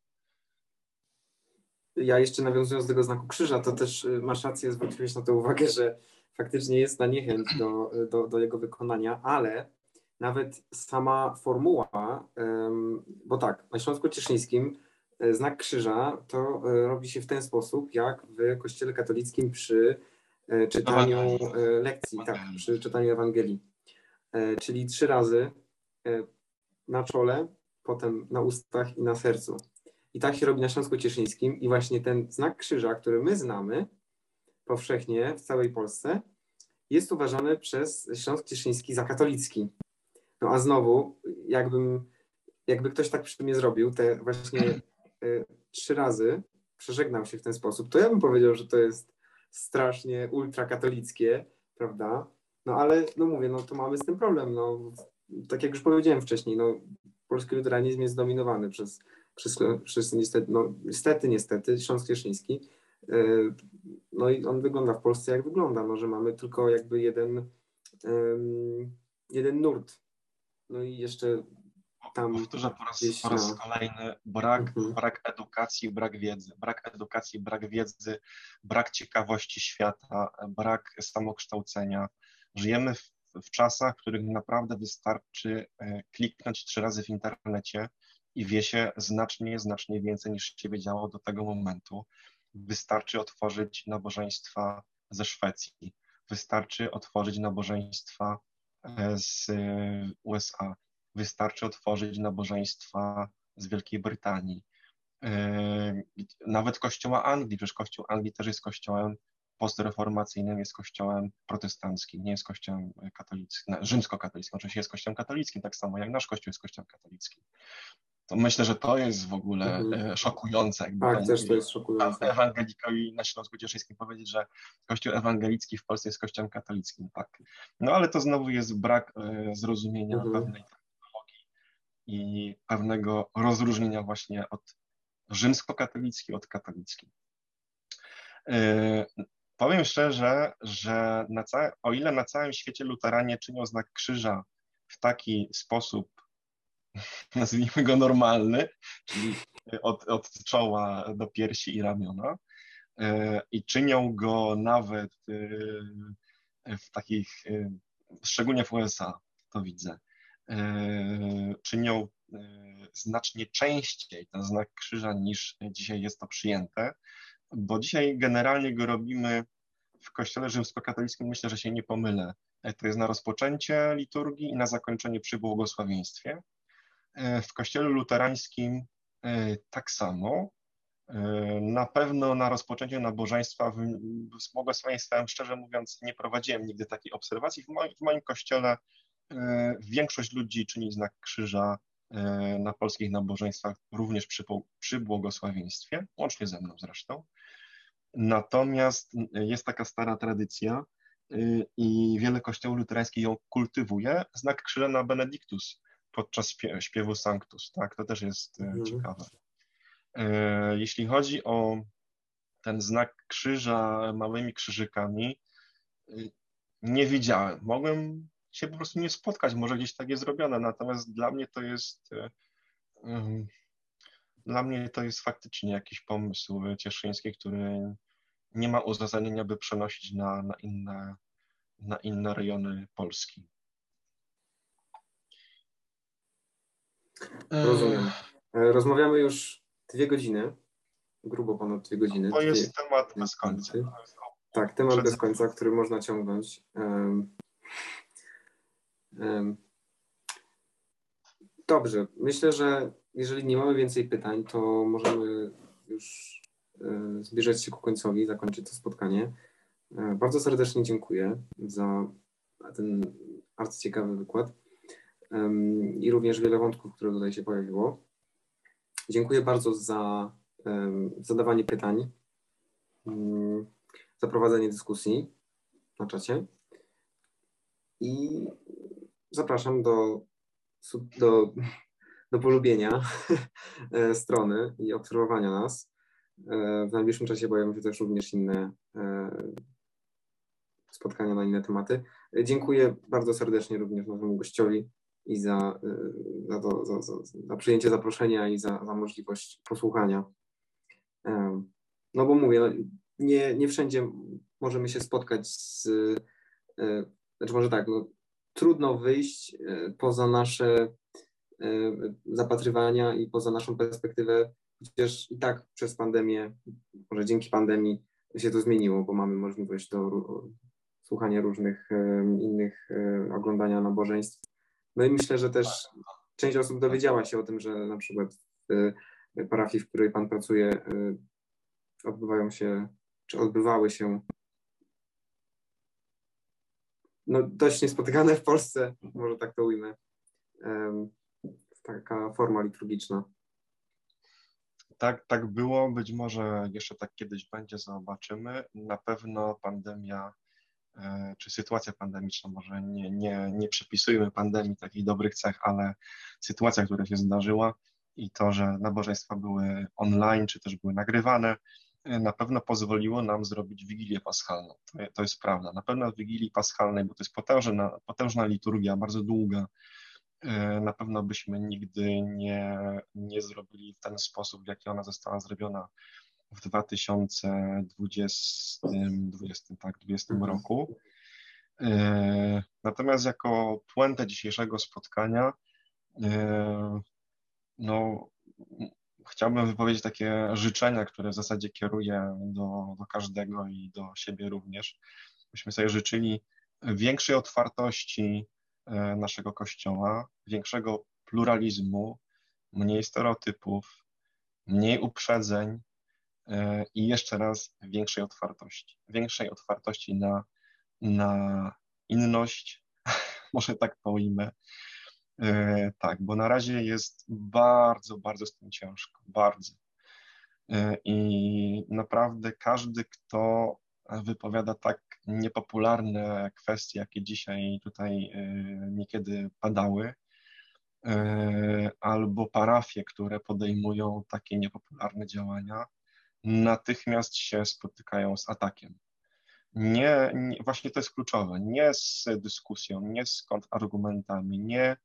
Ja jeszcze nawiązując do tego znaku krzyża, to też y, masz rację, zwróciłeś na to uwagę, że faktycznie jest na niechęć do, do, do jego wykonania, ale nawet sama formuła, bo tak, na Śląsku Cieszyńskim e, znak krzyża to e, robi się w ten sposób, jak w kościele katolickim przy e, czytaniu lekcji, tak, przy czytaniu Ewangelii. Czyli trzy razy na czole, potem na ustach i na sercu. I tak się robi na Śląsku Cieszyńskim i właśnie ten znak krzyża, który my znamy powszechnie w całej Polsce, jest uważany przez Śląsk Cieszyński za katolicki. No a znowu, jakbym, jakby ktoś tak przy mnie zrobił, te właśnie y, trzy razy przeżegnał się w ten sposób, to ja bym powiedział, że to jest strasznie ultrakatolickie, prawda? No ale, no mówię, no to mamy z tym problem, no tak jak już powiedziałem wcześniej, no polski luteranizm jest zdominowany przez, przez, przez niestety, no, niestety, niestety, Śląsk Cieszyński. E, no i on wygląda w Polsce jak wygląda, no, że mamy tylko jakby jeden, jeden nurt. No i jeszcze tam. Powtórzę po raz, po raz no. kolejny: brak, mhm. brak edukacji, brak wiedzy. Brak edukacji, brak wiedzy, brak ciekawości świata, brak samokształcenia. Żyjemy w w czasach, w których naprawdę wystarczy e, kliknąć trzy razy w internecie i wie się znacznie, znacznie więcej niż się wiedziało do tego momentu. Wystarczy otworzyć nabożeństwa ze Szwecji, wystarczy otworzyć nabożeństwa e, z USA, wystarczy otworzyć nabożeństwa z Wielkiej Brytanii, nawet kościoła Anglii, przecież kościół Anglii też jest kościołem postreformacyjnym, jest kościołem protestanckim, nie jest kościołem katolickim, rzymskokatolickim, oczywiście jest kościołem katolickim, tak samo jak nasz kościół jest kościołem katolickim. To myślę, że to jest w ogóle mhm. szokujące. Jakby tak, też to jest szokujące. Ewangelikowi na Śląsku Cieszyńskim powiedzieć, że kościół ewangelicki w Polsce jest kościołem katolickim, tak. No ale to znowu jest brak e, zrozumienia mhm. pewnej terminologii i pewnego rozróżnienia właśnie od rzymskokatolicki od katolicki. E, powiem szczerze, że na o ile na całym świecie luteranie czynią znak krzyża w taki sposób, nazwijmy go normalny, czyli od, od czoła do piersi i ramiona, e, i czynią go nawet e, w takich, szczególnie w USA, to widzę, czynią znacznie częściej ten znak krzyża niż dzisiaj jest to przyjęte, bo dzisiaj generalnie go robimy w kościele rzymskokatolickim, myślę, że się nie pomylę. To jest na rozpoczęcie liturgii i na zakończenie przy błogosławieństwie. W kościele luterańskim e, tak samo. E, na pewno na rozpoczęciu nabożeństwa z błogosławieństwem, szczerze mówiąc, nie prowadziłem nigdy takiej obserwacji. W moim, w moim kościele e, większość ludzi czyni znak krzyża E, na polskich nabożeństwach, również przy, przy błogosławieństwie, łącznie ze mną zresztą. Natomiast jest taka stara tradycja i wiele kościołów luterańskich ją kultywuje, znak krzyża na Benedictus podczas śpiewu Sanctus, tak, to też jest e, mhm. ciekawe. E, jeśli chodzi o ten znak krzyża małymi krzyżykami, y, nie widziałem. Mogłem się po prostu nie spotkać. Może gdzieś tak jest zrobione, natomiast dla mnie to jest dla mnie to jest faktycznie jakiś pomysł cieszyński, który nie ma uzasadnienia, by przenosić na, na, inne, na inne rejony Polski. Rozumiem. E, rozmawiamy już dwie godziny, grubo ponad dwie godziny. To jest dwie, temat bez końca. Tak, temat bez końca, który można ciągnąć. Dobrze, myślę, że jeżeli nie mamy więcej pytań, to możemy już e, zbliżać się ku końcowi, zakończyć to spotkanie. E, bardzo serdecznie dziękuję za ten arcyciekawy wykład i również wiele wątków, które tutaj się pojawiło. Dziękuję bardzo za zadawanie pytań, mm, za prowadzenie dyskusji na czacie i zapraszam do, do, do polubienia e, strony i obserwowania nas. E, w najbliższym czasie pojawią się też również inne e, spotkania na inne tematy. Dziękuję bardzo serdecznie również naszemu gościowi i za, za, to, za, za, przyjęcie zaproszenia i za, możliwość posłuchania. No bo mówię, no, nie, nie wszędzie możemy się spotkać z, znaczy może tak, no, trudno wyjść e, poza nasze zapatrywania i poza naszą perspektywę, chociaż i tak przez pandemię, może dzięki pandemii się to zmieniło, bo mamy możliwość do słuchania różnych innych, oglądania nabożeństw. No i myślę, że też część osób dowiedziała się o tym, że na przykład w parafii, w której Pan pracuje, odbywają się, czy odbywały się no, dość niespotykane w Polsce, może tak to ujmę. Taka forma liturgiczna. Tak, tak było, być może jeszcze tak kiedyś będzie, zobaczymy. Na pewno pandemia, e, czy sytuacja pandemiczna, może nie, nie, nie pandemii takich dobrych cech, ale sytuacja, która się zdarzyła i to, że nabożeństwa były online, czy też były nagrywane, na pewno pozwoliło nam zrobić Wigilię Paschalną. To, to jest prawda. Na pewno w Wigilii Paschalnej, bo to jest potężna, potężna liturgia, bardzo długa, e, na pewno byśmy nigdy nie, nie zrobili w ten sposób, w jaki ona została zrobiona w 2020, 20, tak, 20 mhm. roku. Natomiast jako puentę dzisiejszego spotkania, no, chciałbym wypowiedzieć takie życzenia, które w zasadzie kieruję do, do każdego i do siebie również. Byśmy sobie życzyli większej otwartości e, naszego kościoła, większego pluralizmu, mniej stereotypów, mniej uprzedzeń e, i jeszcze raz większej otwartości. Większej otwartości na, na inność, może tak to. E, tak, bo na razie jest bardzo, bardzo z tym ciężko, bardzo. I naprawdę każdy, kto wypowiada tak niepopularne kwestie, jakie dzisiaj tutaj e, niekiedy padały, e, albo parafie, które podejmują takie niepopularne działania, natychmiast się spotykają z atakiem. Nie, nie, właśnie to jest kluczowe, nie z dyskusją, nie z kontrargumentami, nie,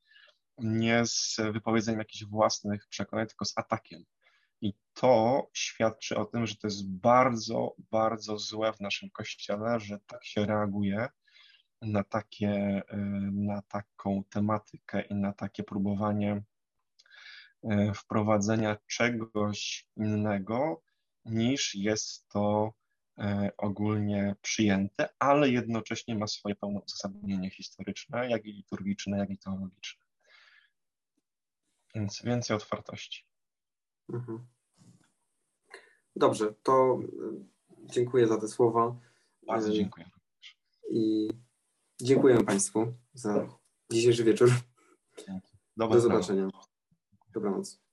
nie z wypowiedzeniem jakichś własnych przekonań, tylko z atakiem. I to świadczy o tym, że to jest bardzo, bardzo złe w naszym kościele, że tak się reaguje na, takie, y, na taką tematykę i na takie próbowanie y, wprowadzenia czegoś innego, niż jest to y, ogólnie przyjęte, ale jednocześnie ma swoje pełne uzasadnienie historyczne, jak i liturgiczne, jak i teologiczne. Więc więcej otwartości. Mhm. Dobrze, to e, dziękuję za te słowa. Bardzo e, dziękuję. I dziękuję Państwu za dzisiejszy wieczór. Do zobaczenia. Dobranoc.